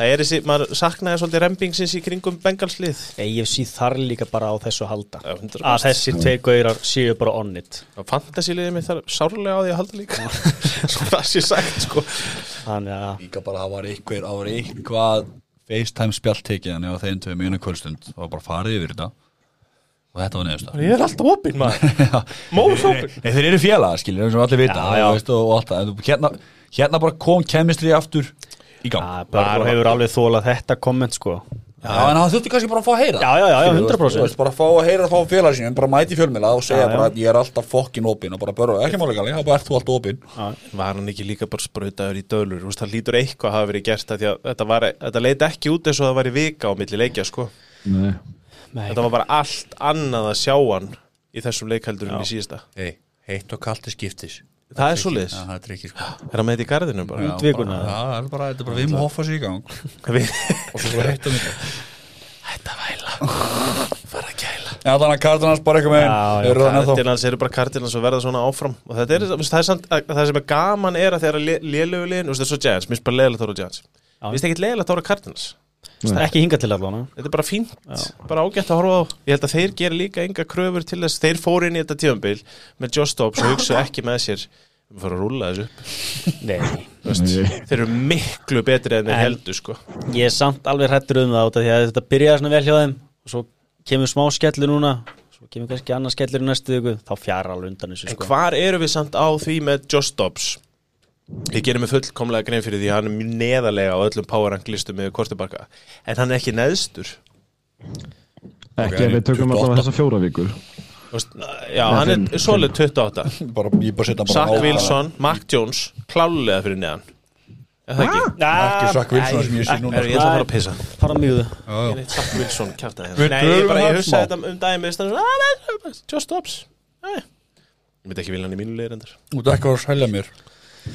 það er þessi, maður saknaði svolítið rempingsins í kringum Bengalslið. AFC þarf líka bara á þessu halda. Já, 100%. að þessir tveir gaurar séu bara on it. Og fantasiliðið mitt þarf sárlega á því að halda líka. (laughs) Svo það sé sagt sko. Þannig að Líka bara að það var eitthvað, það var eitthvað FaceTime spjalltekið en ef þeim tveim einu kvöldstund. Það var bara farið yfir þetta. Og þetta var neðust ég er alltaf opinn maður. (laughs) Móðs opinn Nei, þeir eru félaga, skiljum, eins og allir vita. Já, já. og, veist, og þú- hérna, hérna bara kom kemistri aftur í gang. Að bara hefur alveg þólað þetta komment sko. Já, en hann þurfti kannski bara að fá að heyra. Já, já, já, já, Skilur, 100%. þú veist, Bara að fá að heyra það fá félag sínum, bara mæti í fjölmila og segja Já, já. bara að ég er alltaf fokkin opinn og bara börðu, ekki málega gali, þá bara ert þú alltaf opinn. Var hann ekki líka bara sprautaður í dölur? Úst, það lítur eitthvað að hafa verið gert af því að þetta, var, þetta leit ekki út eins og það var í vika á milli leikja sko. Nei. Nei. þetta var bara allt annað að sjá hann í þessum leikheldur en í síðasta. Hei, heitt og kallt er skiptis það er svoleiðis, Já, það er ekki sko. (gasps) Er hann með þetta í garðinu bara? Já, það er bara, þetta er bara við með hoffa sig í gang. (laughs) Við- og svo bara heitt og mikið Þetta væla. (laughs) Fara að kæla Já, þannig að Cardinals bara eitthvað með Já, já, Eru það ennþá Cardinals eru bara Cardinals og verða svona áfram. Og þetta er, það er samt, það sem er gaman er að þegar lélögu liðin, þú veist það er svo Giants, minnst bara leðilegt ára Giants. Já. minnst ekki leðilegt ára Cardinals ekki hinga til allan þetta er bara fínt, bara ágætt að horfa á. Ég held að þeir gera líka enga kröfur til þess. Þeir fóru inn í þetta tífambil með Josh Dobbs og hugsa ekki með sér við fórum að rúlla þessu upp. Nei, Þú veist, Nei. þeir eru miklu betri en þeir En- heldur sko. ég er samt alveg hrættur um það því að þetta byrjaði svona vel hjá þeim. Og svo kemur smá skellur núna. Svo kemur kannski annað skellur í næstu viku. Þá fjara alveg undan þessu En sko. hvar eru við samt á því með Josh Dobbs? Ég gerir mig fullkomlega grein fyrir því að hann er mjög neðarlega á öllum power rank listum með kortibakka En hann er ekki neðstur. Ekki ef við tökum 28. alltaf þessar fjóra vikur. Þú veist, Já, hann fimm- er solid 28 bara, ég bara setja bara Zach á- Wilson, Mac Jones Klálega fyrir neðan. Er það ekki? ekki Zach Wilson sem ég sé núna Er ég ætla að fara að pissa. Er Zach Wilson kjátt að Nei, ég hann hugsa þetta um daginn með stann "Ah, Just Nei. Ég myndi ekki vilja hann í mínu leir endur Þú ert ekki að selja mér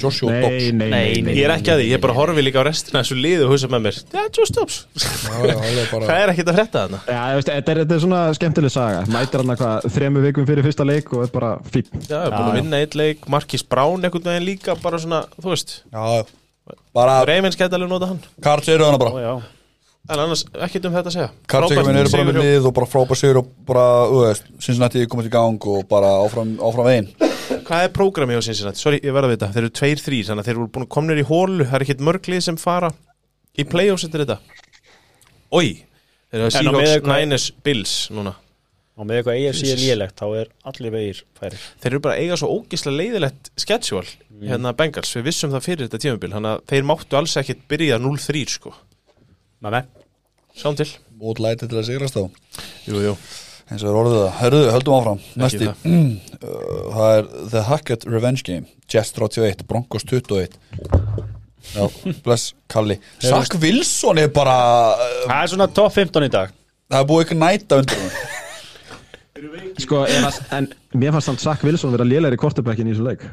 Joshua Dobbs. nei, nei, nei Ég er ekki að því, ég bara horfi líka á restina af þessu liðu og hugsa með mér Já, Just Dobbs. Það er bara er ekkert að frétta þarna? Já, ég veist, þetta er, þetta er svona skemmtileg saga. Mætir hann eitthvað þremu vikum fyrir fyrsta leik og er bara fín Já, ég er búin að vinna eitt leik Markis Brown einhvern veginn líka bara svona, þú veist. Já, bara Reymins gæti alveg nota hann. Karls eru hana bara. Já. En annars, ekkert um þetta að segja. Karlseguminn eru bara sigur með hjá- lið og bara frábær sigur og bara, þú veist, Cincinnati Hvað er prógrami á Cincinnati? Sorry, ég verða að vita. Þeir eru tveir, þrýr, þannig að þeir eru búin að komnir í hólu Það er ekkert mörglið sem fara í playoffs eftir þetta. Ói Þeir eru á Seahawks, Niners, Bills núna. Og með eitthvað AFC er lélegt þá er allir vegir færi Þeir eru bara að eiga svo ógislega leiðilegt schedule hérna Bengals, við vissum það fyrir þetta tímabil þannig að þeir máttu alls ekkert byrja 0-3 sko, með með sjáum til. Og læti til að sigrast þá Jú, jú, eins og er orðið það, hörðu, höldum áfram. Næsti, það. (clears throat) uh, það er The Hackett Revenge Game Jets 31, Broncos 21 já, bless Kalli. (laughs) Zach Wilson er bara uh, það er svona top 15 í dag. Það er búið ekki næta undir hún (laughs) Sko, en, en mér fannst hann Zach Wilson vera lélæri kortebækin í þessu leik.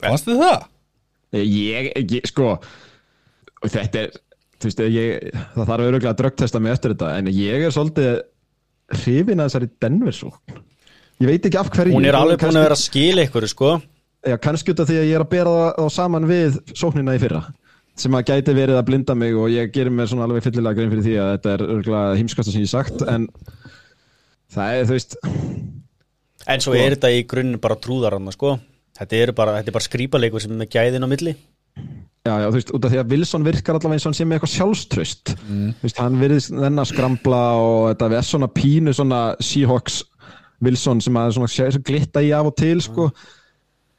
Fannst þið það? Ég, ég, sko Þetta er, þú veist, ég það þarf auðvitað að drögtesta mig eftir þetta en ég er svolítið hrifin að þessari Denver svo Ég veit ekki af hverju hún er alveg búin að vera að skila ykkur sko. Já, kannski út af því að ég er að bera það, saman við sóknina í fyrra sem að gæti verið að blinda mig og ég gerir mér svona alveg fyllilega grein fyrir því að þetta er örgulega heimskasta sem ég sagt en það er, þú veist en svo er þetta í grunninn bara trúðaranna sko. Þetta er bara, þetta er bara skrýpaleikur sem er gæðin á milli Já, já, þú veist, út af því að Wilson virkar allavega eins og hann sé með eitthvað sjálfströst mm. Þú veist, hann virðist þennan skramla og þetta er svona pínu svona Seahawks Wilson sem að svona glitta í af og til, sko.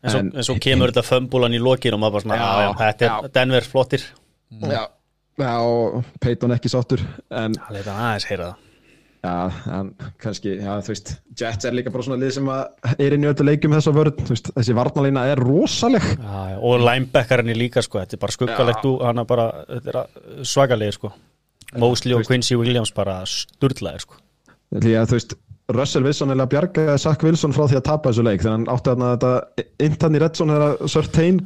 En svo, En- en svo kemur þetta fömbulan í lokin og maður bara svona, Já, já, þetta er. Denver flottir. Já, já, og Peyton ekki sáttur en það er aðeins heyra það Já, en kannski, já, þú veist Jets er líka bara svona lið sem að er inn í öllu leikjum þessa vörð, þú veist, þessi varnalína er rosaleg. Já, já, og linebackarinn er líka sko, þetta er bara skuggalegt úr, hann er bara, þetta er svagalegir sko. Mosley og Quincy Williams bara sturlaðir sko. Því að þú veist, Russell Wilson er að bjarga Zach Wilson frá því að tapa þessu leik þegar hann átti þarna þetta intan í Redson þegar Surtain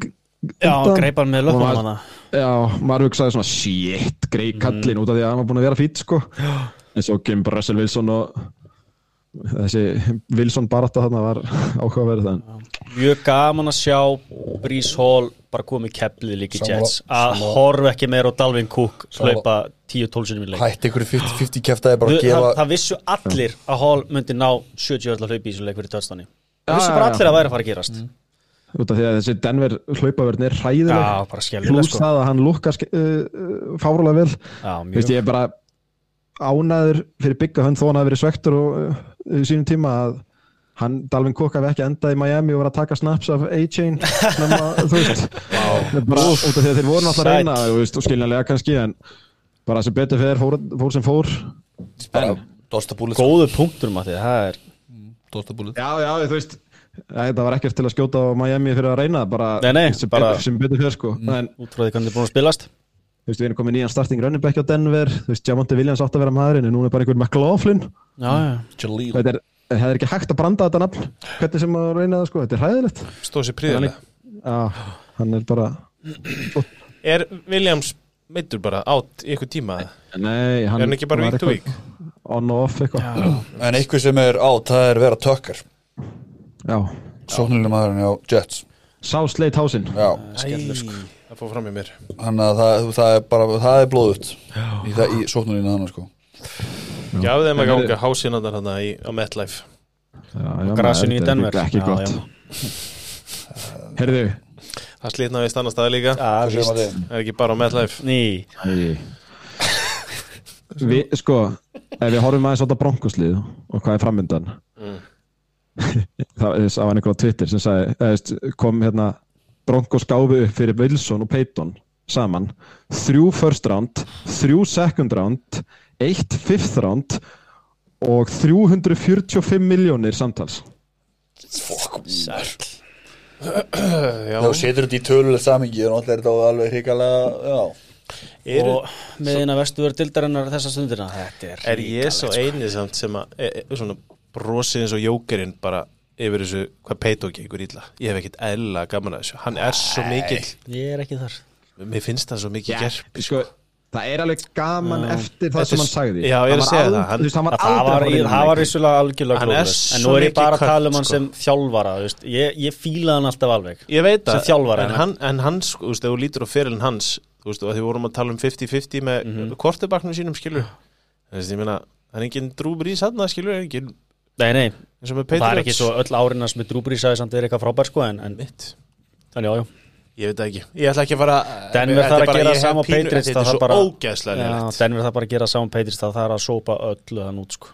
Já, greip hann með löpum hana Já, maður hugsaði svona shit, grei kallinn út af því að hann var búin að vera fýtt sko en svo kemur bara Russell Wilson og þessi Wilson barata þarna var (laughs) áhugaverð þann Mjög gaman að sjá Breeze Hall bara komið í Sammála- Jets. Að horfa ekki meira á Dalvin Cook hlaupa 10-12 sinni í leik. Hætti ykkur 50-50 kæftæði bara að gefa það, vissu allir að Hall myndi ná 70 öll að hlaupa í þessu leik fyrir töðstani Já, það vissu bara allir að væri að fara að gerast. Út af því að þessi Denver hlaupaverðin er hræðileg. Já, bara skjálfileg pluss sko. það að hann lukkar uh, uh, fárulega vel. Ég er bara ánæður fyrir bygga hann þó hann hafi verið svektur og uh, sínum tíma að hann, Dalvin Cook hafi ekki endað í Miami og var að taka snaps af A-Chain (laughs) þú veist wow. bara út af því að þeir voru Sæll. reyna og skiljanlega kannski en bara sem betur fyrir fór, fór sem fór bara dostabúlið Góðu punktur maður því það er dostabúlið Já, já, þú veist Það var ekkert til að skjóta á Miami fyrir að reyna bara, Nei, nei, sem, bara- betur, sem betur fyrir sko. en út frá því hvernig þið er búin að spilast þú veist, við erum komið nýjan starting running back á Denver. Þú veist, Jamonte Williams átt að vera maðurinn en núna er bara einhver McLaughlin. Já, já. Jaleel. Þetta er, það er ekki hægt að branda þetta nafn. Hvernig sem að reyna það, sko, þetta er hræðilegt. Stóð sér príðilega Já, hann er bara Er Williams meittur bara átt í ykkur tíma? Eða? Nei, hann, Er hann ekki bara week to eitthvað On og off eitthvað. En eitthvað sem er átt, það er vera tökkar Já, sóknulega maðurinn á Jets. Sá sleit hásinn já, Skellur, sko. Það fór fram í mér. Hann að það, það er bara það er blóðut í, það- í sóknulega hann sko. Gjafði þeim að er- ganga hásinaðar hann á MetLife. Já, já, Grasinu í er Denver. Ekki Já, gott. Herðu, Það slitnaði í stanna staði líka. Já, Hvað segir víst maður þið? Er ekki bara á MetLife? Ný, Æ, við, sko, ef við horfum aðeins á þetta bronkoslið og hvað er framöndan Mm. (laughs) það það var einhver á Twitter sem sagði, eða, veist, kom hérna bronkos gáfi upp fyrir Wilson og Peyton saman, þrjú first round þrjú second round eitt fifth round og 345 miljónir samtals. Fokk Sæll. Já, Þá setur þetta í tölulegt samingi og náttúrulega er þetta alveg hrikalega Já, eru, og með eina vestu verið dildarinnar þessa stundina þetta er, er ég svo eini samt sem að e, e, svona brosið eins og jókerinn bara yfir þessu hvað Peito gengur illa ég hef ekkert eðla gaman að þessu hann er svo mikil, ég er ekki þar mér finnst það svo mikil gerp sko, það er alveg gaman Já. eftir það sem hann sagði Já, ég er að segja það, hann- hann var það aldrei það var vissulega algjörlega Hann glóðlöst en nú er ég bara að tala um hann sko. sem þjálfara þú veist. ég, ég fíla hann alltaf alveg ég veit Sem að, þjálfari, en, en- hann, en hann sko, þú veist, ef þú lítur á fyrirlin hans þú veist, og því vorum að tala um 50-50 með mm Mhm. -hmm. kortebaknum sínum, skilur það er engin drúbur í sanna, skilur, engin, nei, nei, það er ekki svo öll árinnars með drúbrísaði samt er eitthvað frábær sko en, en mitt þannig já Ég veit það ekki, ég ætla ekki að fara Denver þetta þarf er að gera ég hef sama pínu- Patriots, Þetta það er þarf svo Já, leiðilegt. Denver það bara að gera saman Patriots það þarf að sópa öllu þann út sko.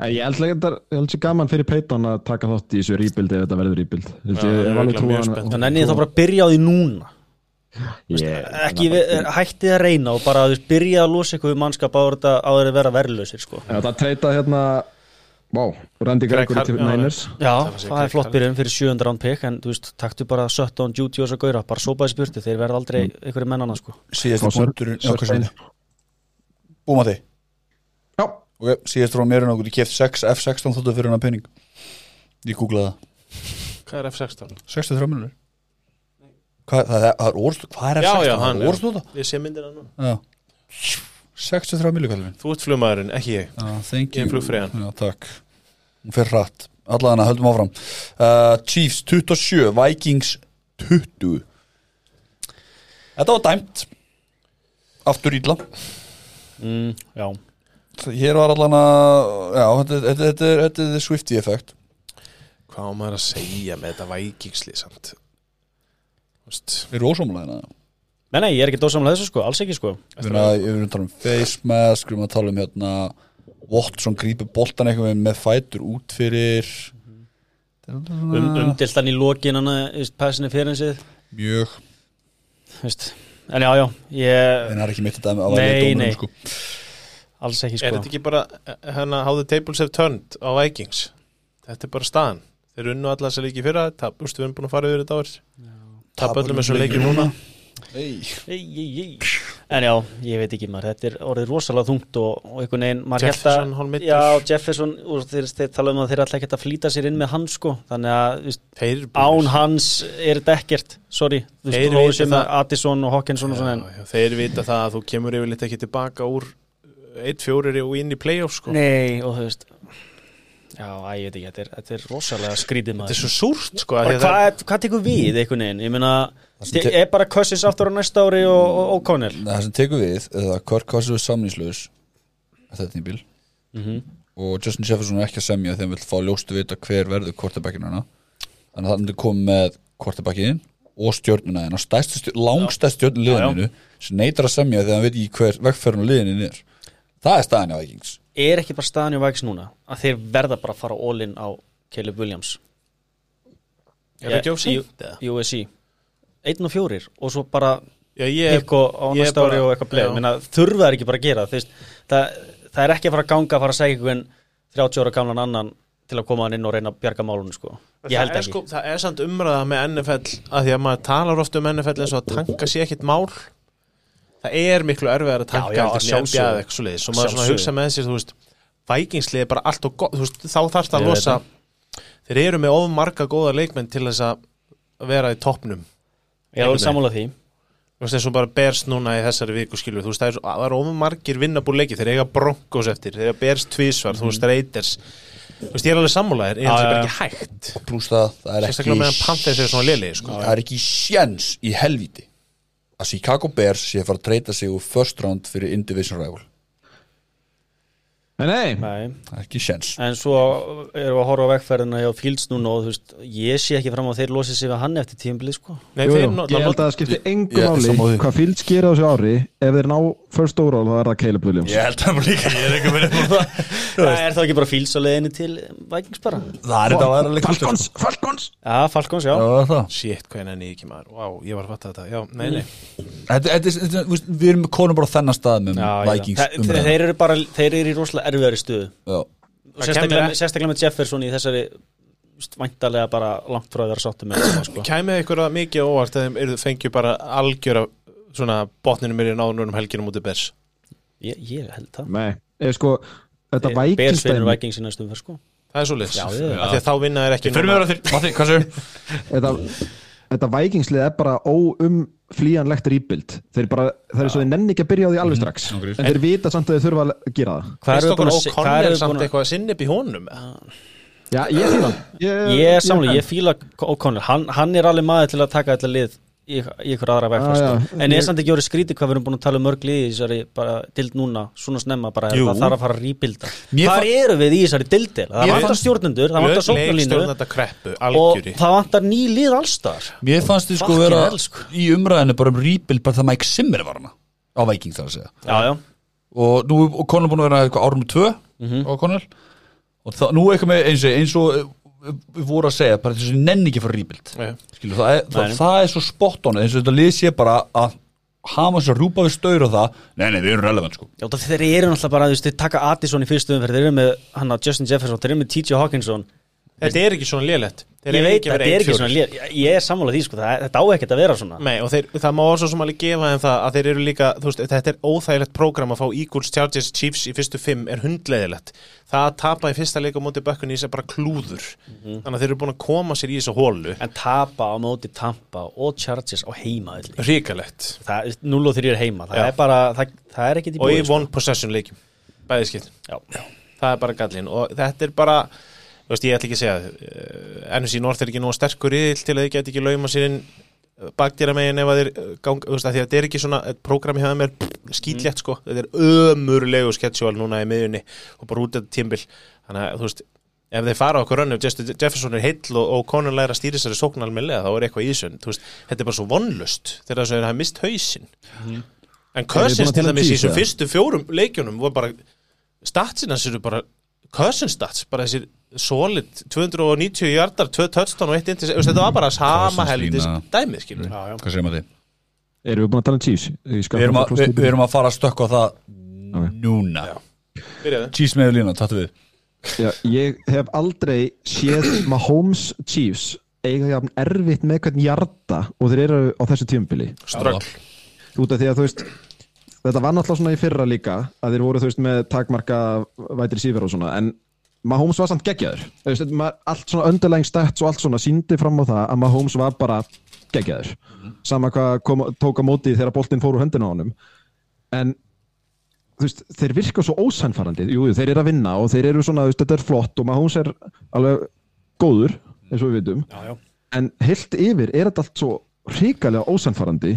Nei, Ég held ekki að það er gaman fyrir Peyton að taka þátt í þessu rebuild ef þetta verður það er á hann- þannig að þá bara byrja á því núna Ég- ekki við, hættið að reyna og bara byrja að losa ykkur mannskap áður þetta áður að vera verðlausir sko. Það treyta hérna Vá, Randy Greg Gregory til já, Niners. Já, Það er flott byrjun fyrir 700 round pick en þú veist, taktu bara Sutton, Judy og svo gauðra bara sópaði spurti, þeir verða aldrei Mm. einhverju mennana sko. Sir- punkturinn Já, Búma þig Já, Ok, síðast frá mér en okkur, ég keft 6 F16 þóttu fyrir hennar penning Ég googlaði það. Hvað er F16? 63 miljonir Hvað, það er, það er orðstóta Hvað er Já, F16? já, Það hann er Ég sé myndina nú Já 63 miljonir kallið minn Þú ert flugmaðurinn, ekki ég. Thank Ég er Hún fer hratt. Allaðana, höldum áfram. Uh, Chiefs 27, Vikings 20 Þetta var dæmt. Aftur ítla mm, Já, Hér var Já, þetta, er- er Swifty effekt Hvað á maður að segja með þetta veist. Við erum ósámulegina nei, nei, ég er ekki dósamlega þessu sko, alls ekki sko Við erum að, tala um face mask Við erum að tala um hérna Watson grípur boltan eitthvað með- fætur út fyrir um, umdilt hann í lokin hann að passinni fyrir hansið Mjög veist. en já, já, ég En það er ekki mitt þetta að Nei, væri dómurum, nei. sko. alls ekki Er sko þetta ekki bara eh, hérna how the tables have turned á Vikings Þetta er bara staðan Þeir unnu allar þess að leiki fyrra tap, Ústu, við erum búin að fara yfir þetta áður Tap öllum þessum leikjum núna. Ei, ei, ei. en já, ég veit ekki maður þetta er orðið rosalega þungt og, og einhvern veginn Jefferson, hálfmeiddur. já, Jefferson, og þeir, þeir tala um að þeir ekki að flýta sér inn með hans sko þannig að eru án hans er þetta ekkert sorry, þú Þeir veist, sem það. Addison og Hawkinson og svona en já, já, Þeir vita það að þú kemur yfirleitt ekki tilbaka úr 1-4 og inn í playoff sko. Nei, og þú veist Já, æ, ég veit ekki, þetta er, þetta er rosalega skrítið Þetta maður. er svo súrt sko, af Bara því að það- Hvað, hvað tekur við einhvern veginn? Ég meina, te- er bara Cousins aftur á næsta ári og, og O'Connell Það sem tekur við að Kirk Cousins er samningslaus. Þetta er bíl mm og Justin Jefferson er ekki að semja þegar hann vil fá ljóstu vita hver verður quarterbackinu hana þannig að það er komið með quarterbackin og stjórnuna en langstæst stjórnu liðinu sem neytar að semja þegar hann veit ekki hver vegferðun liðinu er það er staðan á Vikings. Er ekki bara staðan í Vikes núna að þeir verða bara að fara all-in á Caleb Williams? Er það ekki of Í- seint, eða? í USC Einn og fjórir og svo bara Já, ég og á ég næsta ári og eitthvað bleið já. Meina, þurfa þær ekki bara að gera Þeist, það, það er ekki að fara að ganga að fara að segja einhvern 30 ára gamlan annan til að koma hann inn og reyna að bjarga málunum sko. ég held það er, ekki. sko, það er samt umræða með NFL að því að maður talar ofta um NFL eins og að tanka sé ekkit mál það er miklu erfiðar að tanka Já, já, heldur að. NBA eða eitthvað svoleiðis. Og maður hugsa með sér þú veist, Vikingslið er bara allt og gott þú veist, þá þarf það að losa. þeir eru með of marga góða leikmenn til þess að vera í toppnum. Ég vil sammála því. Þú veist eins og bara Bears núna í þessari viku skilur þú veist það er, svo- það er of margir vinnabúr leiki þeir eiga Broncos eftir, þeir eiga Bears tvísvar þú veist Raiders. Þú veist ég er alveg sammálaðir, ég held Já, það bara ekki hægt. Pluss það, það er sérstaklega meðan ekki Panthers er svona lélegi sko. það er ekki sjens í helvíti að Chicago Bears sé að fara að treyta sig úr first round fyrir Indivision Rival nei, Nei. Er ekki sjens En svo erum við að horfa á vegferðina hjá Fields núna og þú veist, ég sé ekki fram á að þeir losið sig við hann eftir tímbilið sko. Nei, jú, jú, náttúrulega ég held að það skipti engu Ég sammála máli því. hvað Fields gerir á þessu ári. Ef þeir ná first overall þá er það Caleb Williams. Ég held það líka, ég er ekki að minna það. (laughs) Það er þá ekki bara Fields á leiðinni til Vikings bara? Það er þetta að vera líka Falcons, Falcons. Já, Falcons, já. Já, er það. Shit, hvað er ég ekki maður? Vá, ég var að fatta þetta. Já, nei, nei Er- er- erfiðari stuðu sérstaklega, sérstaklega með Jefferson í þessari veist, væntalega bara langt frá að vera sáttu með sko. Kæmið ykkur að mikið óvart að þeim fengju bara algjöra svona botninu mér í náðunum helginum út í bers ég, ég held það. Nei, eða sko Vikings finnur Vikings í næstum fyrir sko. Það er svo já, já. Því að þá vinna þeir ekki Fyrir vera þér Matti, hvað séu? þetta, þetta Vikingslið er bara óumflýjanlegt rýpild þeir bara, það er svo þeir nenni ekki að byrja á því alveg strax. Ángríns. en þeir vita samt að þeir þurfa að gera það. Hvað eru okkur búin að se- hvað O'Connell eru samt að eitthvað að sinni upp í honum? Já, ég hann. Ég er samlega, ég fíla O'Connell hann, hann er alveg maður til að taka þetta lið í, ykkur aðra vegferð Ah, sko. en Ég- er samt ekki orðið skrítið hvað við erum búin að tala um mörg lið í þessari bara dild núna, svona snemma bara Jú. það þarf að fara að Hvar fa- eru við í þessari dildir? Það vantar stjórnendur, það vantar kreppu, og það vantar ný lið allstar Mér fannst þið sko vera sko. í umræðinu bara um rebuild bara það Mike Zimmer var hana á Vikings þar að segja Já, já, og nú er Conor búin að vera eitthvað árum tvö Mhm. á Conor og það, nú er eitthvað með eins og vorum að segja, bara þess að nenni ekki fyrir rebuild. Já. Skilu, það, er, það, það er svo spot on eins og þetta lið sé bara að hafa þess að rúpa við staur og það. Nei, nei, við erum relevant sko. Já það- þeir eru náttúrulega bara, þú veist, þeir taka Addison í fyrstu umferð, þeir eru með hann að Justin Jefferson, þeir eru með TJ Hawkinson Þetta er ekki svona lélegt Ég veit, þetta er ekki svona lið, ég- er sammála því, sko, það, þetta á ekkert að vera svona Nei, og þeir, það má svo sem alveg gefa þeim það að þeir eru líka, þú veist, þetta er óþægilegt prógram að fá Eagles, Chargers, Chiefs í fyrstu fimm er hundleiðilegt. Það að tapa í fyrsta leik á móti Buccaneers er bara klúður. Þannig að þeir eru búin að koma sér í þessu hólu. En tapa á móti Tampa og Chargers á heima. Ríkalegt. Það er 0 og 3 er heima Það Já. er bara, það, það er ekkert í Og í sko. one possession leikjum. Bæði skilt. Já. Það er bara gallin. Og þetta er bara, þú veist, ég ætla ekki að segja, uh, NFC North er ekki nóg sterkur yðil til að þið geti ekki lauma sér inn bakdýra megin ef að þeir uh, ganga, þú veist, að því að þetta er ekki svona prógrami hjá þeim er skýtlétt sko, þetta er ömurlegu sketsjál núna í miðjunni og bara út þetta tímbil, þannig að þú veist ef þeir fara okkur Justin Jefferson er heill og, og Conor læra að stýra sér sókn almennilega þá er eitthvað í þessu, þú veist, þetta er bara svo vonlust þegar þess að þeir hafa mist en Erum við búin Cousins til um dæmis í þessum fyrstu fjórum leikjunum voru bara statsinnans eru bara Cousins stats, bara þessir solid 290 hjartar, 2 touchdown og 1 intis, þetta var bara sama helvitis dæmið, skilur já. hvað segir maður þið? Erum við búin að tala um Chiefs? Við erum, við, stúdíu. við erum að fara að stökka það núna Byrjaðu. Cheese með lína, tattu við Já, ég hef aldrei séð Mahomes Chiefs eiga jafn erfitt með hvern hjarta og þeir eru á þessu tímabili Ströggl út af því að þú veist þetta var náttúrulega svona í fyrra líka að þeir voru þú veist með takmarka vætri sífur og svona en Mahomes var samt geggjaður. Allt svona underlying stats og allt svona síndi fram á það að Mahomes var bara geggjaður. Sama hvað kom, tók á móti þegar boltinn fór úr höndinu á honum. En þú veist, þeir virka svo ósænfarandi jú, þeir eru að vinna og þeir eru svona veist, þetta er flott og Mahomes er alveg góður eins og við vitum. Já, já. en heilt yfir er þetta allt svo hrikalega ósannfarandi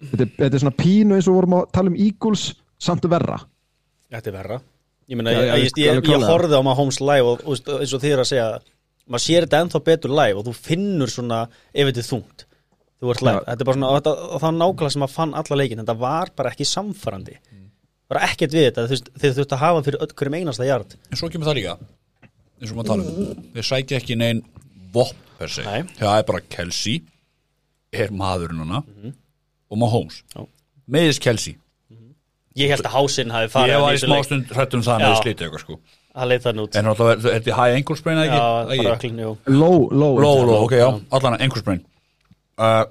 þetta, er- þetta er svona pínu eins og við vorum að tala um Eagles samt verra. Þetta er verra. Ég meina, Já, ég, já, ég, alveg ég, ég klálega. horfði á maður Holmes live og, og eins og þið er að segja maður sér þetta ennþá betur live og þú finnur svona ef þetta er þungt. Þú ert live, þetta er bara svona og, þetta, og það er nákvæmlega sem að fann alla leikin þetta var bara ekki samfærandi. Bara ekkert við þetta, þú veist, þið þurft að hafa fyrir öll hverjum einasta jart En svo kemur það líka eins og maður tala um Þeir sækja ekki neinn vopp per se. Nei. Það er bara Kelsey er maðurinn hana og Mahomes. Já. Meðis Kelsey ég held að hásinn hafi farið Ég var í leik. smástund hrættum það Já. með slítið eitthvað sko. Það leit þannig út. En náttúrulega er þetta high ankle sprain eða já, ekki? Ekki? öllin, jú low, low, Ló, ló, ok, já, allan ankle sprain. Uh,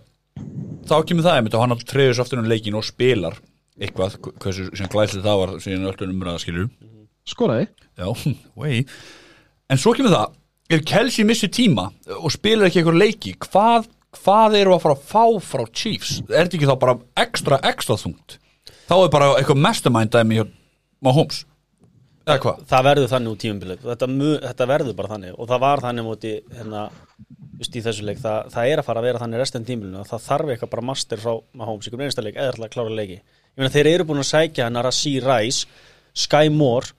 Þá kemur það einmitt og hann treyður svo aftur um leikin og spilar eitthvað, hversu sem glæslega það var síðan öllum umræða skilur skoraði. Já, (laughs) vei En svo kemur það, ef Kelsey missir tíma og spilar ekki eitthvað leiki hvað, hvað eru að fara að fá frá Chiefs? Er þetta ekki þá bara ekstra, ekstra þungt? Þá er bara eitthvað mastermind dæmi hjá Mahomes Eða hvað? það verður þannig út tímumbilið þetta, þetta verður bara þannig og það var þannig múti hérna, í þessu leik það, það er að fara að vera þannig restin tímbilinu og það þarf eitthvað bara master frá Mahomes ykkur einasta leik eða að klára leiki ég meina þeir eru búin að sækja hann að Rassi Rice Sky Moore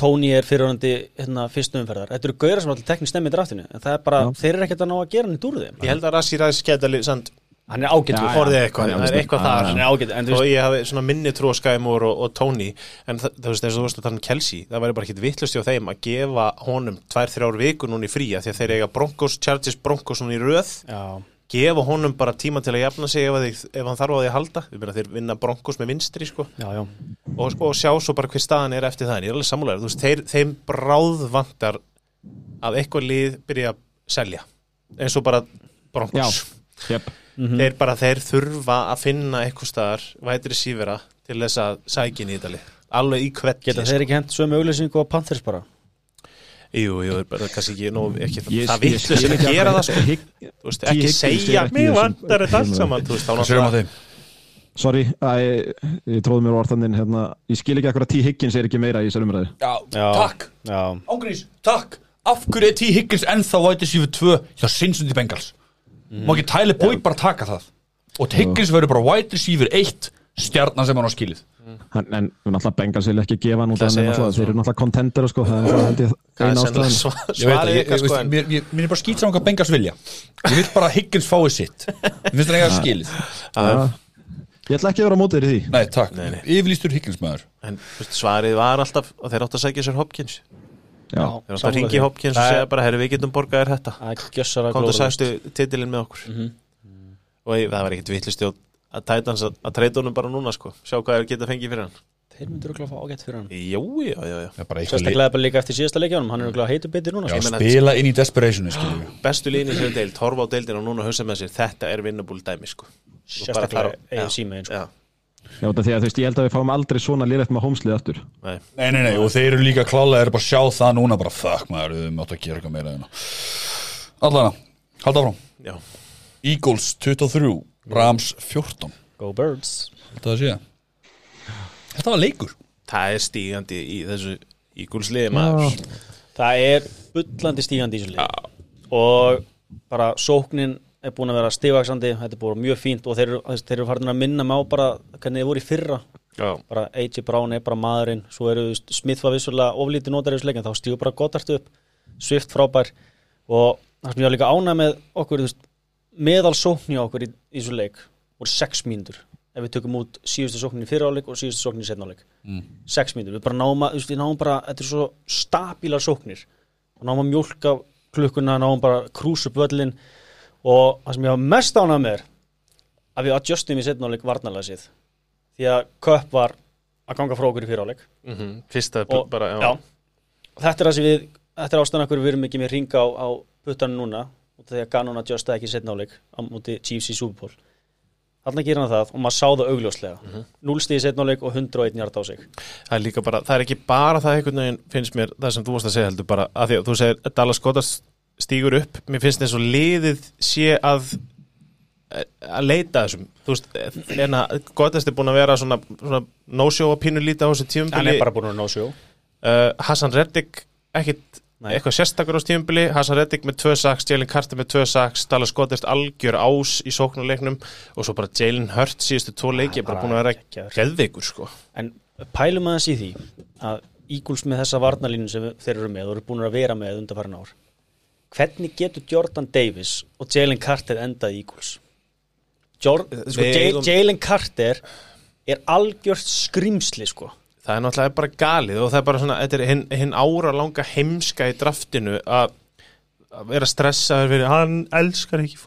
Tony er fyrirhandi hérna, fyrstu umferðar, þetta eru gauðra sem allir teknisk stemmi í draftinu, en það er bara, þeir eru ekkert að ná að gera hann í dúr þeim, Ég held að Rassi alveg samt hann er ágættur Já, orðið eitthvað, Já, það er já, eitthvað já, þar. hann er þú og ég hafi svona minni trú á Skymore og, og Tony en það, það veist eins og þú veist að þannig Kelsey það væri bara ekkit vittlust hjá þeim að gefa honum tvær, þrjár vikur núna í frí af því að þeir eiga Broncos, Chargers, Broncos núna í röð. Já, gefa honum bara tíma til að jafna sig ef, þeir, ef hann þarf á því að halda. Við meina þeir vinna Broncos með vinstri sko. Já, já, og, og sjá svo bara hver staðan er eftir það. En ég er alveg sammálaður, þú veist, þeir, þeim bráð vantar að eitthvað lið byrja að selja. Eins og bara Broncos. Jep. þeir bara, þeir þurfa að finna eitthvað staðar vætri sífera til þess að sækin í lið. Alveg í hvert geta þeir ekki hent sömu auglýsingu á Panthers bara, Jú, jú, bara kannski ekki, nú, ekki Ég- það sem skil að gera það sko. Þú veist, T. ekki er segja, mér vantar þetta allt saman þú veist, þá Hvað segir um að ég, ég tróði mér orðaninn hérna, ég skil ekki akkur að T. Higgins er ekki meira í þessar umræði Já, Já. takk já, Ángrís, takk Af hverju er T. Higgins ennþá vætið sífu 2 hjá Cincinnati Bengals Má ekki Tyler Boyd bara taka það Og Higgins verður bara wide receiver 1 stjarnan sem hann á skilið. Hann, en náttúrulega Bengals vil ekki gefa hann út Það af hann segja það, þeir eru náttúrulega contender sko, það er held ég Það eina ástæðan. Ég ég, ég, en mér, ég, mér er bara skýt saman hvað Bengals vilja. Ég vil bara Higgins fái sitt. Mér finnst það eiga skilið. Ég ætla ekki að vera á mótið þér í því. Nei, takk, yfirlýstur Higgins maður En svarið var alltaf að þeir átt að sækja sér Hopkins. Já, Þeir átt að ringi Hopkins og Það segja bara, herru, við getum borgað þér þetta. Það gjössar að Komdu og glóðlust sættu titilinn með okkur. Mhm. Og ég, það var ekkit vittlust að Titans að, að treyta honum bara núna sko. Sjá hvað þeir geta fengið fyrir hann. Þeir myndur örugglega að fá ágætt fyrir hann. Jú, já, já, já Já, bara eitthvað sérstaklega bara líka eftir síðasta leikjánum, hann er örugglega heitur betur núna Já, sko. spila inn í desperationu skilju (gasps) Bestu líni sem deild, horfa á deildin og núna hugsa með sér Þetta er vinnabúl dæmi sko. Sérstaklega eigið já, símiðin sko. Já, því að þú veist, ég held að við fáum aldrei svona lélegt með hómslið aftur. Nei. Nei, nei, nei, og þeir eru líka klálega, eru bara að sjá það núna bara, fuck maður, við máttu að gera eitthvað meira hérna. Allana, halda áfram. Já, Eagles 23, Rams 14 go birds. Þetta sé. Þetta var leikur. Það er stígandi í þessu ígúlsliði maður. Það er bullandi stígandi í þessu lið og bara sóknin er búin að vera stigvaksandi þetta er búin mjög fínt. Og þeir eru, þeir eru farin að minna mig á bara hvernig þeir voru í fyrra. Já, bara AJ Brown er bara maðurinn. Svo eru Smith var vissulega oflítið notar í þessu leikin þá stígur bara Goddard upp. Swift frábær. Og það sem ég var líka ánæg með okkur þú veist, meðal sókni á okkur í, í þessu leik voru sex mínútur. Ef við tökum út síðustu sóknin í fyrra áleik og síðustu sóknin í setna áleik mm. sex mínútur, við bara náum að við náum bara, þetta er svo stabílar sóknir. Og náum að mjólka klukkuna náum bara að krúsa upp völlin og það sem ég var mest ánæg með er að við adjustum í setna áleik varnalega síð því að Köpp var að ganga frá okkur í fyriráleik. Mm fyrsta og, bara, já. Og þetta er það sem við þetta er ástæðan okkur við erum ekki með ringa á, á puttanum núna og því að Ganon adjustaði ekki setna áleik á múti Chiefs í Super Bowl. Þarna gerir hann það og maður sá það augljóslega. Mm -hmm. 0 stíði setna áleik og 101 hjart á sig. Það er líka bara, það er ekki bara það einhvern veginn finnst mér, það sem þú varst að segja heldur bara að því að þú segir að Dallas Goddard stígur upp. Mér finnst eins og liðið sé að að leita að þessum. Þú veist, en að Goddard er búin að vera svona, svona no-show að pínu líta á þessu hann tíumbili er bara búin að ná sjó uh, Hassan Reddick ekkit Nei. eitthvað sérstakur á tíumbili Hassan Reddick með tvö saks, Jalen Carter með tvö saks Dallas Goddard algjör ás í sóknuleiknum og svo bara Jalen Hurt síðustu tvo leiki er bara búin að vera geggjaður. geðveikur sko en pælum aðeins í því að Eagles með þessa varnalínu sem þeir eru með og eru búin að vera með undarfærin ár hvernig getur Jordan Davis og Jalen Carter endað í Eagles Jor, sko, Jalen Carter er algjört skrimsli sko Það er náttúrulega bara galið og það er bara svona, þetta er hinn, hinn ára langa heimska í draftinu að að vera stressaður fyrir hann elskar ekki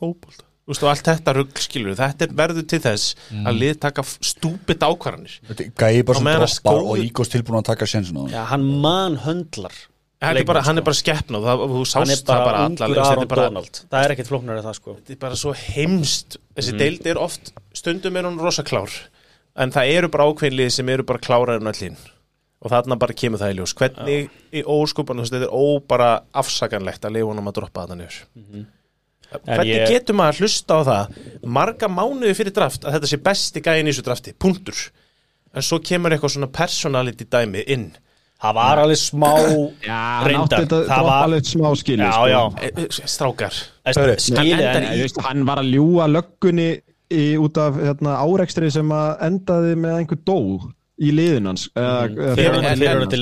veist og allt þetta rugg skilur þetta er verður til þess að lið taka stúpid ákvarðanir. Þetta Gæi bara sem droppar og Eagles tilbúin að taka sjensin á hann Já, hann manhöndlar hann er, bara, hann er bara skeppna og það, þú hann sást það bara allar þetta er bara, Donald. Það er ekkit flóknar en það sko. Þetta er bara svo heimst þessi deild er oft, stundum er hún rosa klár en það eru bara ákveðinlið sem eru bara klárar en öllin. Og þarna bara kemur það í ljós. Hvernig í óskupan þetta er óbara afsakanlegt að lifa honum að droppa þetta niður. Hvernig ég- getur maður að hlusta á það? Marga mánuði fyrir draft að þetta sé besti gæðin í þessu drafti, punktur. En svo kemur eitthvað svona personality dæmi inn. Það var alveg smá Já, hann reyndar þetta það var alveg smá skili já, sko. já, E, e, strákar. Skilið endar en veist, hann var að ljúa löggunni í, út af hérna, árekstri sem að endaði með einhver dó í Mm.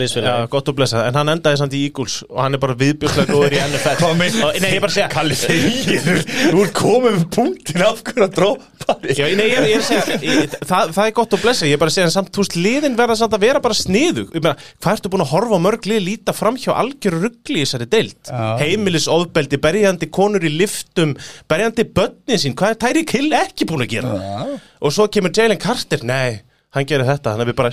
liðsfélaga. Já, gott og blessa, en hann endaði samt í Eagles og hann er bara viðbjörslega góður í NFL? (laughs) Og- Nei, ég bara segja Kalli þegir Þú ert komið með punktin af hverju að droppa þig Já, nei, ég, ég er að segja, ég, það, það er gott að blessa Ég er bara að segja, en samt, þú veist, liðin verða samt að vera bara sniðu Ég meina, hvað ertu búin að horfa á mörg lið líta fram hjá algjöru ruggli í þessari deild Já. Heimilis ofbeldi, berjandi konur í liftum Berjandi börnin sín, hvað er Tæri Kill ekki búin að gera? Já. Og svo kemur Jalen Carter, nei, hann gerir þetta Þannig að við bara,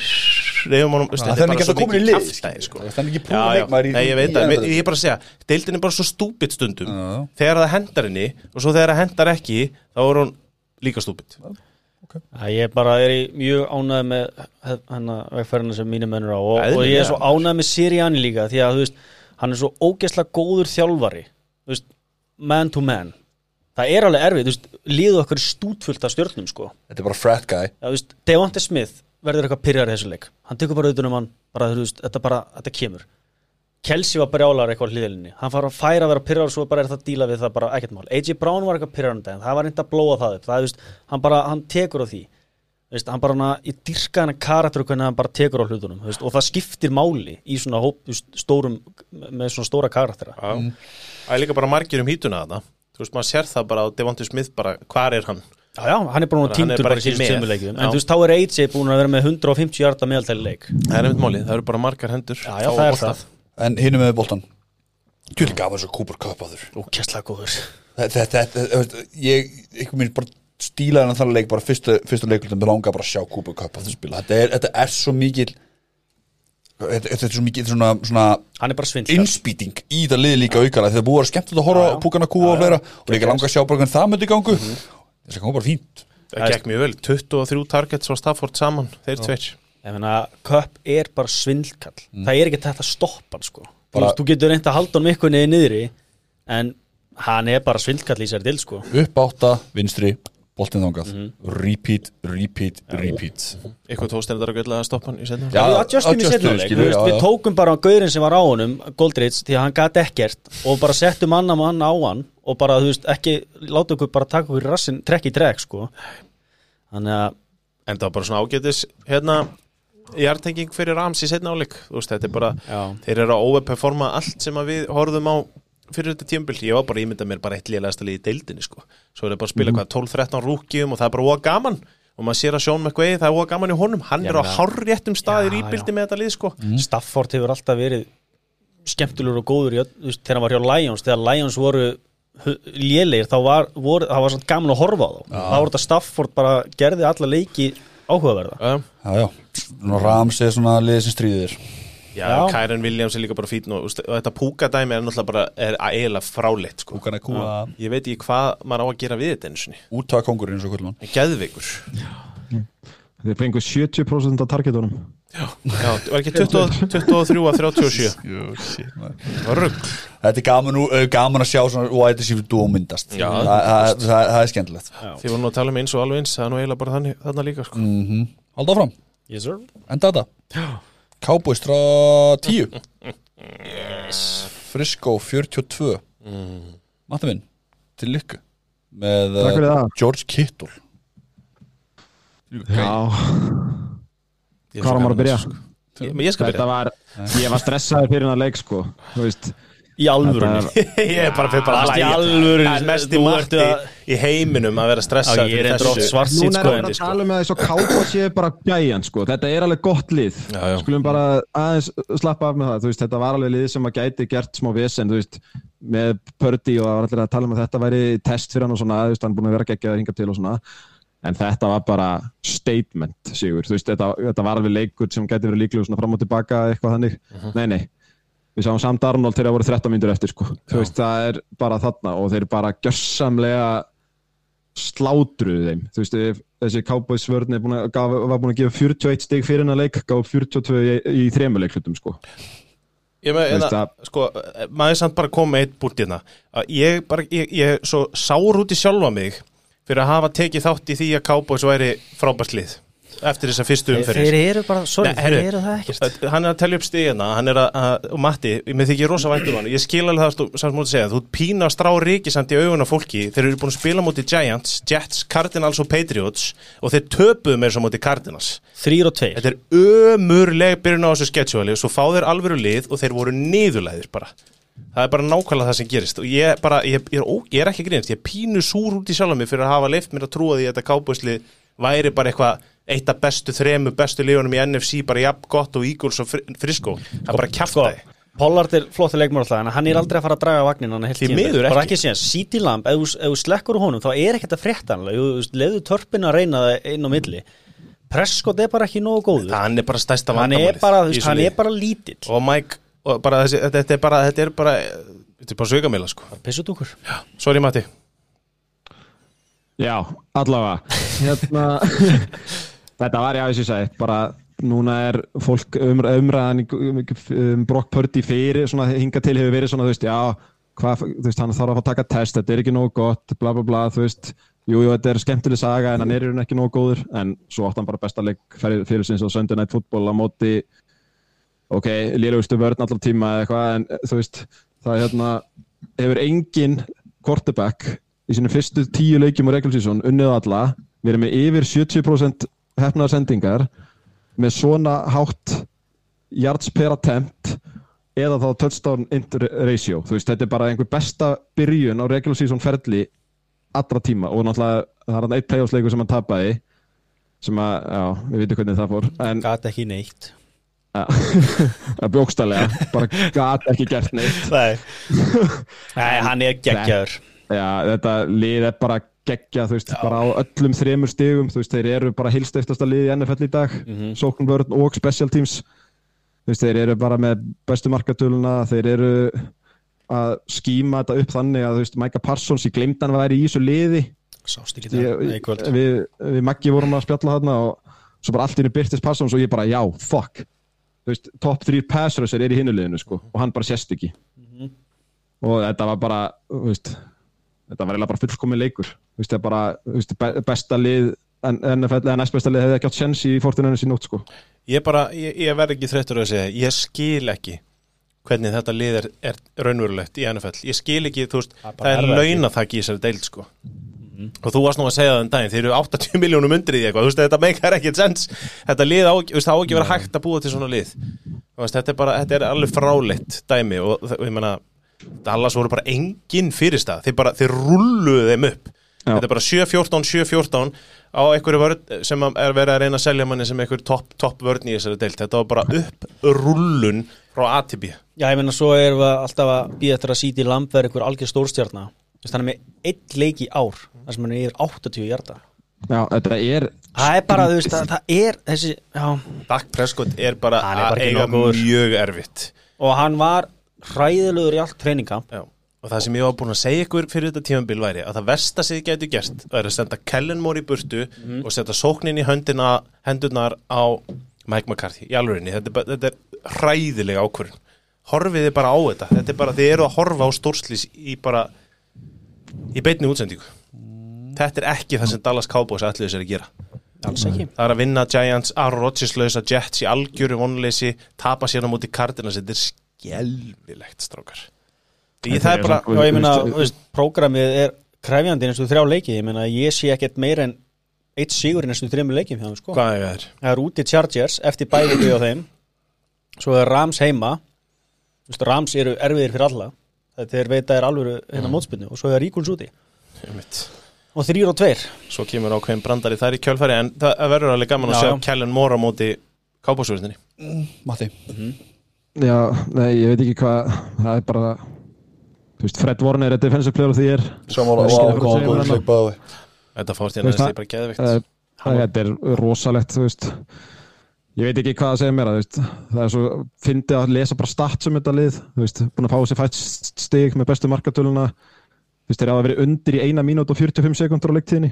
reyfum honum Það er ekki að koma í lið sko. Það er ekki leikmaður í nei, ég veit það, ég er bara að segja Deildin er bara svo stúpid stundum. Já. Þegar það hendar henni og svo þegar það hendar ekki þá er hún líka stúpid. Æ, Ég bara er í mjög ánægð með hennar vegferðina sem mínir mennur á. Og, og ég er svo ánægð með Sirianni líka því að þú veist, hann er svo ógeðslega góður þjálfari. Þú veist, man to man það er alveg erfið, þú veist, líðu okkur stútfullt af stjörnum sko. Þetta er bara frat guy. Já, þú veist, Devonte Smith verður eitthvað pyrjar í þessu leik. Hann tekur bara auðvitað um hann bara, þú veist, þetta bara, þetta kemur. Kelsey var brjálar eitthvað hlýðilinni hann fara að færa að vera pyrrar og svo bara er það að díla við það bara ekkert mál. AJ Brown var eitthvað pyrrar um daginn. Það var reynd að blóa það upp. Það, þú veist, hann bara, hann tekur á því. Þú veist, hann bara, hana, ég dyrka hann karakter og hvernig hann bara tekur á hlutunum þú veist, og það skiptir máli í svona hóp, þú veist, stórum með svona stóra karaktera. Það er líka bara margir um hítuna þarna Þú veist, maður sér það bara á Devonta Smith bara, hvar er hann? Já, já, hann er bara er týndur bara bara í leikjum. Já. en þú veist, þá er AJ búin að vera með 150 hjarta meðaltæli leik. Það er einmitt máli, það eru bara margar hendur. Já, já, það er það. En hinum með boltan Tjóli gaf þessu Cooper Cup á þur Ókesslega góður. Þetta, ég, einhvern veginn bara stílaði hann þannig leik bara fyrstu, fyrstu leiklutum með langa bara að sjá Cooper Cup á þau spila. Þetta er, þetta er svo mikil þetta, þetta er svo mikil svona, svona Hann er bara svindl innspýting í það liði líka aukala þetta er búið að skemmt að horfa á púkana kúa og fleira. Og líka langa að sjá bara hvernig það myndi í gangu þess að koma bara fínt. Það gekk mjög vel, 23 targets á Stafford saman, þeir tveir. Ég meina, Köpp er bara svindlkall. Það er ekki þetta að stoppa hann sko Bara- Þú getur reynt að halda hann ykkur niður niðri En hann er bara svindlkall í sér til sko. Upp átta, vinstri, boltinn þangað. Repeat, repeat, repeat. Eitthvað er þetta að gölla að stoppa hann í setna Já, Við adjustum í setna Við, tókum bara gaurin sem var á honum Goldrich, því að hann gat ekkert Og bara settum annan mann á hann Og bara, þú veist, ekki Láta okkur bara taka okkur í rassin Trekk í trekk, sko. Þannig að, En það var bara svona ágætis hérna Hjartenging fyrir Rams í setna áleik. Þú veist, þetta er bara já. Þeir eru að overperforma allt sem að við horfðum á fyrir þetta tímabil, ég var bara að ímynda mér bara eitt lélegasta liði í deildinni sko. Svo er það bara að spila hvað 12-13 rúkjum og það er bara óa gaman. Og maður sér að Sean McVay það er óa gaman í honum, hann Já, er á hárréttum staðir Já, í bildi með þetta lið sko. Stafford hefur alltaf verið skemmtilegur og góður í, þegar hann var hjá Lions þegar Lions voru lélegir þá var, voru, það var svona gaman að horfa á þá. Þá voru þetta Stafford bara gerði alla leiki áhugaverða. Já, já, já, svona Rams er svona liðið sem stríðir já, Já. Kyren Williams er líka bara fítn og, og þetta púkadæmi er náttúrulega bara er eiginlega fráleitt sko. Púkana kúa. Ég veit ekki hvað maður á að gera við þetta einu sinni. Úttaga kongurinn eins og kvöldmann geðveikur. Þeir fengu 70% af targetunum. Já, var ekki 20, 23 að 37 Jú, shit, maður. var rugg Þetta er gaman, uh, gaman að sjá svona wide receiver duo myndast. Já, það, það, það, það er skemmtilegt. Þið voru nú að tala um eins og alveg eins Það er nú eiginlega bara þannig, þarna líka sko. mm Halda áfram, yes, sir. enda þetta Cowboys frá 10 (laughs) Frisco 42 mm. Matti minn, til lykku með uh. George Kittle. Já, hvað var maður að byrja? sko. Ég, men ég skal Þetta byrja. var, ég var stressaður fyrir hennar leik sko. Þú veist, í alvörunni. (laughs) Ég er bara fyrir bara í hlæja. Það er mest í marti að- í heiminum að vera stressað ég er oft svart Núna sitt er sko það að tala um að þessu kápa sé bara gæjan sko, þetta er alveg gott lið. Já, já. Skulum bara aðeins slappa af með það, þú veist, þetta var alveg lið sem að gæti gert smá vesen, veist með Purdy og allir að tala um að þetta væri test fyrir hann og svona, veist, hann er búin að vera geggjað hinga til og svona, en þetta var bara statement, Sigur, þetta, þetta var alveg leikur sem gæti verið svona fram og tilbaka eitthvað þannig, nei, nei við sáum samt Arnold þegar það voru 13 myndur eftir sko, þú veist, það er bara þarna og þeir bara gjörsamlega slátruðu þeim. Þú veist, þessi Cowboys vörn var búin að gefa 41 stig fyrir hennar leik, gaf 42 í, í þremur leiklutum sko. Ég með, veist eða, að- sko, maður samt bara komið með eitt búrt hérna. Að ég bara, ég, ég svo sár út í sjálfa mig fyrir að hafa tekið þátt í því að Cowboys væri frábært eftir þessa fyrstu Þeir, umferðir þeir eru bara, sorry, Nei, heyrðu, þeir eru það ekkert. Hann er að tellja upp stíðina hann er að, að og Matti, mér þykir rosa væntum hann. Ég skil alveg það samt móti segja þú ert pína að strá ríkisand í augun á fólki. Þeir eru búin að spila móti Giants, Jets, Cardinals og Patriots og þeir töpuðu með svo móti Cardinals. Þrýr og tveir. Þetta er ömurleg byrjun á þessu sketsjóali og svo fá þeir alvöru lið og þeir voru niðurlæðir bara. Það er bara nákvæmlega það sem gerist. Og ég, bara, ég, ég, er, ó, ég er ekki að grínast, ég pínu súr út í sjálf mig fyrir að hafa leift mér að trúa því að þetta kábúsli væri bara eitthvað eitt af bestu þremu bestu liðunum í NFC bara jafn gott og Eagles og Fri- Frisco. Það er bara kjafta Sko, Pollard er flotti leikmur alltaf en hann er aldrei að fara að draga vagnin hann er tímabil. miður bara ekki. síðan, City Lamb, ef þú- slekkur úr honum þá er ekkert að frétta leiðu törpina að reyna það inn á milli. Prescott er bara ekki nógu góður. Hann er bara stærsta hann er vandamálið hann er bara lítill. Og Mike, og bara þessi, þetta, þetta er bara þetta er bara, þetta er bara sögamila sko. Pissutúkur sorry Matti. Já, allavega. Hérna, (laughs) Þetta var þess að ég segi bara núna er fólk um, umræðan um, um Brock Purdy fyrir svona hinga til hefur verið svona þú veist, já, hvað, þú veist, hann þarf að fá að taka test þetta er ekki nógu gott, bla bla bla þú veist, jú, jú, þetta er skemmtileg saga en hann er í rauninni ekki nógu góður, en svo átt hann bara besta leik fyrir, fyrir sinns og Sunday Night Football á móti ok, lélugustu vörn allar tíma eða eitthvað, en þú veist það er hérna, hefur engin quarterback í sinu fyrstu tíu leikjum á regular season unnið alla verið með yfir 70% hefnaðar sendingar með svona hátt yards per attempt eða þá touchdown ratio. Þú veist, þetta er bara einhver besta byrjun á regular season ferli allra tíma og náttúrulega það er hann eitt playoffsleikur sem hann tapaði sem að, já, við veitum hvernig það fór en gat ekki neitt. (laughs) Að bjókstælega, bara gat ekki gert neitt. Nei, Nei hann er geggjaður Já, þetta lið er bara geggja, þú veist, bara á öllum þremur stigum, þú veist, þeir eru bara hilsteftasta lið í NFL í dag, mm -hmm. sóknvörn og special teams, þú veist, þeir eru bara með bestu markatöluna, þeir eru að skíma þetta upp þannig að, þú veist, Micah Parsons, hann að væri í þessu liði, Sást ekki það í við, við Maggi vorum að spjalla þarna og svo bara allt í henni byrtist Parsons og ég bara, já, fuck, þú veist, top 3 pass rusher er í hinnuleginu, sko, og hann bara sést ekki. Og þetta var bara, þú veist þetta var eiginlega bara fullkomin leikur. Þú veist, það bara, þú veist, be- besta lið en NFL eða næst besta lið hefði ekki átt sjens í fórtuninu sín út, sko. Ég bara, ég, ég verð ekki þreyttur að segja ég skil ekki hvernig þetta lið er, er raunverulegt í NFL ég skil ekki, þú veist, Það er það er erfitt. launa það í þessari deild sko. Og þú varst nú að segja það um daginn, þeir eru 80 miljónum undir í eitthvað, þú veist, þetta meikar ekkert sens. Þetta lið á, þú veist, það á ekki vera hægt að búa til svona lið. Þú veist, þetta er bara, þetta er alveg fráleitt dæmi og, og ég meina Dallas voru bara engin fyrirstað þeir bara, þeir rulluðu þeim upp. Já. þetta er bara 7-14, 7-14 á einhverju vörn sem er verið að reyna að selja manni sem einhver topp top vörn í þessari deilt þetta var bara upp rullun frá A til B. Já, ég meina, svo erum við alltaf að býða eftir að City Lamb verði einhver algjör stórstjarna. Þannig hann er með einn leik í ár þar sem hann er yfir 80 hjarta Já, þetta er Það er bara, þú veist, það, það er þessi, já. Dak Prescott er bara er bara að eiga mjög erfitt. Og hann var hræðilegur í allt treyningamp og það sem ég var búin að segja ykkur fyrir þetta tímabil væri að það versta sem þið getur gert væri að senda Kellen Moore í burtu Mhm. og setja sóknin í höndina hendurnar á Mike McCarthy í alvörinni, þetta, er þetta er hræðilega ákvörðun. Horfið þið bara á þetta. Þetta er bara, þið eru að horfa á stórslís í bara í beinni útsendingu. Þetta er ekki það sem Dallas Cowboys ætluðu sér að gera. Það er að vinna Giants, Aaron Rodgers lausa Jets í algjöru vonleysi tapa sér á móti Cardinals, þetta er skelvilegt strákar. Því það er bara Já, ég meina, prógramið er krefjandi eins og þrjá leiki. Ég meina, ég sé ekkert meira en eitt sigur í næstu þreymur leikjum hjá þeim, sko. Hvað er það? Það er úti Chargers eftir bæði við á þeim. Svo er Rams heima. Þú veist, Rams eru erfiðir fyrir alla. Þetta er veita er alvöru hérna mótspinnu Og svo er Eagles úti. Og þrýr og tveir. Svo kemur ákveðin brandari þar í kjölfæri en það það verður alveg gaman að Já, sjá já. Kellen á móti kápásverðinni Matti Já, nei, ég veit ekki hvað það er bara þú veist, Fred Warner er defensive player of the year. Samála, Það er góða hvað góður segir leik báði. Þetta fórst hérna það- bara geðvikt er- Þetta er rosalegt, þú veist. Ég veit ekki hvað að segja mér veist. það er svo, fyndi að lesa bara stats um þetta lið, þú veist, búin að fá sér fætt stig með bestu markatöluna. Þú veist, þeir hafa verið undir í eina mínút og 45 sekundur á leiktíðinni.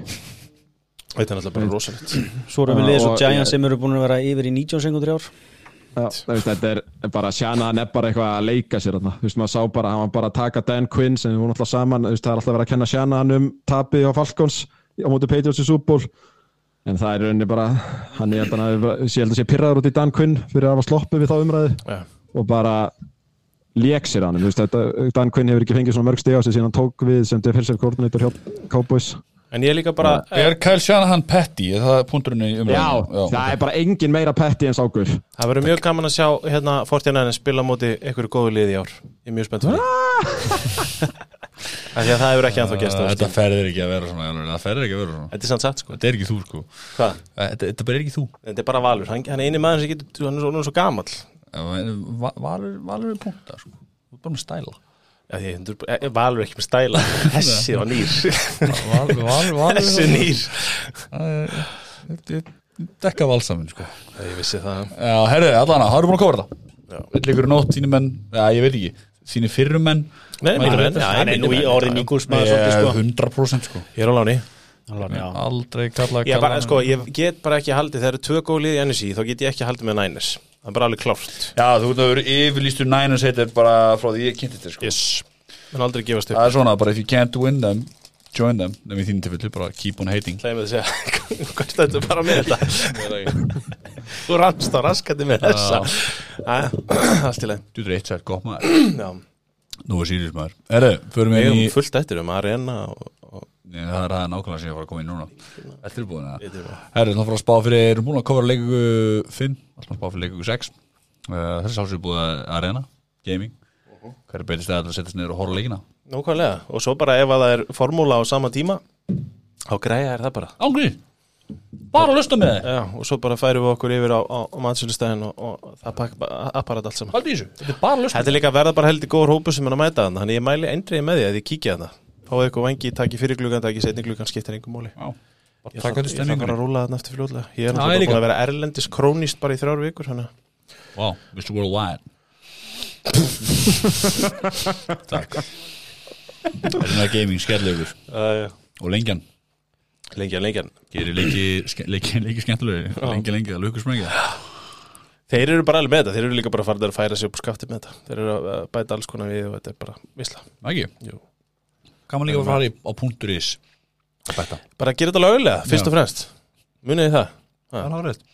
Þetta er náttúrulega bara rosalegt. Svo erum við liðið svo og- Giants sem eru búin að vera yfir í 19 sekundur í ár þetta er bara Shanahan er bara eitthvað að leika sér þarna. þú veist, maður sá bara, hann var bara að taka Dan Quinn sem við vorum alltaf saman, það er alltaf verið að kenna Shanahan um tapið á Falcons á móti Patriots í Bowl en það er rauninni bara hann er að sé- ég held að sé pyrraður út í Dan Quinn fyrir að hafa sloppið við þá umræðu Já. og bara lék sér hann, þú veist, þetta, Dan Quinn hefur ekki fengið svona mörg stig á sig síðan hann tók við sem defensive coordinator hjá Cowboys En ég er líka bara Er Kyle Shanahan petty? Er það punkturinn í Já, umræðinu? það er bara engin meira petti en sákur Það verður mjög gaman að sjá hérna 49 spila móti einhverju góðu liði í ár. Ég er mjög spennt fyrir því. Að það hefur ekki anþá gæst á Þetta Þetta ferðir ekki að vera svona Það ferðir ekki að vera svona. Þetta er sann satt sko. Þetta er ekki þú sko. Hvað? Þetta, þetta bara er ekki þú. Þetta er bara Valur, hann, hann er eini maður sem getur hann er svo, er svo Já, endur, eh, Valur ekki með stæla. (laughs) Hessi og nýr. Valur Valur Valur Hessi nýr. Þetta dekka valsaminn sko. Ég vissi það. Já, herri, allan að, það eru búin að kóra þetta Vill ykkur nótt, þínu menn Já, ég veit ekki. Þínu fyrrum menn. Hann er nú í orðin já. Eagles maður svolítið sko. 100% sko. Ég er á láni. Aldrei kalla Ég, sko, ég get bara ekki haldið, þegar eru tvö góð lið í NSI þá get ég ekki haldið með Niners Það er bara alveg klárt. Já, þú veit að vera yfirlýstur Niners heitir bara frá því ég kynnti þetta sko. Yes. Men aldrei gefast upp. Það er svona, bara if you can't win them Join them, nefnir í þínu tilfellu, bara keep on hating. Hlæði með að segja (laughs) Hvað stöndu bara með þetta? Þú rannst á raskandi með þessa. (clears throat) Allt í leið Þú er eitt sætt gott maður. Nú er Sirius maður. Herru, förum við við erum í fullt eftir um Arena og, Það er það er nákvæmlega sem ég var að koma inn núna. Er tilbúin að Við erum- Herru, þá fyrir að spá fyrir Erum búin að kofra leiku 5 Alltaf að spá fyrir leiku 6 uh, Þessi sálsum búið að arena Gaming. Hver er stæðar að setjast niður og horfa leikina? Nákvæmlega. Og svo bara ef að það er formúla á sama tíma Þá greiða er það bara. Ángri Bara að lusta með þið Já, og svo bara færum við okkur yfir á, á, á matsölustæðin og, og það pakka apparat allt saman. Í Þetta er bara að lusta Þetta er líka að verða bara heldur góður hópur sem er að mæta þannig Þannig ég mæli eindriði með því að ég kíkja þarna Fáðu eitthvað vangi, taki fyrir gluggan, taki setni gluggan, skiptir Já Bara Ég taka þarf þetta ég þarf bara stemmingunni að rúla þarna eftir fljóðlega Ég er náttúrulega búin að vera erlendis krónist bara í þrjár vikur Wow, Mr. Worldwide. (laughs) Takk. Erina Gaming skelllegur. Uh, Og lengjan. Lengjan, lengjan. Gerir leiki, ske- leiki, leiki skemmtilegri. Lengi, lengi, að lukus sprengja Þeir eru bara alveg með þetta, þeir eru líka bara farið að færa sig upp skafti með þetta. Þeir eru að bæta alls konar við og þetta er bara visla Ekki, Jú. Kann man líka að fara á punktur Bæta Bara að gera þetta lögulega, fyrst Já. og fremst. Munið þið það? Það er hárið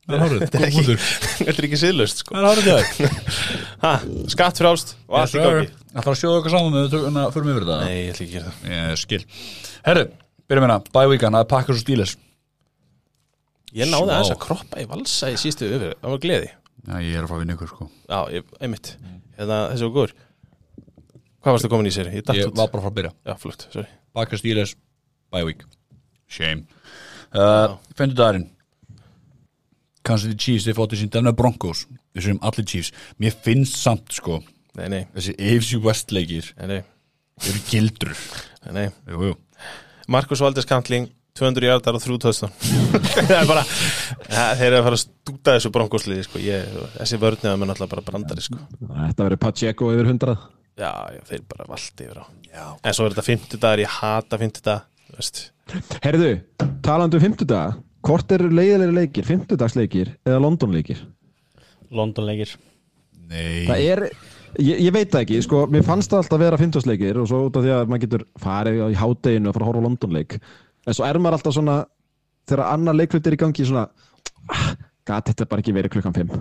Það er hárið, góð punktur. (laughs) Þetta er ekki siðlust sko. Það er hárið (laughs) ha, Skatt frálst og allt í gangi. Það þarf að sjóða okkar saman með að fyrir mig yfir þetta? Nei, ég ætla ekki að gera það. Skil. Herru, byrjum hérna, það er pakkar svo stíles. Ég náði aðeins að kroppa í valsa í sístu yfir Það var gleði. Já, ég er að fara að vinna ykkur sko. Já, ég, einmitt. Hérna, þessi var góður Hvað varstu komin í sér? Ég Ég var bara fara að byrja. Já, flott, sorry. Pakkar stíles, bye week. Shame. Uh, Fendur dagurinn. Kansas City Chiefs, þeir fóttu sín Denver Broncos. Við séum allir Chiefs. Mér finnst samt sko Nei, nei, Þessi AFC West leikir nei, nei, Þeir eru gildrur. Nei, nei. Jú, jú. Markus Valdis Kantling 200 hjartar og 3000 (laughs) Það er bara ja, Þeir eru að fara að stúta þessu bronkosliði sko. ég, Þessi vörnið að mér náttúrulega bara brandari sko. Þetta verður Pacheco yfir 100 Já, já, þeir bara valdi yfir á já. En svo er þetta 50 dagar, ég hata 50 dagar veist. Herðu, talandi um 50 daga Hvort eru leiðilegri leikir, 50 dags leikir eða London leikir? London leikir Nei Það er, ég, ég veit það ekki, sko, mér fannst það alltaf að vera 50 leikir og svo út af því að maður getur farið í hádeginu og fara að horfa á London leik en svo er maður alltaf svona þegar annar leiklut er í gangi svona ah, gat þetta bara ekki verið klukkan 5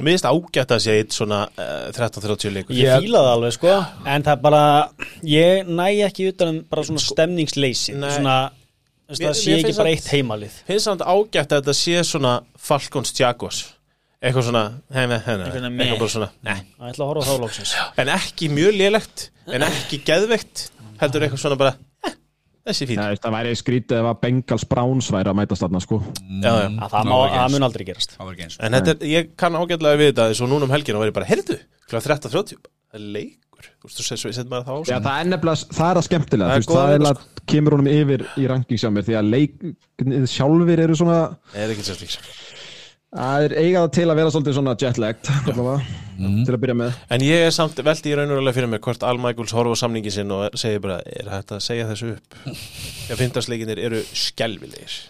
Mér finnst ágætt að sé eitt svona uh, 13-30 leikur. Ég fíla það alveg sko. En það er bara Ég næ ekki utan um bara svona stemningsleysi. Nei. Svona Það sé ekki bara eitt heimalið. finnst samt ágætt að þetta sé svona Falcons Jaguars eitthvað svona heima, heima, Eitthvað svona eitthvað bara svona nei. Það ætla að horfa á þá lóksins en ekki mjög lélegt en ekki geðveikt heldur eitthvað svona bara eh, þessi fín Það, það væri skrítið ef að Bengals Browns væri að mætast þarna sko. Já, já. Að Það, má, það mun aldrei gerast. Það var ekki eins. En þetta er, ég kann ágætlega við þetta eins og núna um helginu væri bara, heyrðu, kl. 13.30 það er leikur, þú veist, þú maður það á Já, það er nefnilega, það er að skemmtilega Það það er að kemur honum yfir í mér því að leik sjálfur eru svona Nei, er ekki sérstaklega það er eigað til að vera svolítið svona jetlagged allavega, til að byrja með En ég er samt veldi í raun og raunlega fyrir mig hvort Al Michaels horfa á samningin sinn og segir bara, er þetta að segja þessu upp? Já, fintarsleikinir eru skelvilegir.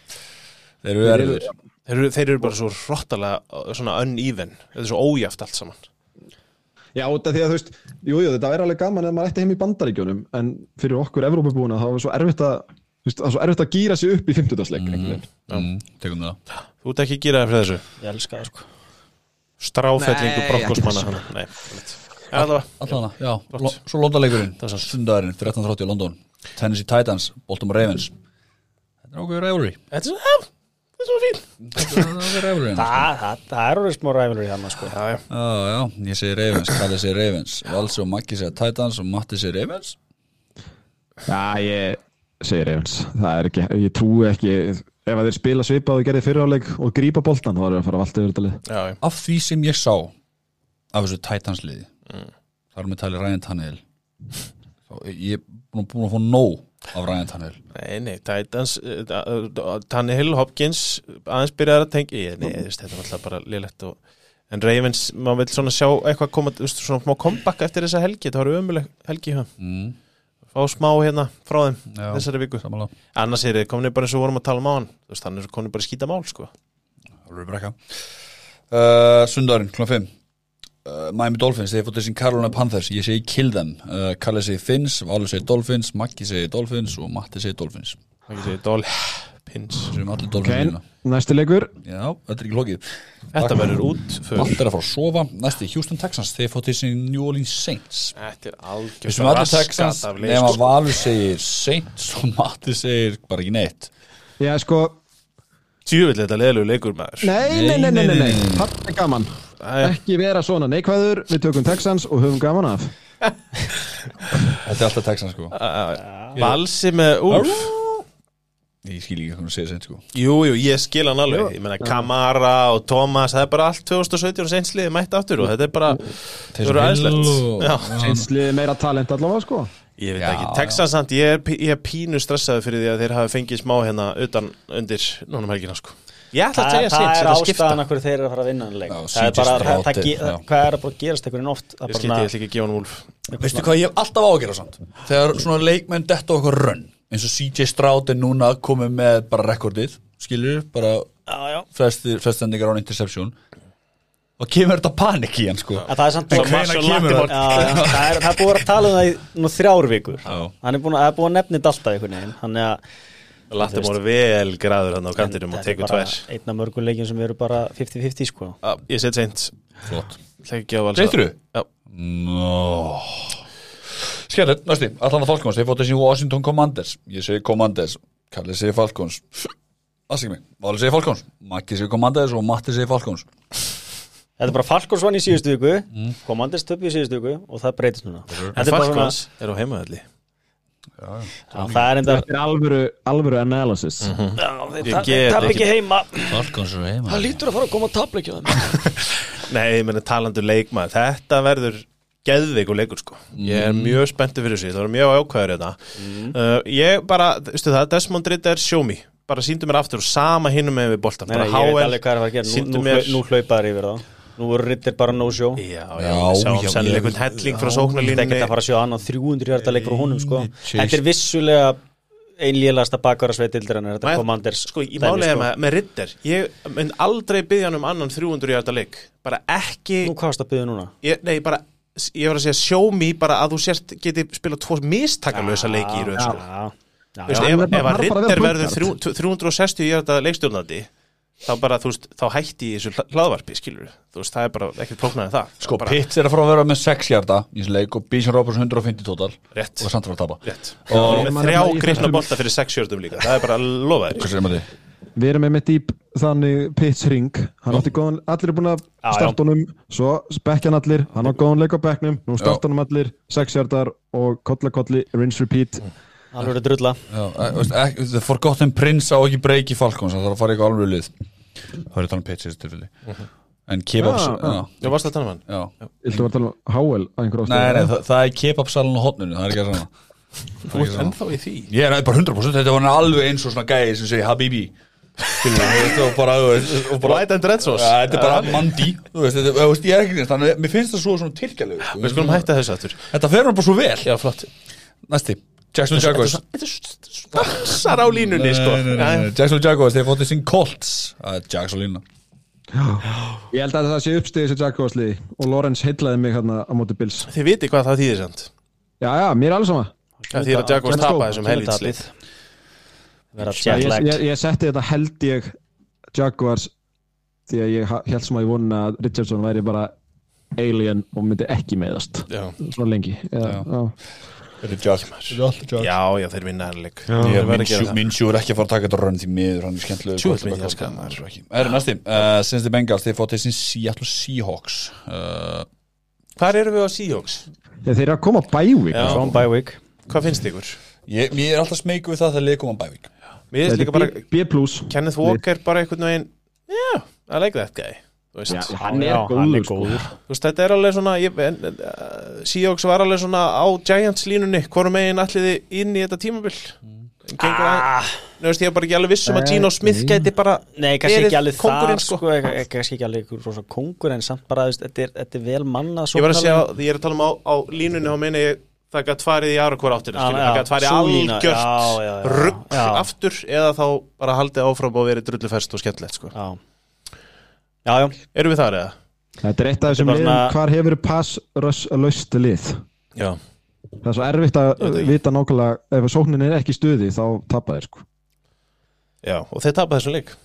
Þeir eru erður Þeir eru, þeir eru bara svo rottalega svona uneven. Þetta er svo ójæft allt saman. Já, út af því að þú veist, jú, jú, þetta er alveg gaman ef maður ætti heim í bandaríkjunum en fyrir okkur Evrópubúina þá er svo erfitt að það er svo erfitt að gýra sig upp í 50-dagsleik mm. mm, Tekum það. Þú ert ekki að gera það fyrir þessu? Ég elska það sko. Stráfellingu Nei, brokkosmanna. Nei, allavega. Alltaf já, lo, svo er sant. Sundagurinn, 13.30 í London. Tennessee Titans, Baltimore Ravens. Þetta er okkur rivalry. Þetta er svo, þetta er svo fín Þetta er okkur (laughs) hérna. Það, er orðið smá í hann sko. Já, já, Já, já, ég segi Ravens, Kalli segi Ravens. Valsi og Maggi segi Titans og Matti segi Ravens. Já, ég segir Ravens Það er ekki, ég trúi ekki ef að þeir spila svipað og gerði fyriráleik og grípa boltan, þá er það að fara að valda yfir þetta lið. Af því sem ég sá af þessu Titans liði þar með tali Ryan Tannehill Þá- ég er búin búin að fá nóg af Ryan Tannehill. Nei, nei, Titans uh, Tannehill, Hopkins aðeins byrjaði að tengja ég, Nei, þetta er alltaf bara lélegt og, En Ravens, maður vil svona sjá eitthvað koma, svona smá comeback eftir þessa helgi Það var ömuleg helgi hjá mm, Fá smá hérna frá þeim Já, þessari viku. samanlega Annars er þið komin bara eins og vorum að tala um á hann hann er komin bara skýta mál, sko. Það verður brekka uh, Sundagurinn, kl. 5 uh, Miami Dolphins, þeir fóttu þessin Carolina Panthers. Ég segi kill them. Uh, Kalli segi Finns, Valur segi Dolphins Maggi segi Dolphins og Matti segi Dolphins. Ekki segja Dolphins Dolphins okay. næsti leikur. Já, þetta er ekki lokið Þetta verður út Matti er að fara að sofa. Næsti, Houston Texans, þeir fóttu þessin New Orleans Saints. Þetta er Við algjör sem allir Texans? Nefn að Valur segir Saints og Matti segir bara ekki neitt. Já, sko, Tjúvill þetta leðilegu leikur maður. Nei, nei, nei, nei, nei, nei. Það er gaman. Ekki vera svona neikvæður, við tökum Texans og höfum gaman af. Þetta er alltaf Texans sko. Valsi með Úlf Ég skil ekki hvernig að segja Saints sko. Jú, jú, ég skil hann alveg. Ég meina Kamara og Thomas Það er bara allt 2017 og seinsliði mætt aftur og þetta er bara Það eru æðislegt. Já, Einsliði meira talent allavega, sko. Ég veit Já, ekki já. Texans samt, ég er, ég er pínu stressaði fyrir því að þeir hafi fengið smá hérna utan undir núna um helgina sko. Ég ætla að Það, segja það er þetta skipta. ástæðan af hverju þeir eru að fara að vinna hann leik. Það er bara, það, það, er- já. hvað er að bara gerast einhverjum oft? Það Ég bara skilti, ég ætla ekki að gefa hann Úlf Veistu hvað ég hef alltaf ágjörða samt? Þegar svona leikmenn detta okkur rönn eins og CJ Stroud er núna komið með bara rekordið, skilur bara Já, já. flestir, flestendingar án interception. Og kemur þetta panik í hann sko. En það er samt En svo hvenær Marshall kemur það? (laughs) Það, er, það er búið að tala um það í nú þrjár vikur. Já. Hann er búin að, er þetta alltaf veginn. Þannig að Lattum voru vel graður hann á kantinum og er tekur tvær. einn af mörgum leikjum sem eru bara 50-50 sko. Já, Ég set Ég ætla ekki að gefa Valsa Breytirðu? Já, No. Skellur, næsti, Atlanta Falcons þeir fóttu þessi Washington Commanders. Ég segi Commanders, Kalli segi Falcons. Aðsækja mig, Vali segi Falcons Maggi segi Commanders og Matti segi Falcons. Þetta er bara Falcons vann í síðustu viku mm. Komandist töpu í síðustu viku og það breytist núna. Þetta er bara svona Falcons er á heimaðalli já, Það er enda Þetta er alvöru, alvöru analysis. Já, Ég þeir get tap ekki- heima. Falcons er heima Það lítur að fara að koma að tapla ekki Nei, ég meina talandu leikmaður. Þetta verður geðveikur leikur sko. Ég er mjög spenntur fyrir þessu Það var mjög ákvæður þetta. Uh, Ég bara, veistu það, Desmond Ritter show me. Bara síndu mér aftur og sama hinnum með við boltan Nei, ég veit HL alveg hvað er að fara að gera. Nú, mér- nú hlaupaður yfir það Nú voru rittir bara no show. Já, já, Já, einhvern helling frá Þetta er sóknarlínunni ekki að fara að sjá annan 300 hjarta leik frá honum sko. Þetta er vissulega einlélasta bakvara sveitildar en þetta Nei, er Commanders Sko, ég málega sko. með, með Ritter. Ég mynd aldrei byggja hann um annan 300 hjarta leik. Bara ekki Nú hvað varst að byggja núna? ég, Nei, bara Ég var að segja show me bara að þú sért geti spilað tvo mistakalösa leiki í röð sko. Ef, að er Ritter verður point þrjú- 360 í þetta leikstjórnandi þá bara, þú veist, þá hætti í þessu hla- hlaðvarpi, skilur þú veist, það er bara ekkert flóknar en það. Sko, bara, Pitts er að fara að vera með 6 hjarta í þessu leik og Bísson Robertson 150 total Rétt. og samt að fara að tapa. Rétt. Og- og þrjá þessum- bolta fyrir 6 sjördum líka, það er bara að lofa þér Hvað sér maður þið? Við erum með með dýp þannig pitch ring. Hann átti góðan, allir er búin að starta honum. Svo bekkjan allir, hann á góðan leik á bekknum. Nú starta honum allir, sex hjartar Og kolla kolli, rinse repeat. Alveg er drulla. Já, veist, ek- The Forgotten Prince á ekki breyki Falcons. Það þarf að fara í eitthvað alveg lið. Það er þannig Pitts í þessu tilfelli. En kebabs, Já, varst það að tala um hann? já. Viltu að tala um HL að einhver ástæðu? Nei, nei, það, það er kebabsalun á hotninu, það er ekki að svona Þú ert ennþá í því. Ég er bara 100% þetta var alveg eins og svona gæði sem segir Habibi og bara, og bara White and Red Sauce. Ja, þetta er bara mandi Þú veist, þetta, þú veist, ég er ekki neins Þannig, að mér finnst það svo svona tilgjalegu sko. Við skulum hætta þessu aftur. Þetta fer hann bara svo vel. Já, flott. Næsti, Jackson Jaguars. Þetta stansar á línunni, sko. Jackson Jaguars, þeir fótið sín Colts. Jackson lína Ég held að það sé uppstegið þessi Jaguarsli Og Lorenz heitlaði mig hérna á móti Bills. Þið viti hvað það þýðir samt. Já, já, mér er alls sama. Það þýðir að Jaguars Let's go. tapa þessum helvitslið ég, ég, jetlagged ég setti þetta held ég Jaguars því að ég held sem að ég vona að Richardson væri bara alien og myndi ekki meðast Já, svona lengi. Já. já, já. Þetta er Jack já, já þeir vinna erleik Ég er minnsjú er ekki að fara að taka þetta rönn því miður, hann er skemmtilega. Það er næsti, uh, Sinsti Bengals, þeir fótt sín Seattle Seahawks. Uh, Hvar eru við á Seahawks? Þeir eru að koma bævík Já. From by week. Hvað finnst ykkur? ég, Mér er alltaf smeyku við það þegar leik koma bævík Mér finnst líka bara B+. plus Kenneth Walker bara einhvern veginn Já, I like that guy Já, hann er Já, góður, hann er sko. góður. Þú veist, þetta er alveg svona uh, Seahawks var alveg svona á Giants línunni Hvorum megin alliði inn í þetta tímabil Gengur að ah, Nú veist, ég er bara ekki alveg viss um að Gino Smith gæti bara Nei, kannski ekki alveg það sko, sko. kannski ekki alveg kongur en samt bara, þetta er, þetta er vel mannað Ég var að segja, ég er að tala um á, á línunni og meina ég það gætt farið í aðra hvora áttina skilur, það gætt farið algjört já, já, rugg já. aftur eða þá bara haldið áfram og verið drullufest og skemmtilegt sko. Já, já, já. Erum við þar eða? Þetta er eitt af þessum liðum. svona- hvar hefur pass rush löst lið? Já. Það er svo erfitt að vita nákvæmlega ef sóknin er ekki stuði þá tapa þeir sko. Já, og þeir tapa þessum það.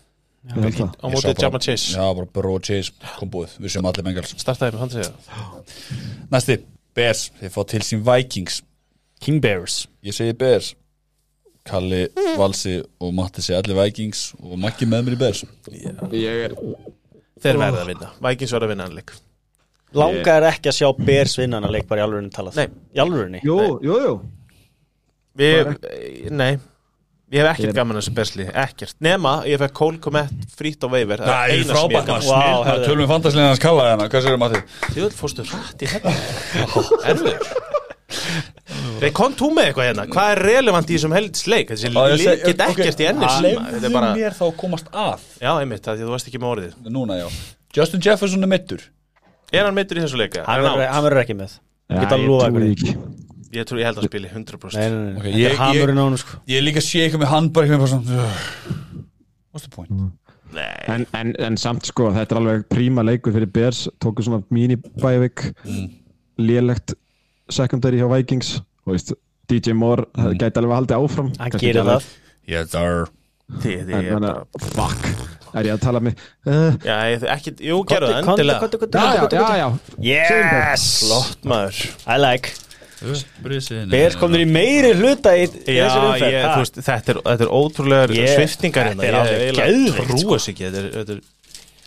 á mótið Jama Chase. Já, bara og Chase kom búið, við séum allir Bengals Startaði með hann segja Næsti, Bears, þeir fá til sín Vikings. King Bears. Ég segi Bears. Kalli, Valsi og Matti segi allir Vikings og Maggi með mér í Bears. Ég er Þeir verða að vinna, Vikings verða að vinna hann leik. Langar ekki að sjá Bears vinna hann að leik bara í alvörinni talað Nei. Í alvörinni jú, jú, jú. Við, nei Ég hef ekkert Ég- gaman að þessu bersli, ekkert. Nema, ég fekk Cole Komet frýtt á veiver Það er frábært maður, snill, tölum við fantaslegin hans Kalla hérna, hvað segir Matti? Þjóð fórstu hrætt í þetta Erfiður. Nei, kom þú með eitthvað hérna. Hvað er relevant í þessum heldsleik Þessi seg- get ekkert í Þetta Leifðu er bara, mér þá að komast að. Já, einmitt, það því að þú varst ekki með orðið. Núna, já. Justin Jefferson er mittur Er hann meittur í þessu leika? Hann Er verður- ekki með Ég að ég. Ég trú, ég held að spili 100% Nei, nei, nei, Ok, þetta ég- er hamurinn á hann sko. Ég líka að sé eitthvað með hann bara eitthvað svona What's the point? Nei, en, en, en samt sko, þetta er alveg príma leikur fyrir Bears, tóku svona mini-bævik Mm. lélegt secondary hjá Vikings og veist, DJ Moore mm. gæti alveg haldið áfram. Hann Kannski gerir ekki alveg- það Yes, sir þið, þið en, er en, bara fuck er ég að tala með uh, Já, ég, ekki, jú, gerðu það Kontu, endilega. kontu, kontu, já, já, kontu, já, kontu já Yes! Flott maður. I like Bears komnir í meiri hluta í þessari umferð ég, þetta er, þetta er ótrúlegar Ég- sviftingar þetta hérna er alveg Ég geðveikt, trúi sko. ekki Þetta þetta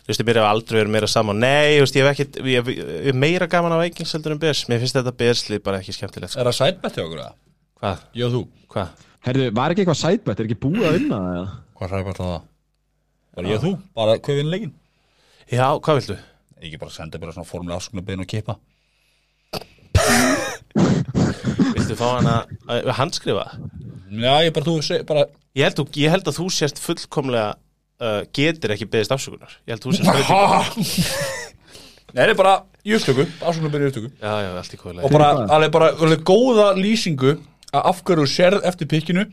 Þú veist, mér hef aldrei verið meira saman Nei, þú veist, ég hef ekkit Ég hef ég meira gaman af Vikings heldur en Bears Mér finnst þetta Bearslið bara ekki skemmtilegt sko. Er það sætbætti okkur það? Hvað? Ég og þú Hvað? Herðu, var ekki eitthvað sætbætt, er ekki búið að vinna það? eða? Hvað sætbætti það? Bara ég og þú? Bara hvað vinn leikin? Já, hvað viltu? Ekki bara senda bara svona formulega afskunarbein og kipa (laughs) Viltu fá hana að handskrifa? Já, ég bara, þú bara Ég held, þú- ég held að þú sést fullkomlega uh, getur ekki beðist afsökunar. Ég held þú sést fullkomlega (laughs) Nei, það er bara í upptöku, afskunarbein í upptöku. Já, já, allt í Og kóðlega bara, hvað? alveg bara, alveg góða lýsingu að afhverju þú sérð eftir pikkinu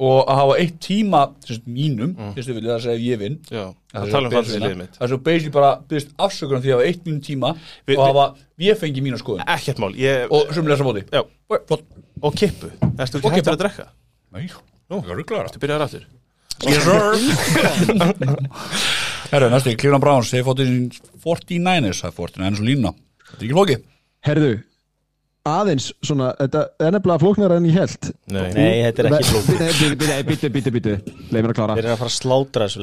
og að hafa eitt tíma sem sagt, mínum, mm. fyrstu vilja að segja ef ég vinn. Já, Það það er tala um svo fantasy basically- liðið mitt. Það er svo basically bara byrst afsökunar því að hafa eitt mínum tíma Vi- og hafa, ég fengi mína skoðun. Ekkert mál, ég, og sem lesa móti. Já, og, kippu. Erstu ekki hættur kippa. að drekka? Nei, nú, það er rugglaður Þú byrjaður aftur? (laughs) Herru, næstu, Cleveland Browns þeir fótið 49ers, það er 49ers og lína Þetta er ekki flóki Herðu, aðeins svona, þetta er nefnilega flóknara en ég held Nei, Nei, þetta er ekki flókið Nei, Býtu, býtu, býtu, leið mér að klára. Þeir eru að fara að slátra þessu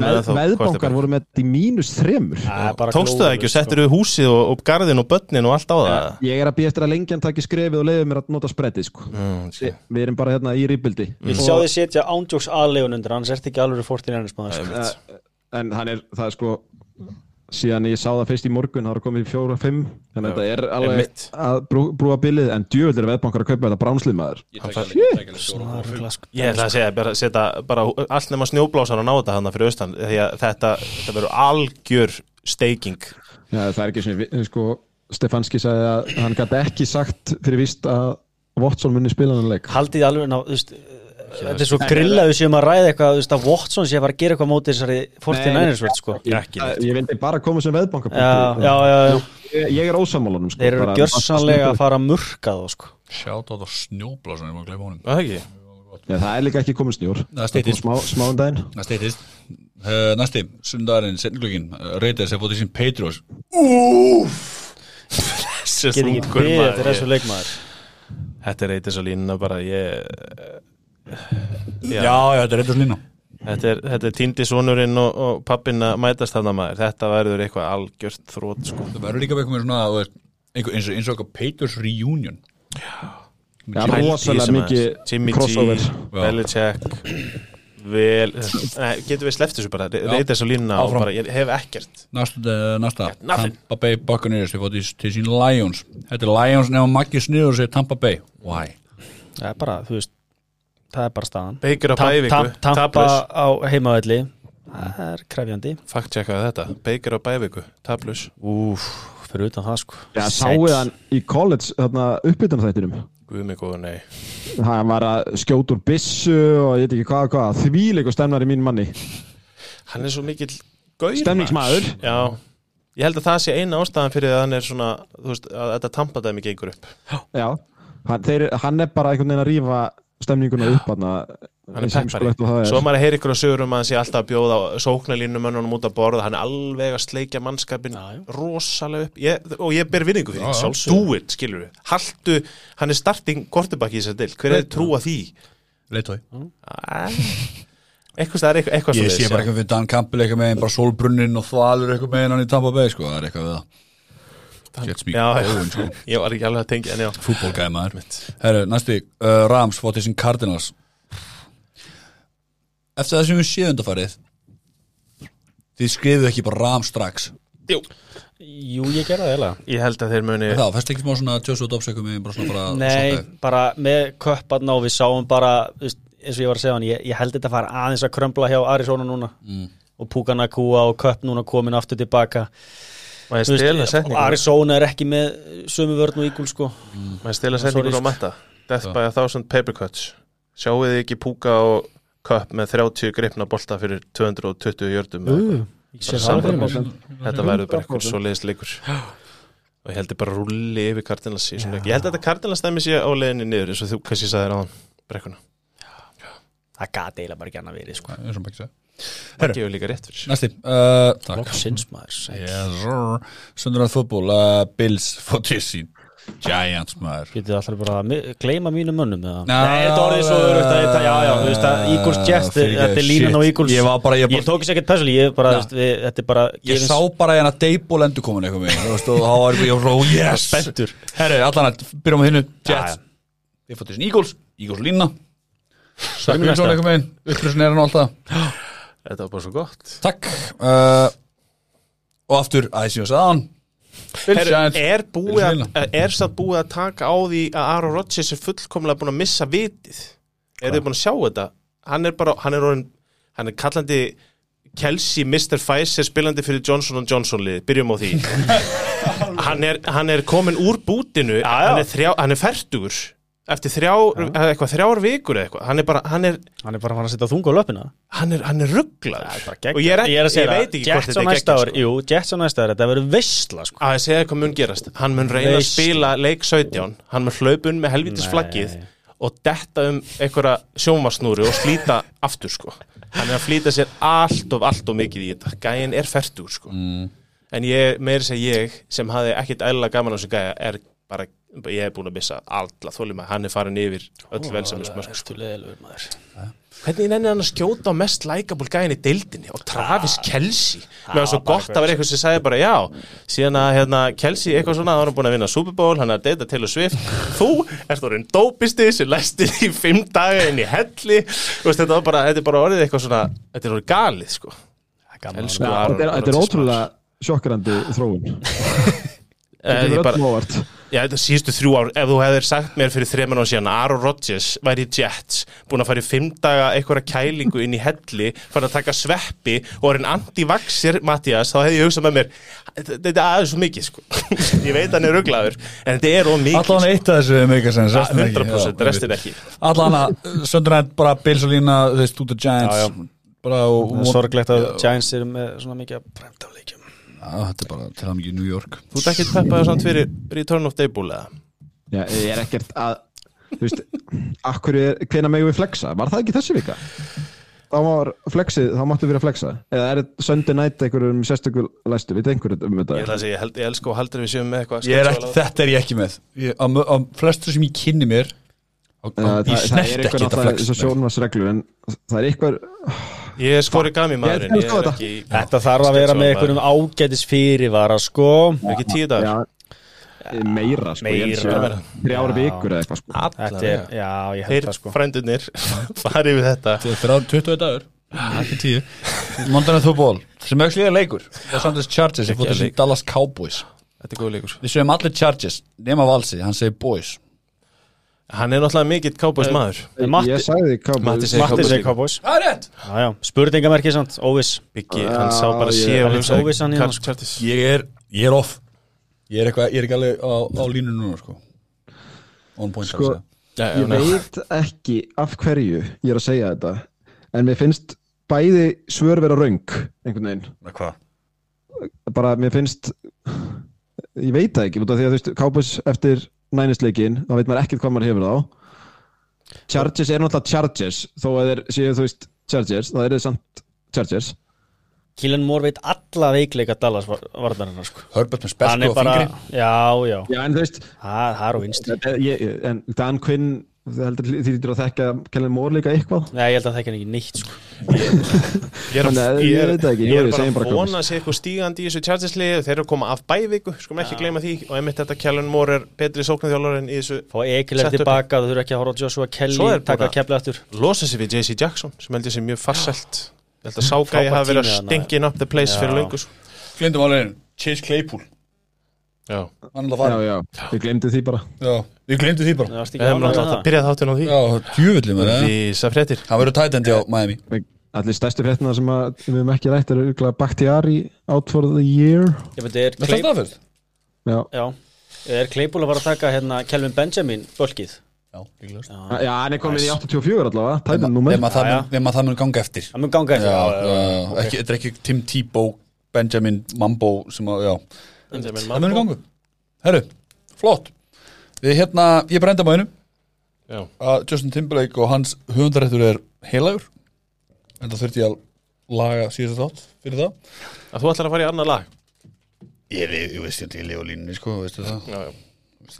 Með, Veðbankar voru með þetta í mínus þremur. Það er bara Tókstu það ekki og glórulaust, settir við húsið og, og garðin og börnin og allt á það? Ég er að býja eftir að lengjan taki skrefið og leiði mér að nota spreddið sko. Mm, Vi, Við erum bara hérna í rýpildi Ég sjá þið setja ándjóks aðlegun undir Annars ert ekki alveg 49ers hann síðan ég sá það fyrst í morgun það er komið í fjóra og fimm. Þannig að þetta er alveg að brú, brúa bilið en djöfullir veðbankar að kaupa þetta bránslið maður. Ég Hann og ætla að segja, bara setja bara allt nema snjóblásan að ná þetta hana fyrir austan því að þetta, þetta verður algjör steiking Já, það er ekki svona, sko Stefanski sagði að hann gæti ekki sagt fyrir víst að Watson muni spila hann leik. Haldið þið alveg ná, þú veist Þetta er svo grillaðu sem að ræða eitthvað þú veist, að Watson sé að fara að gera eitthvað móti þessari 49ers verð sko. Ekki neitt. Ég vildi bara koma sem veðbankar Já, já, já, já. Ég, er ósammálanum sko, Þeir eru gjörsanlega að fara að murka þá sko. Sjátt á það snjóblásan, ég má gleyma honum. Það ekki? Já, það er líka ekki komið snjór. Það styttist. kom smá, smá um daginn. Uh, Næsti, sundarinn, setninglögin Reytið sem fótt í sín Þessi Get ekki þungur beðið maður, Þetta er eitthvað svo línuna bara ég Já, já, þetta er reytið slína Þetta er, þetta er týndi sonurinn og, og pappin að mætast þarna maður. Þetta verður eitthvað algjört þrótt sko. Það verður líka eitthvað svona þú veist, einhver, eins og, eins og eitthvað Patriots reunion. Já, rosalega mikið. Jimmy crossover G, Belichick. Vel Nei, Getum við sleppt þessu bara? Reyta þessu línuna og bara Ég hef ekkert. Næsta, uh, næsta. Tampa Bay Buccaneers Þeir fótt í til sín Lions. Þetta er Lions nefnum Maggi sniður og segir Tampa Bay. Why? Það er bara, þú veist Það er bara staðan. Baker á Tampa Tablus á heimavelli. Það er krefjandi. Fakt checkaði þetta. Baker á bæviku Tablus Úf, fyrir utan það sko. Já, sáuð hann í college þarna uppbytun þættinum Guð mig góður nei. Hann var að skjóta úr byssu og ég veit ekki hvað og hvað þvíleikur stemnar í mín manni. Hann er svo mikill gaur Stemningsmaður. maður. Já. Ég held að það sé eina ástæðan fyrir að hann er svona Þú veist að þetta tampadæmi gengur upp. Já, hann, þeir, hann er bara einhvern veginn að rífa stemninguna upp hann Hann er peppari. Svo maður heyri ykkur á sögur um að hann sé alltaf að bjóða sóknarlínum mönnunum út að borða Hann er alveg að sleikja mannskapin Já, já. rosalega upp. Ég, Og ég ber vinningu fyrir því Do it, skilur við Haltu, hann er starting kortebakki í þessar del Hver er trúa því? Leitói Eitthvað það er eitthvað, eitthvað Ég sé bara eitthvað við Dan Campbell eitthvað með bara sólbrunnin og þvalur eitthvað með hann í Tampa Bay sko, það er eitthvað við það Going (laughs) sko Ég var ekki alveg að tengja en já. Fútbólgæði maður. Herru, næsti, uh, Rams fótt í sin Cardinals. Eftir það sem við séum undarfarið Þið skrifuðu ekki bara Rams strax. Jú. Jú, ég gerði það eiginlega. Ég held að þeir muni Það, fæst ekki smá svona tjósu og dopsökum með bara svona bara Nei, sokka. bara með köpparna og við sáum bara eins og ég var að segja hann, ég, ég held þetta að fara aðeins að krömbla hjá Arizona núna. Mm. og Púkana Kúa og köpp núna komin aftur tilbaka Maður og setningur Arizona er ekki með sömu vörn og ígul sko. Maður stela Sorry, setningur á matta Death by a thousand paper cuts. Sjáu þið ekki púka og köpp með 30 gripna bolta fyrir 220 jördum Bara saman. Þetta verður bara eitthvað svo leiðis leikur. Og ég bara að rulli yfir Cardinals í þessum leik. Ég held að þetta Cardinals dæmi sé á leiðinni niður eins og þú kannski sagðir á hann brekkuna. Það gati eiginlega bara ekki annað verið sko Það gefur líka rétt fyrir Næsti, uh, sir. Sundurnar fútból uh, Bills sin Giants maður. Getið alltaf bara að gleyma mínum mönnum eða? Nei, þetta orðið svo örugt að þetta, já, já, þú veist að Eagles Jets, þetta er línan á. Eagles. Ég var bara, ég Ég bara tók ekki ekkert persóli, ég bara, veist, við, þetta er bara Ég sá bara hérna Dable endur komin eitthvað með Þú veist, og þá var ég svo, yes. Spenntur. Herri, allan að byrjum á hinnu Jets. Þið fótt í sin Eagles. Eagles lína Förum Sökkum næsta. svo eitthvað með. Uppröðsson er hann og allt það Þetta var bara svo gott. Takk. Uh, Og aftur, Bills Heru, Giants er, búið að, vinna. er satt búið að taka á því að Aaron Rodgers er fullkomlega búin að missa vitið? Er þið búin að sjá þetta? Hann er bara, hann er orðin hann er kallandi Kelsey Mr. Pfizer spilandi fyrir Johnson Johnson lið, byrjum á því. (laughs) Hann, er, hann er komin úr bútinu. Hann er, þrjá, hann er fertugur eftir þrjá, eða eitthvað, þrjár vikur eða eitthvað, hann er bara, hann er Hann er bara að fara að setja þunga á löpina hann er, hann er rugglaður og ég, er, Ég er að ég það, veit ekki hvort þetta er geggjað, ár Jú, Jets á næsta ár, þetta verður veistla sko. að ég segja hvað mun gerast. Hann mun reyna að Veist. spila leik 17 hann mun hlaupun með helvitis Nei. flaggið og detta um einhverja sjómasnúri og slíta aftur sko. Hann er að flýta sér allt of allt of mikið í þetta. Gæin er fertur sko. Mm. en ég, meiri segja ég sem hafði ekkit eðlilega gaman á þessu gæja er bara, ég hef búin að missa alla þólum að hann er farin yfir öll velsamnismörk sko. Hvernig nennir hann að skjóta á mest likeable gæin í deildinni? Og Travis Kelsey mér var svo bara gott að vera eitthvað sem sagði bara já síðan að hérna, Kelsey eitthvað svona þá er hann búin að vinna Super Bowl, hann er að deyta Taylor Swift. Þú ert orðin dópisti sem læstir í fimm daga inn í helli. Þú veist, þetta, var bara, þetta er bara orðið eitthvað svona þetta er orðið galið sko. Er Þetta er, er ótrúlega sjokkrandi þróun. Eh, (laughs) Þetta er bara, öllum óvart Já, þetta síðustu þrjú ár, ef þú hefðir sagt mér fyrir þreman á síðan að Aaron Rodgers væri í Jets, búin að fara í fimm daga einhverja kælingu inn í helli, fara að taka sveppi og er en anti-vaxir, Mattias, þá hefði ég hugsað með mér, þetta er aðeins svo mikið, sko. (laughs) ég veit hann er rugglaður, en þetta er of mikið. Allan eitt af þessu er mikið sens Ja, 100%, restin ekki. Allan að Sundurnar bara Bills og lína Þú veist, út af Giants Já, já. Og, sorglegt að Giants eru með svona mikið þetta er bara til það mikið New York. Þú ert ekkert peppaður samt fyrir Return of Dayball eða? Já, ég er ekkert að þú veist, akkur er, hvena megum við flexa, var það ekki þessi vika? þá var flexið, þá máttu við að flexa. Eða er þetta Sunday night einhverjum sérstökur læstu, veit einhverjum um þetta? Ég ætla að segja, ég, held, ég elska og heldur við séum með eitthvað er ekki, þetta er ég ekki með. Ég, á, á flestu sem ég kynni mér á, á, Ég snert er ekki þetta flex það er einhver Ég er skori gami maðurinn, Ég er þetta. ekki Þetta þarf að vera með einhverjum ágætis fyrirvara sko. Er ekki tíu dagar. Já, meira sko, þrjára vikur eða eitthvað sko. Þetta er, já, ég held Þeir það sko. frændunir (laughs) farið við þetta. Þetta er þrjá- 20 dagur. Ekki 10 Montana Football sem auðvitað er leikur. Los Angeles Chargers ég Ekki fótt að þessi leik. Dallas Cowboys. Þetta er góð leikur Við segjum allir Chargers nema Valsi, hann segir boys Hann er náttúrulega mikill kábúis maður. Matti- ég sagði Cowboys. Matti er Já, já, spurningamerki samt, óviss. Biggi, hann sá bara sé og sko. Chartis. Ég er, ég er off. Ég er, eitthvað, ég er ekki alveg á, á línu núna sko. On point Sko, ég nei. veit ekki af hverju ég er að segja þetta en mér finnst bæði svör vera raung einhvern veginn. Hvað? bara mér finnst ég veit það ekki, út af því að þú veist Cowboys eftir nænisleikin, þá veit maður ekkert hvað maður hefur þá Chargers er náttúrulega Chargers þó að þeir séu þú veist Chargers, það er þeir samt Chargers. Kílan Mór veit alla veikleika Dallas var- varnarinnar sko. Herbert með spesku og fingri já, já. Já, en þú veist, Það það er á vinstri. Er- ég, en Dan Quinn þú heldur því þýttir að þekka Kellen Moore líka eitthvað? Nei, ég held að það ekki ekki neitt sko. (laughs) Ég er, að ég ég veit það ekki, ég jú, ég segjum bara vona að sé eitthvað stígandi í þessu Chargers-liði þeir eru að koma af bæviku, skulum ekki gleyma því. Og einmitt þetta Kellen Moore er betri sóknarþjálfur en í þessu Fá upp. tilbaka, þú þurfa ekki að horfa á Joshua Kelly taka kefli aftur. losa sig við JC Jackson sem held ég sé mjög farsælt. Ég held að Sáka ég hafi verið að stinkin up the place Já. fyrir löngu er að við glemdi því bara. Það ánægður með náttúrulega það. byrjað þáttinn á því. Já, djúvillið með það. Rísa fréttir. Hann verður tætendi á Miami. Allir stærstu fréttina sem að, við hefum ekki rætt er auðvitað Bakhtiari out for the year. Ég veit, er það staðfyrst? Já, er Claypool að fara að taka hérna Kelvin Benjamin bölkið? Já, já. Hann er komin í 84 allavega, tætinn númer. Nefn að það mun- að það ganga eftir. Það mun ganga eftir. Þetta er ekki Tim Tebow Benjamin Mambo sem að, já. Benjamin Það mun Mambo. Við hérna, ég brenda mæðinu Já. að Justin Timberlake og hans höfundarættur er heilagur. En það þurfti ég að laga síðast þátt fyrir það. Að þú ætlar að fara í annað lag? Ég, ég, ég veist ég lifa á línunni sko, veistu það? Já, já.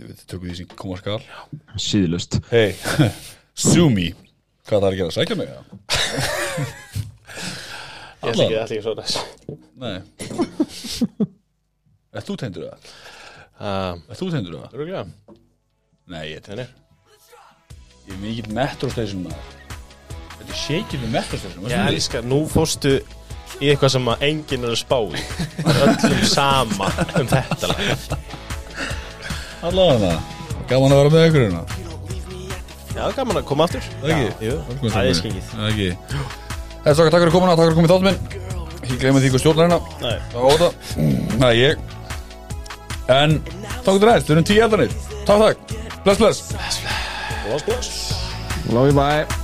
Við tökum því sem koma skal. Síðlust Hei, (laughs) sue me. Hvað það er að gera, sækja mig? (laughs) Ég ætla ekki, ég ekki svo þess. Nei. (laughs) Er þú teindur það? uh, Er þú teindur það? Rúglega Nei, ég er. Ég er mikill metro station maður Þetta er shakeið við metro station Ég elska, nú fórstu í eitthvað sem að enginn er að spá er öllum sama um þetta lag. Allavega Gaman að vera með ykkur hérna. Já, gaman að koma aftur. Það ekki? Jú. Það er skengið. Það ekki. Þetta er takk fyrir komuna, takk fyrir komið þáttum minn. Ekki gleyma því hvað stjórnar hérna. Nei. Það var óta. Það er ég. En takk fyrir næst, við erum tíu eldanir Takk, takk Bless, bless. Love you bye